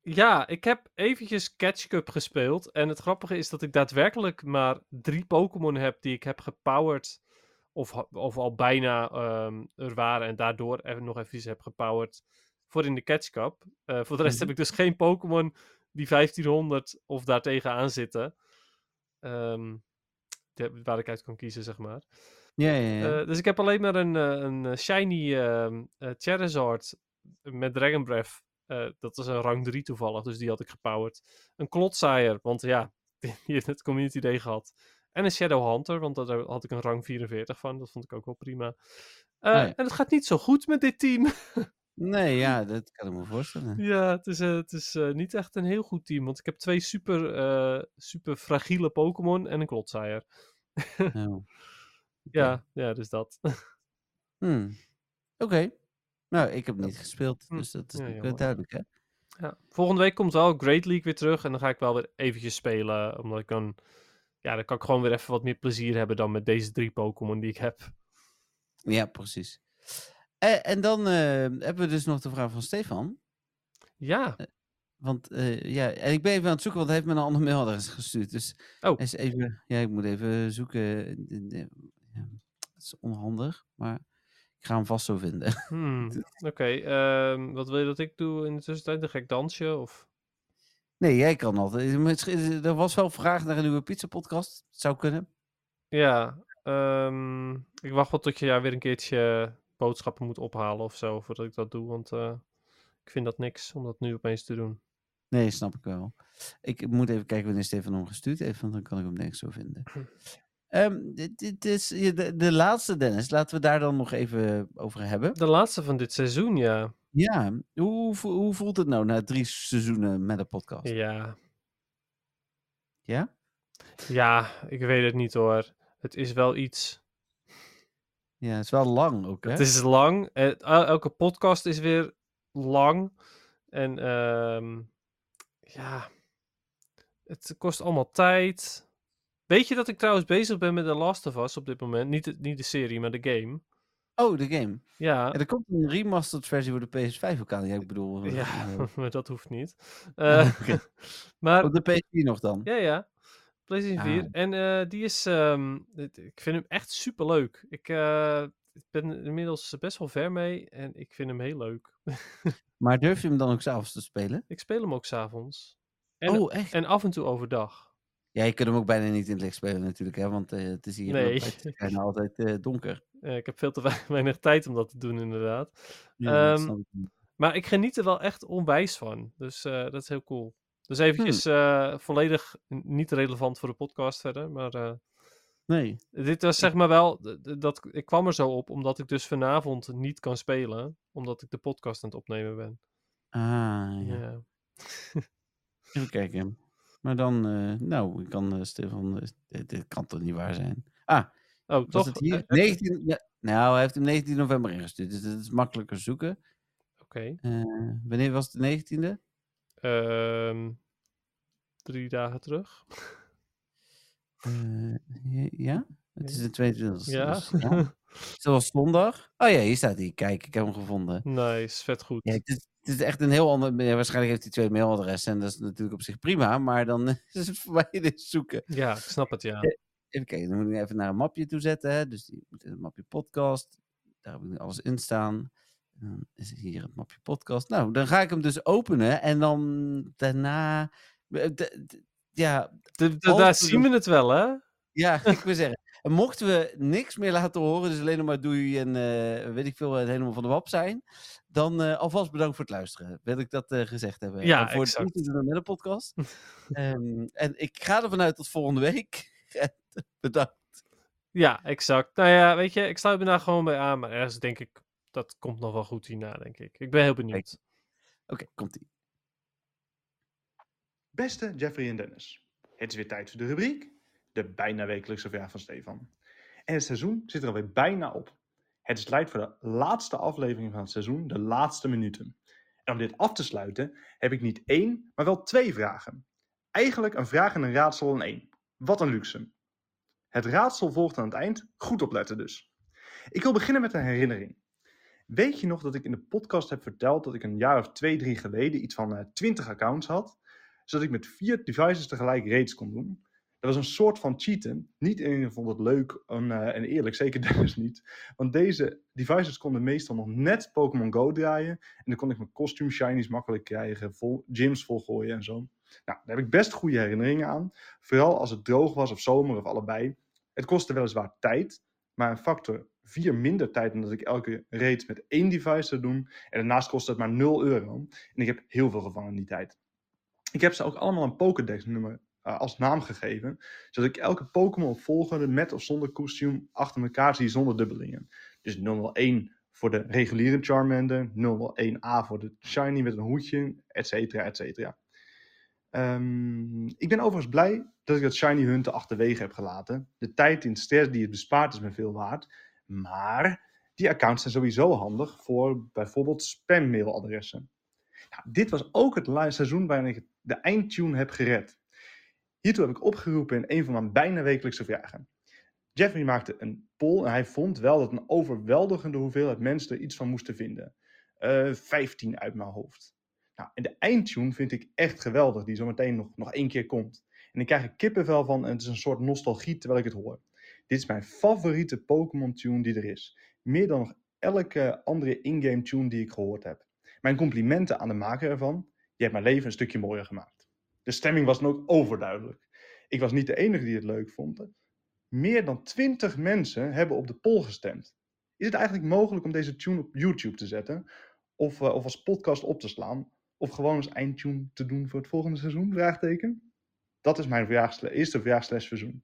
Ja, ik heb eventjes Catch Cup gespeeld. En het grappige is dat ik daadwerkelijk maar drie Pokémon heb die ik heb gepowered. Of, of al bijna ehm, er waren en daardoor even nog even heb gepowered voor in de Catch Cup. Eh, voor de rest Mhm. heb ik dus geen Pokémon die 1500 of daartegen aan zitten. Ehm, de- waar ik uit kan kiezen, zeg maar. Ja, ja, ja. Eh, dus ik heb alleen maar een, eh, een shiny ehm eh, Charizard met Dragon Breath. Dat is een rang 3 toevallig, dus die had ik gepowered. Een Klotzaaier, want ja, die heeft het Community Day gehad. En een Shadow Hunter, want daar had ik een rang 44 van. Dat vond ik ook wel prima. Ah. En het gaat niet zo goed met dit team. Nee, ja, dat kan ik me voorstellen. ja, het is, eh, het is eh, niet echt een heel goed team. Want ik heb twee super, eh, super fragiele Pokémon en een Klotzaaier. Oh. Ja, ja, dus dat. Hmm. Oké. Nou, ik heb niet gespeeld, Hm. dus dat is Ja, duidelijk, hè? Ja. Volgende week komt wel Great League weer terug. En dan ga ik wel weer eventjes spelen. Omdat ik dan... Ja, dan kan ik gewoon weer even wat meer plezier hebben dan met deze drie Pokémon die ik heb. Ja, precies. En, en dan eh, hebben we dus nog de vraag van Stefan. Ja. Want uh, ja, en ik ben even aan het zoeken, want hij heeft me een ander mailadres gestuurd. Dus oh. is even, ja, ik moet even zoeken. Ja, dat is onhandig, maar ik ga hem vast zo vinden. Hmm. Oké, okay, um, wat wil je dat ik doe in de tussentijd? Een gek dansje? Of? Nee, jij kan altijd. Er was wel vraag naar een nieuwe pizza podcast. Zou kunnen. Ja, um, ik wacht wel tot je ja, weer een keertje boodschappen moet ophalen of zo, voordat ik dat doe. Want uh, ik vind dat niks om dat nu opeens te doen. Nee, snap ik wel. Ik moet even kijken wanneer Stefan hem gestuurd heeft, want dan kan ik hem ik zo vinden. um, dit, dit, is de, de laatste, Dennis. Laten we daar dan nog even over hebben. De laatste van dit seizoen, ja. Ja, hoe, hoe voelt het nou na drie seizoenen met een podcast? Ja. Ja? Ja, ik weet het niet hoor. Het is wel iets. Ja, het is wel lang ook, hè? Het is lang. Elke podcast is weer lang. En um, ja, het kost allemaal tijd. Weet je dat ik trouwens bezig ben met The Last of Us op dit moment? Niet de, niet de serie, maar de game. Oh, de game. Ja. En er komt een remastered versie voor de PS5 ook aan. Ja, ik bedoel... Ja, maar dat hoeft niet. Uh, okay. maar, op de PS4 nog dan? Ja, ja. PlayStation 4. Ah. En uh, die is... Um, ik vind hem echt super leuk. Ik, uh, ik ben inmiddels best wel ver mee en ik vind hem heel leuk. maar durf je hem dan ook s'avonds te spelen? Ik speel hem ook s'avonds. En, oh, echt? En af en toe overdag. Ja, je kunt hem ook bijna niet in het licht spelen natuurlijk, hè, want uh, het is hier nee. bijna altijd donker. Ik heb veel te weinig tijd om dat te doen, inderdaad. Ja, um, ik maar ik geniet er wel echt onwijs van, dus dat is heel cool. Dus eventjes hmm. volledig niet relevant voor de podcast verder, maar... nee. Dit was zeg maar wel, dat, ik kwam er zo op omdat ik dus vanavond niet kan spelen, omdat ik de podcast aan het opnemen ben. Ah, ja. ja. Even kijken. Maar dan, uh, nou, ik kan uh, Stefan, uh, dit, dit, kan toch niet waar zijn? Ah, oh, was toch? het hier? 19, ja, nou, hij heeft hem 19 november ingestuurd, dus dat is makkelijker zoeken. Oké. Okay. wanneer was het de 19e? Um, drie dagen terug. ja? Het is de 22e. Ja. Dus, ja. Zoals zondag. Oh ja, hier staat hij. Kijk, ik heb hem gevonden. Nice, vet goed. Ja, het, is, het is echt een heel ander. Ja, waarschijnlijk heeft hij twee mailadressen en dat is natuurlijk op zich prima, maar dan is het voor mij dit zoeken. Ja, ik snap het, ja. Even kijken, dan moet ik even naar een mapje toe zetten. Hè? Dus die moet in het mapje podcast. Daar heb ik nu alles in staan. Dan is hier het mapje podcast. Nou, dan ga ik hem dus openen en dan daarna. Ja, daar zien we het wel, hè? Ja, ik wil zeggen. En mochten we niks meer laten horen, dus alleen nog maar doei en uh, weet ik veel, het helemaal van de wap zijn, dan uh, alvast bedankt voor het luisteren. Wil ik dat uh, gezegd hebben. Ja, en voor exact. het met een podcast. um, en ik ga ervan uit tot volgende week. bedankt. Ja, exact. Nou ja, weet je, ik sluit me daar gewoon bij aan, maar ergens denk ik, dat komt nog wel goed hierna, denk ik. Ik ben heel benieuwd. Oké, okay, komt-ie. Beste Jeffrey en Dennis, het is weer tijd voor de rubriek de bijna wekelijkse vraag van Stefan. En het seizoen zit er alweer bijna op. Het is tijd voor de laatste aflevering van het seizoen, de laatste minuten. En om dit af te sluiten heb ik niet één, maar wel twee vragen. Eigenlijk een vraag en een raadsel in één. Wat een luxe. Het raadsel volgt aan het eind, goed opletten dus. Ik wil beginnen met een herinnering. Weet je nog dat ik in de podcast heb verteld dat ik een jaar of twee, drie geleden iets van uh, 20 accounts had, zodat ik met vier devices tegelijk raids kon doen? Dat was een soort van cheaten. Niet iedereen vond het leuk en, uh, en eerlijk, zeker Dennis niet. Want deze devices konden meestal nog net Pokémon Go draaien. En dan kon ik mijn costume shinies makkelijk krijgen, vol, gyms volgooien en zo. Nou, daar heb ik best goede herinneringen aan. Vooral als het droog was of zomer of allebei. Het kostte weliswaar tijd, maar een factor 4 minder tijd dan dat ik elke raid met één device zou doen. En daarnaast kostte het maar 0 euro. En ik heb heel veel gevangen in die tijd. Ik heb ze ook allemaal een Pokédex nummer uh, als naam gegeven. Zodat ik elke Pokémon volgende met of zonder kostuum achter elkaar zie zonder dubbelingen. Dus 001 voor de reguliere Charmander, 001A voor de Shiny met een hoedje, et cetera, et cetera. Um, ik ben overigens blij dat ik dat Shiny Hunten achterwege heb gelaten. De tijd in stress die het bespaart is me veel waard. Maar die accounts zijn sowieso handig voor bijvoorbeeld spammailadressen. Dit was ook het seizoen waarin ik de eindtune heb gered. Hiertoe heb ik opgeroepen in een van mijn bijna wekelijkse vragen. Jeffrey maakte een poll en hij vond wel dat een overweldigende hoeveelheid mensen er iets van moesten vinden. Uh, eh, 15 uit mijn hoofd. Nou, en de eindtune vind ik echt geweldig, die zometeen nog, nog één keer komt. En ik krijg kippenvel van en het is een soort nostalgie terwijl ik het hoor. Dit is mijn favoriete Pokémon tune die er is. Meer dan nog elke andere in-game tune die ik gehoord heb. Mijn complimenten aan de maker ervan. Je hebt mijn leven een stukje mooier gemaakt. De stemming was dan ook overduidelijk. Ik was niet de enige die het leuk vond. Meer dan 20 mensen hebben op de poll gestemd. Is het eigenlijk mogelijk om deze tune op YouTube te zetten? Of, uh, of als podcast op te slaan? Of gewoon als eindtune te doen voor het volgende seizoen? Vraagteken. Dat is mijn eerste verjaarsverzoen.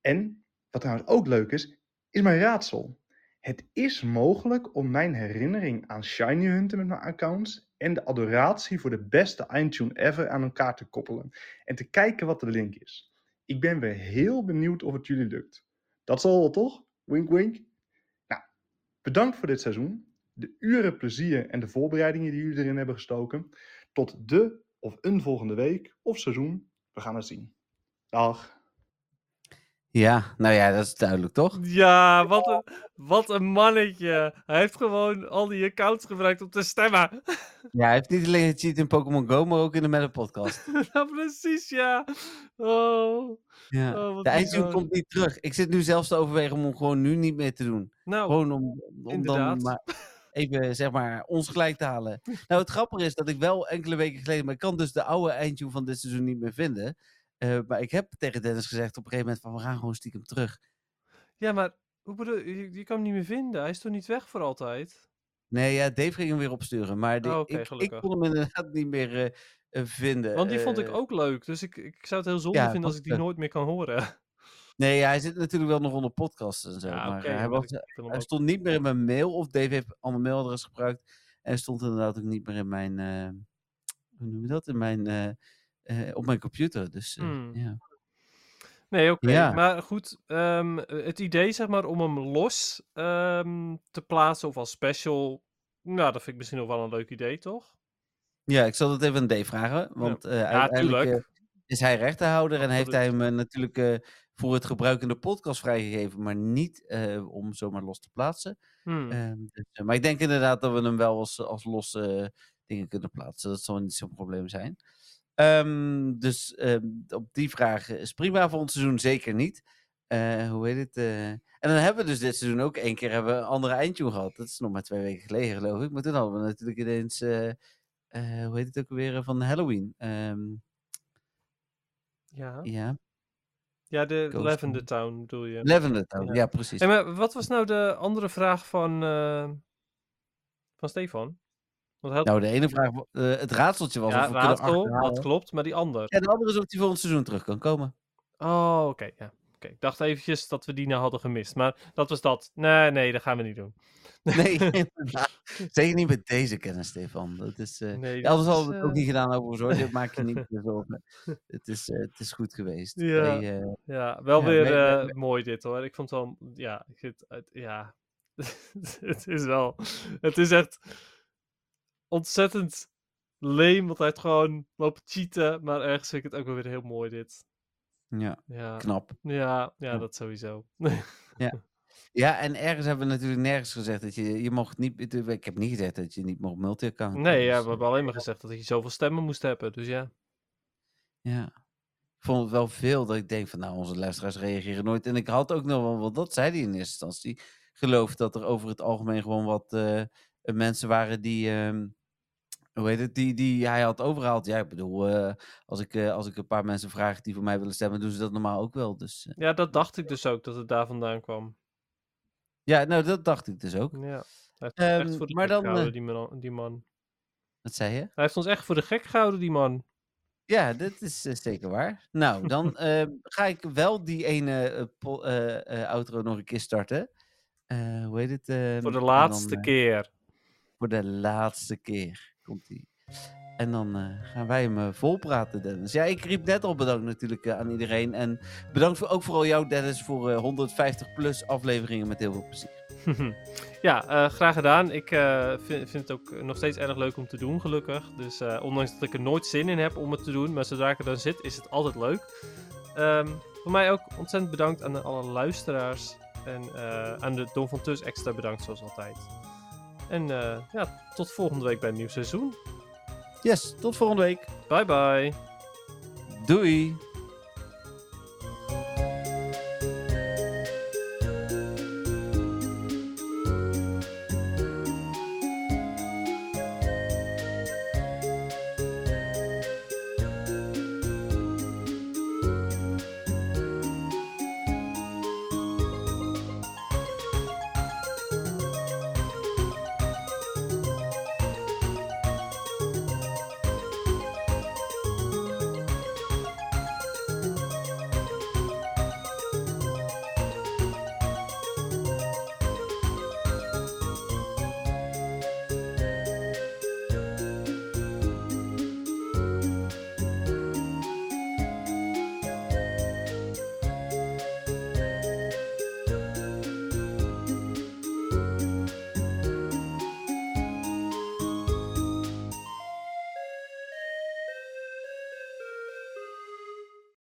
En, wat trouwens ook leuk is, is mijn raadsel. Het is mogelijk om mijn herinnering aan Shiny Hunten met mijn accounts en de adoratie voor de beste eindtune ever aan elkaar te koppelen. En te kijken wat de link is. Ik ben weer heel benieuwd of het jullie lukt. Dat zal wel toch? Wink wink. Nou, bedankt voor dit seizoen. De uren plezier en de voorbereidingen die jullie erin hebben gestoken. Tot de of een volgende week of seizoen. We gaan het zien. Dag. Ja, nou ja, dat is duidelijk, toch? Ja, wat een, wat een mannetje. Hij heeft gewoon al die accounts gebruikt om te stemmen. Ja, hij heeft niet alleen gecheat in Pokémon Go, maar ook in de Meta podcast. precies, ja. Oh. ja. Oh, de eindtune komt niet terug. Ik zit nu zelfs te overwegen om hem gewoon nu niet meer te doen. Nou, gewoon om, om dan maar even, zeg maar, ons gelijk te halen. Nou, het grappige is dat ik wel enkele weken geleden, maar ik kan dus de oude eindtune van dit seizoen niet meer vinden. Uh, maar ik heb tegen Dennis gezegd op een gegeven moment van we gaan gewoon stiekem terug. Ja, maar hoe bedoel je? Je kan hem niet meer vinden. Hij is toch niet weg voor altijd? Nee, ja, Dave ging hem weer opsturen. Maar oh, okay, ik, ik, kon hem inderdaad niet meer uh, uh, vinden. Want die vond ik ook leuk. Dus ik, ik zou het heel zonde ja, vinden als ik die nooit meer kan horen. Nee, ja, hij zit natuurlijk wel nog onder podcasts en zo. Ja, maar okay, hij, was, hij stond niet meer in mijn mail. Of Dave heeft al mijn mailadres gebruikt. En stond inderdaad ook niet meer in mijn... hoe noem je dat? In mijn op mijn computer. Dus uh, hmm. ja. Nee, oké. Okay. Ja. Maar goed, um, het idee zeg maar om hem los um, te plaatsen of als special, nou, dat vind ik misschien nog wel een leuk idee, toch? Ja, ik zal het even aan Dave vragen. Want ja. Uh, ja, uiteindelijk is hij rechterhouder en heeft hij hem natuurlijk voor het gebruik in de podcast vrijgegeven, maar niet om zomaar los te plaatsen. Hmm. Um, dus, maar ik denk inderdaad dat we hem wel als, als losse dingen kunnen plaatsen. Dat zal niet zo'n probleem zijn. Um, dus um, op die vraag is prima voor ons seizoen zeker niet. Uh, hoe heet het? Uh... En dan hebben we dus dit seizoen ook één keer hebben een andere eindtune gehad. Dat is nog maar twee weken geleden geloof ik. Maar toen hadden we natuurlijk ineens, uh, hoe heet het ook weer, van Halloween. Um... ja. Ja. Ja, de Ghost Lavender Town bedoel je. Lavender Town, ja, ja precies. En maar wat was nou de andere vraag van, van Stefan? Had... Nou, de ene vraag, uh, het raadseltje was ja, of we raadsel, dat klopt, maar die andere. Ja, de andere is of die volgend seizoen terug kan komen. Oh, oké, okay, ja. Okay. Ik dacht eventjes dat we die nou hadden gemist, maar dat was dat. Nee, nee, dat gaan we niet doen. Nee, Zeker niet met deze kennis, Stefan. Dat is, uh... nee, dat Anders hadden we het ook niet gedaan over hoor. Dat maak je niet meer zorgen. het, is, uh, het is goed geweest. Ja, hey, uh... ja wel ja, weer nee, nee, mooi dit hoor. Ik vond het wel, ja, ja. het is wel, het is echt ontzettend leem, want hij heeft gewoon lopen cheaten. Maar ergens vind ik het ook wel weer heel mooi dit. Ja, ja. knap. Ja, ja, dat sowieso. ja. Ja, en ergens hebben we natuurlijk nergens gezegd dat je, je mocht niet, ik heb niet gezegd dat je niet mocht multi-account. Nee, ja, dus, we hebben alleen maar gezegd dat je zoveel stemmen moest hebben. Dus ja. Ja. Ik vond het wel veel dat ik denk van, nou, onze luisteraars reageren nooit. En ik had ook nog wel, want dat zei hij in eerste instantie, geloof dat er over het algemeen gewoon wat eh, mensen waren die, ehm, hoe heet het, die, die hij had overgehaald. Ja, ik bedoel, eh, als, ik, eh, als ik een paar mensen vraag die voor mij willen stemmen, doen ze dat normaal ook wel. Dus eh, Ja, dat dacht ik dus ook, dat het daar vandaan kwam. ja, nou, dat dacht ik dus ook. Ja. Hij heeft ons echt Ehm, voor de maar gek dan, gehouden, eh, die, man, die man. Wat zei je? Hij heeft ons echt voor de gek gehouden, die man. Ja, dat is zeker waar. Nou, dan eh, ga ik wel die ene outro nog een keer starten. Hoe heet het? ehm, Voor de laatste dan, keer. voor de laatste keer komt die. En dan eh, gaan wij hem eh, volpraten, Dennis. Ja, ik riep net al bedankt natuurlijk eh, aan iedereen. En bedankt voor, ook vooral jou, Dennis, voor eh, 150 plus afleveringen met heel veel plezier. ja, eh, graag gedaan. Ik eh, vind, vind het ook nog steeds erg leuk om te doen, gelukkig. Dus eh, ondanks dat ik er nooit zin in heb om het te doen, maar zodra ik er dan zit, is het altijd leuk. Ehm, voor mij ook ontzettend bedankt aan alle luisteraars. En eh, aan de Don van Tus extra bedankt, zoals altijd. En eh, ja, tot volgende week bij een nieuw seizoen. Yes, tot volgende week. Bye bye. Doei!